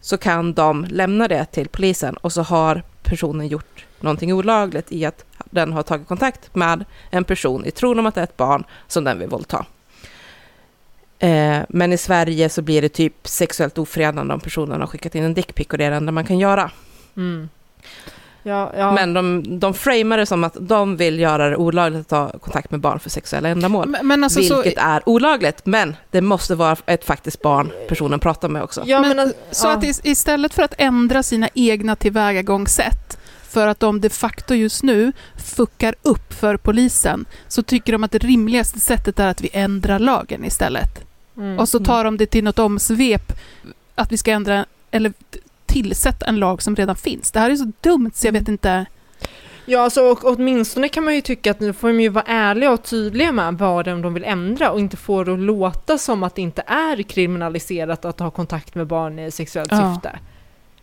så kan de lämna det till polisen och så har personen gjort någonting olagligt i att den har tagit kontakt med en person i tron om att det är ett barn som den vill våldta. Eh, men i Sverige så blir det typ sexuellt ofredande om personen har skickat in en dickpic och det är det enda man kan göra. Mm. Ja, ja. Men de, de framar det som att de vill göra det olagligt att ta kontakt med barn för sexuella ändamål. Men, men alltså, vilket så, är olagligt, men det måste vara ett faktiskt barn personen pratar med också. ja, men, men, alltså, så ja. att is- istället för att ändra sina egna tillvägagångssätt för att de de facto just nu fuckar upp för polisen så tycker de att det rimligaste sättet är att vi ändrar lagen istället. Mm. Och så tar de det till något omsvep att vi ska ändra eller tillsätta en lag som redan finns. Det här är så dumt så jag vet inte. Ja, alltså, och åtminstone kan man ju tycka att nu får de ju vara ärliga och tydliga med vad de vill ändra och inte få det att låta som att det inte är kriminaliserat att ha kontakt med barn i sexuellt Ja. syfte.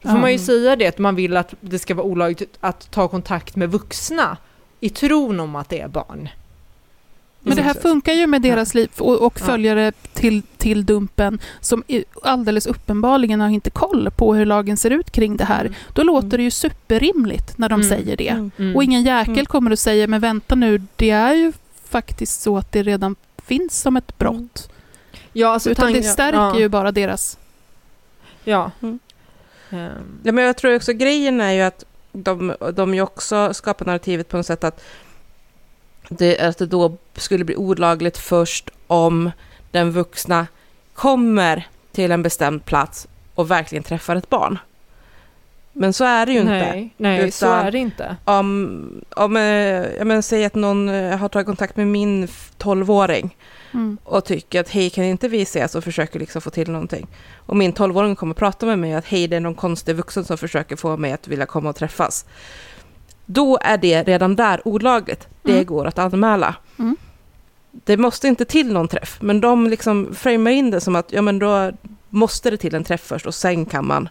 Då får man ju säga det, att man vill att det ska vara olagligt att ta kontakt med vuxna i tron om att det är barn. Men det här funkar ju med deras liv och, och Ja. följare till, till Dumpen som alldeles uppenbarligen har inte koll på hur lagen ser ut kring det här. Då låter det ju superrimligt när de Mm. säger det. Mm. Mm. Och ingen jäkel Mm. kommer att säga, men vänta nu, det är ju faktiskt så att det redan finns som ett brott. ja, alltså, Utan det stärker ja, ju bara deras... Ja. Mm. Ehm, Ja, men jag tror också grejen är ju att de, de ju också skapar narrativet på något sätt att det, att det då skulle bli olagligt först om den vuxna kommer till en bestämd plats och verkligen träffar ett barn. Men så är det ju inte. nej, nej så Utan- är det inte. Om, om eh, jag men, säg att någon eh, har tagit kontakt med min 12-åring Mm. och tycker att hej, kan inte vi ses och försöker liksom få till någonting. Och min 12-åring kommer prata med mig att hej, det är någon konstig vuxen som försöker få mig att vilja komma och träffas. Då är det redan där olagligt. Det Mm. går att anmäla. Mm. Det måste inte till någon träff, men de liksom framar in det som att ja, men då måste det till en träff först och sen kan man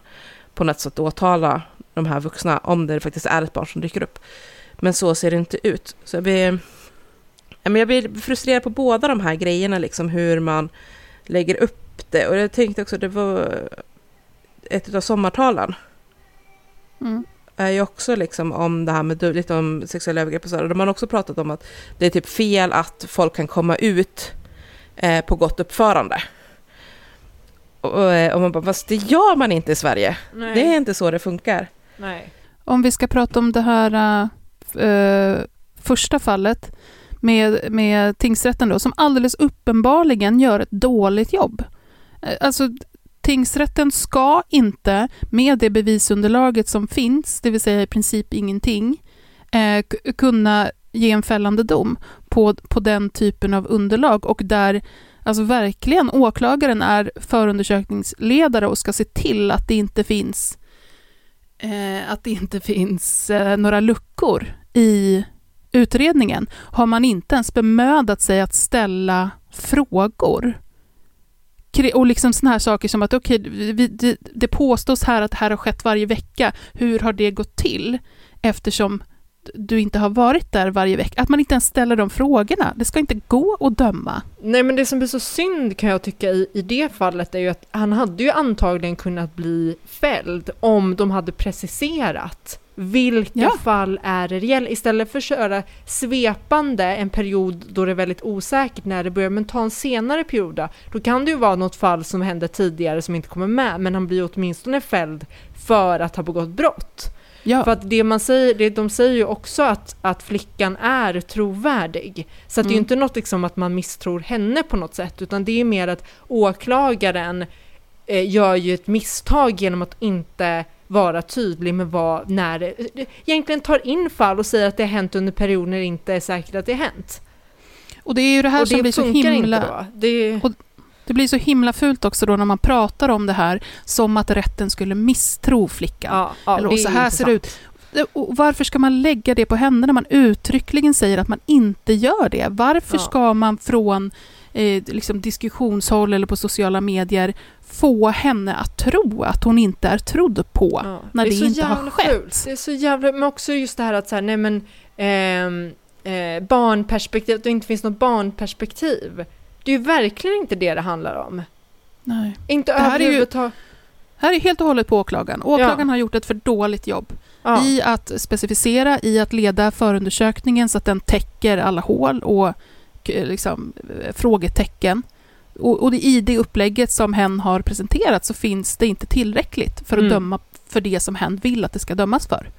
på något sätt åtala de här vuxna om det faktiskt är ett barn som dyker upp. Men så ser det inte ut. Så jag blir, jag blir frustrerad på båda de här grejerna, liksom hur man lägger upp det. Och jag tänkte också, det var ett av sommartalen Mm. Är ju också liksom om det här med du- lite om sexuella övergrepp och så. Och de har också pratat om att det är typ fel att folk kan komma ut eh, på gott uppförande. Och, eh, och man bara, fast det gör man inte i Sverige. Nej. Det är inte så det funkar. nej. Om vi ska prata om det här äh, första fallet med, med tingsrätten då, som alldeles uppenbarligen gör ett dåligt jobb. Eh, Alltså, tingsrätten ska inte, med det bevisunderlaget som finns, det vill säga i princip ingenting, eh, kunna ge en fällande dom på, på den typen av underlag och där alltså verkligen åklagaren är förundersökningsledare och ska se till att det inte finns eh, att det inte finns eh, några luckor i utredningen har man inte ens bemödat sig att ställa frågor. Och liksom sådana här saker som att okej, okay, det, det påstås här att det här har skett varje vecka. Hur har det gått till? Eftersom du inte har varit där varje vecka. Att man inte ens ställer de frågorna. Det ska inte gå att döma. Nej men det som blir så synd kan jag tycka i, i det fallet är ju att han hade ju antagligen kunnat bli fälld om de hade preciserat vilka Ja. fall är det reella istället för att köra svepande en period då det är väldigt osäkert när det börjar men ta en senare period då, då kan det ju vara något fall som hände tidigare som inte kommer med men han blir åtminstone fälld för att ha begått brott. Ja. För att det man säger, det, de säger ju också att, att flickan är trovärdig. Så att det är ju Mm. inte något liksom att man misstror henne på något sätt, utan det är mer att åklagaren eh, gör ju ett misstag genom att inte vara tydlig med vad, när det, egentligen tar in fall och säger att det har hänt under perioder det inte är säkert att det har hänt. Och det är ju det här och som det blir så himla... Det, Och- Det blir så himla fult också då när man pratar om det här som att rätten skulle misstro flickan. ja, ja, Eller, och så är här ser det ut. Och varför ska man lägga det på henne när man uttryckligen säger att man inte gör det? Varför Ja. ska man från eh, liksom diskussionshåll eller på sociala medier få henne att tro att hon inte är trodd på Ja, när det, så inte har skett? fult. Det är så jävla, men också just det här att så här, nej men ehm, eh, barnperspektiv, att det inte finns något barnperspektiv. Det är ju verkligen inte det det handlar om. Nej. Inte Det här är ju- överhuvudtaget. Här är helt och hållet på åklagaren. Åklagaren har gjort ett för dåligt jobb Ja. i att specificera, i att leda förundersökningen så att den täcker alla hål och k- liksom, eh, frågetecken. Och, och i det upplägget som hen har presenterat så finns det inte tillräckligt för att Mm. döma för det som hen vill att det ska dömas för.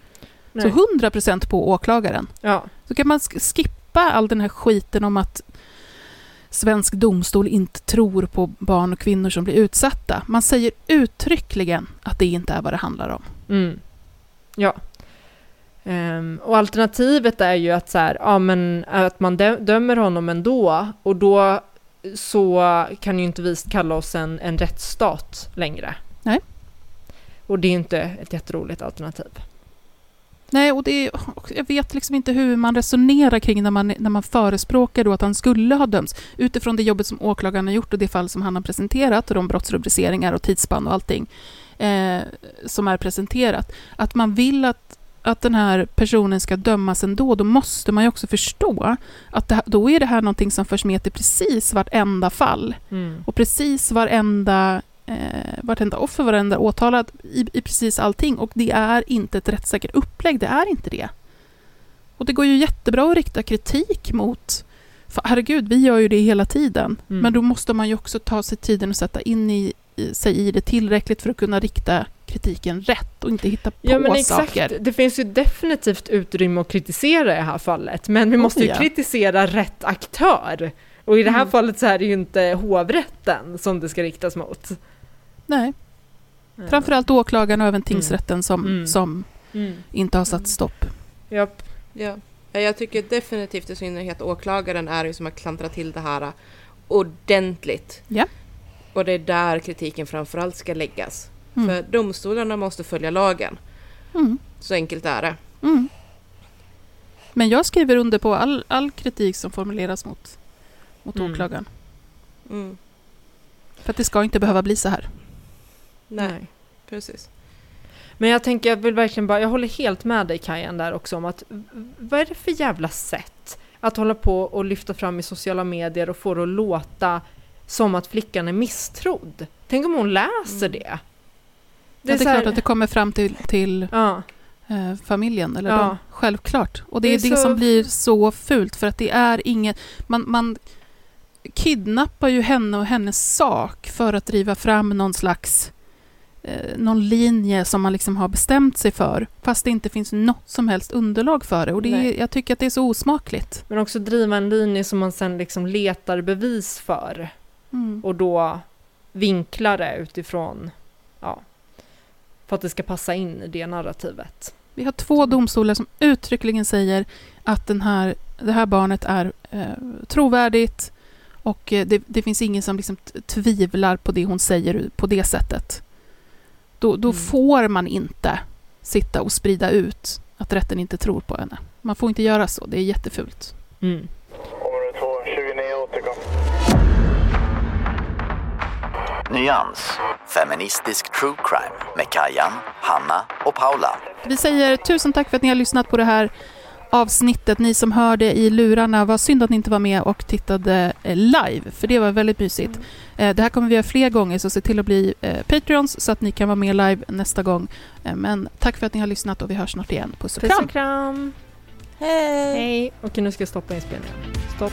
Så 100% på åklagaren. Ja. Så kan man sk- skippa all den här skiten om att svensk domstol inte tror på barn och kvinnor som blir utsatta. Man säger uttryckligen att det inte är vad det handlar om. Mm. Ja. Ehm, och alternativet är ju att, så här, ja, men, att man dö- dömer honom ändå och då så kan ju inte vi kalla oss en, en rättsstat längre. Nej. Och det är inte ett jätteroligt alternativ. Nej, och det jag vet liksom inte hur man resonerar kring när man, när man förespråkar då att han skulle ha dömts utifrån det jobbet som åklagaren har gjort och det fall som han har presenterat och de brottsrubriceringar och tidsspann och allting eh, som är presenterat. Att man vill att, att den här personen ska dömas ändå, då måste man ju också förstå att det, då är det här någonting som förs med till precis vartenda fall Mm. och precis varenda, eh, vartenda offer, varenda åtalad i, i precis allting. Och det är inte ett rättssäkert upplägg, det är inte det. Och det går ju jättebra att rikta kritik mot för herregud, vi gör ju det hela tiden. Mm. Men då måste man ju också ta sig tiden och sätta in i, i, sig i det tillräckligt för att kunna rikta kritiken rätt och inte hitta på Ja men exakt, saker. det finns ju definitivt utrymme att kritisera i det här fallet, men vi Oh, måste ju ja. kritisera rätt aktör. Och i det här Mm. fallet så är det ju inte hovrätten som det ska riktas mot. Nej. Framförallt åklagaren och även tingsrätten som, Mm. som Mm. inte har satt stopp. Japp. Ja. Ja, Jag tycker definitivt i synnerhet åklagaren är ju som har klantrat till det här ordentligt. Ja. Och det är där kritiken framförallt ska läggas. Mm. För domstolarna måste följa lagen. Mm. Så enkelt är det. Mm. Men jag skriver under på all, all kritik som formuleras mot, mot Mm. åklagaren. Mm. För att det ska inte behöva bli så här. Nej, precis. Men jag tänker, jag vill verkligen bara, jag håller helt med dig Kajan där också om att vad är det för jävla sätt att hålla på och lyfta fram i sociala medier och få det att låta som att flickan är misstrodd? Tänk om hon läser det? Det är, så klart här- att det kommer fram till, till Ja. eh, familjen, eller Ja. dem. Självklart. Och det, Det är är det så- som blir så fult, för att det är inget... Man, man kidnappar ju henne och hennes sak för att driva fram någon slags... Eh, någon linje som man liksom har bestämt sig för, fast det inte finns något som helst underlag för det. Och det är, jag tycker att det är så osmakligt. Men också driva en linje som man sen liksom letar bevis för Mm. och då vinklar det utifrån, ja, för att det ska passa in i det narrativet. Vi har två domstolar som uttryckligen säger att den här, det här barnet är eh, trovärdigt och eh, det, det finns ingen som liksom tvivlar på det hon säger på det sättet. Då, då Mm. får man inte sitta och sprida ut att rätten inte tror på henne. Man får inte göra så, det är jättefult. Mm. Område 2, 29 återkom. Nyans. Feministisk true crime med Kajan, Hanna och Paula. Vi säger tusen tack för att ni har lyssnat på det här avsnittet. Ni som hörde i lurarna, var synd att ni inte var med och tittade eh, live, för det var väldigt mysigt. Eh, Det här kommer vi göra fler gånger, så se till att bli eh, Patreons så att ni kan vara med live nästa gång. Men tack för att ni har lyssnat och vi hörs snart igen. Puss och Puss kram! och kram! Hej! Hej! Okej, nu ska jag stoppa inspelningen. Stopp.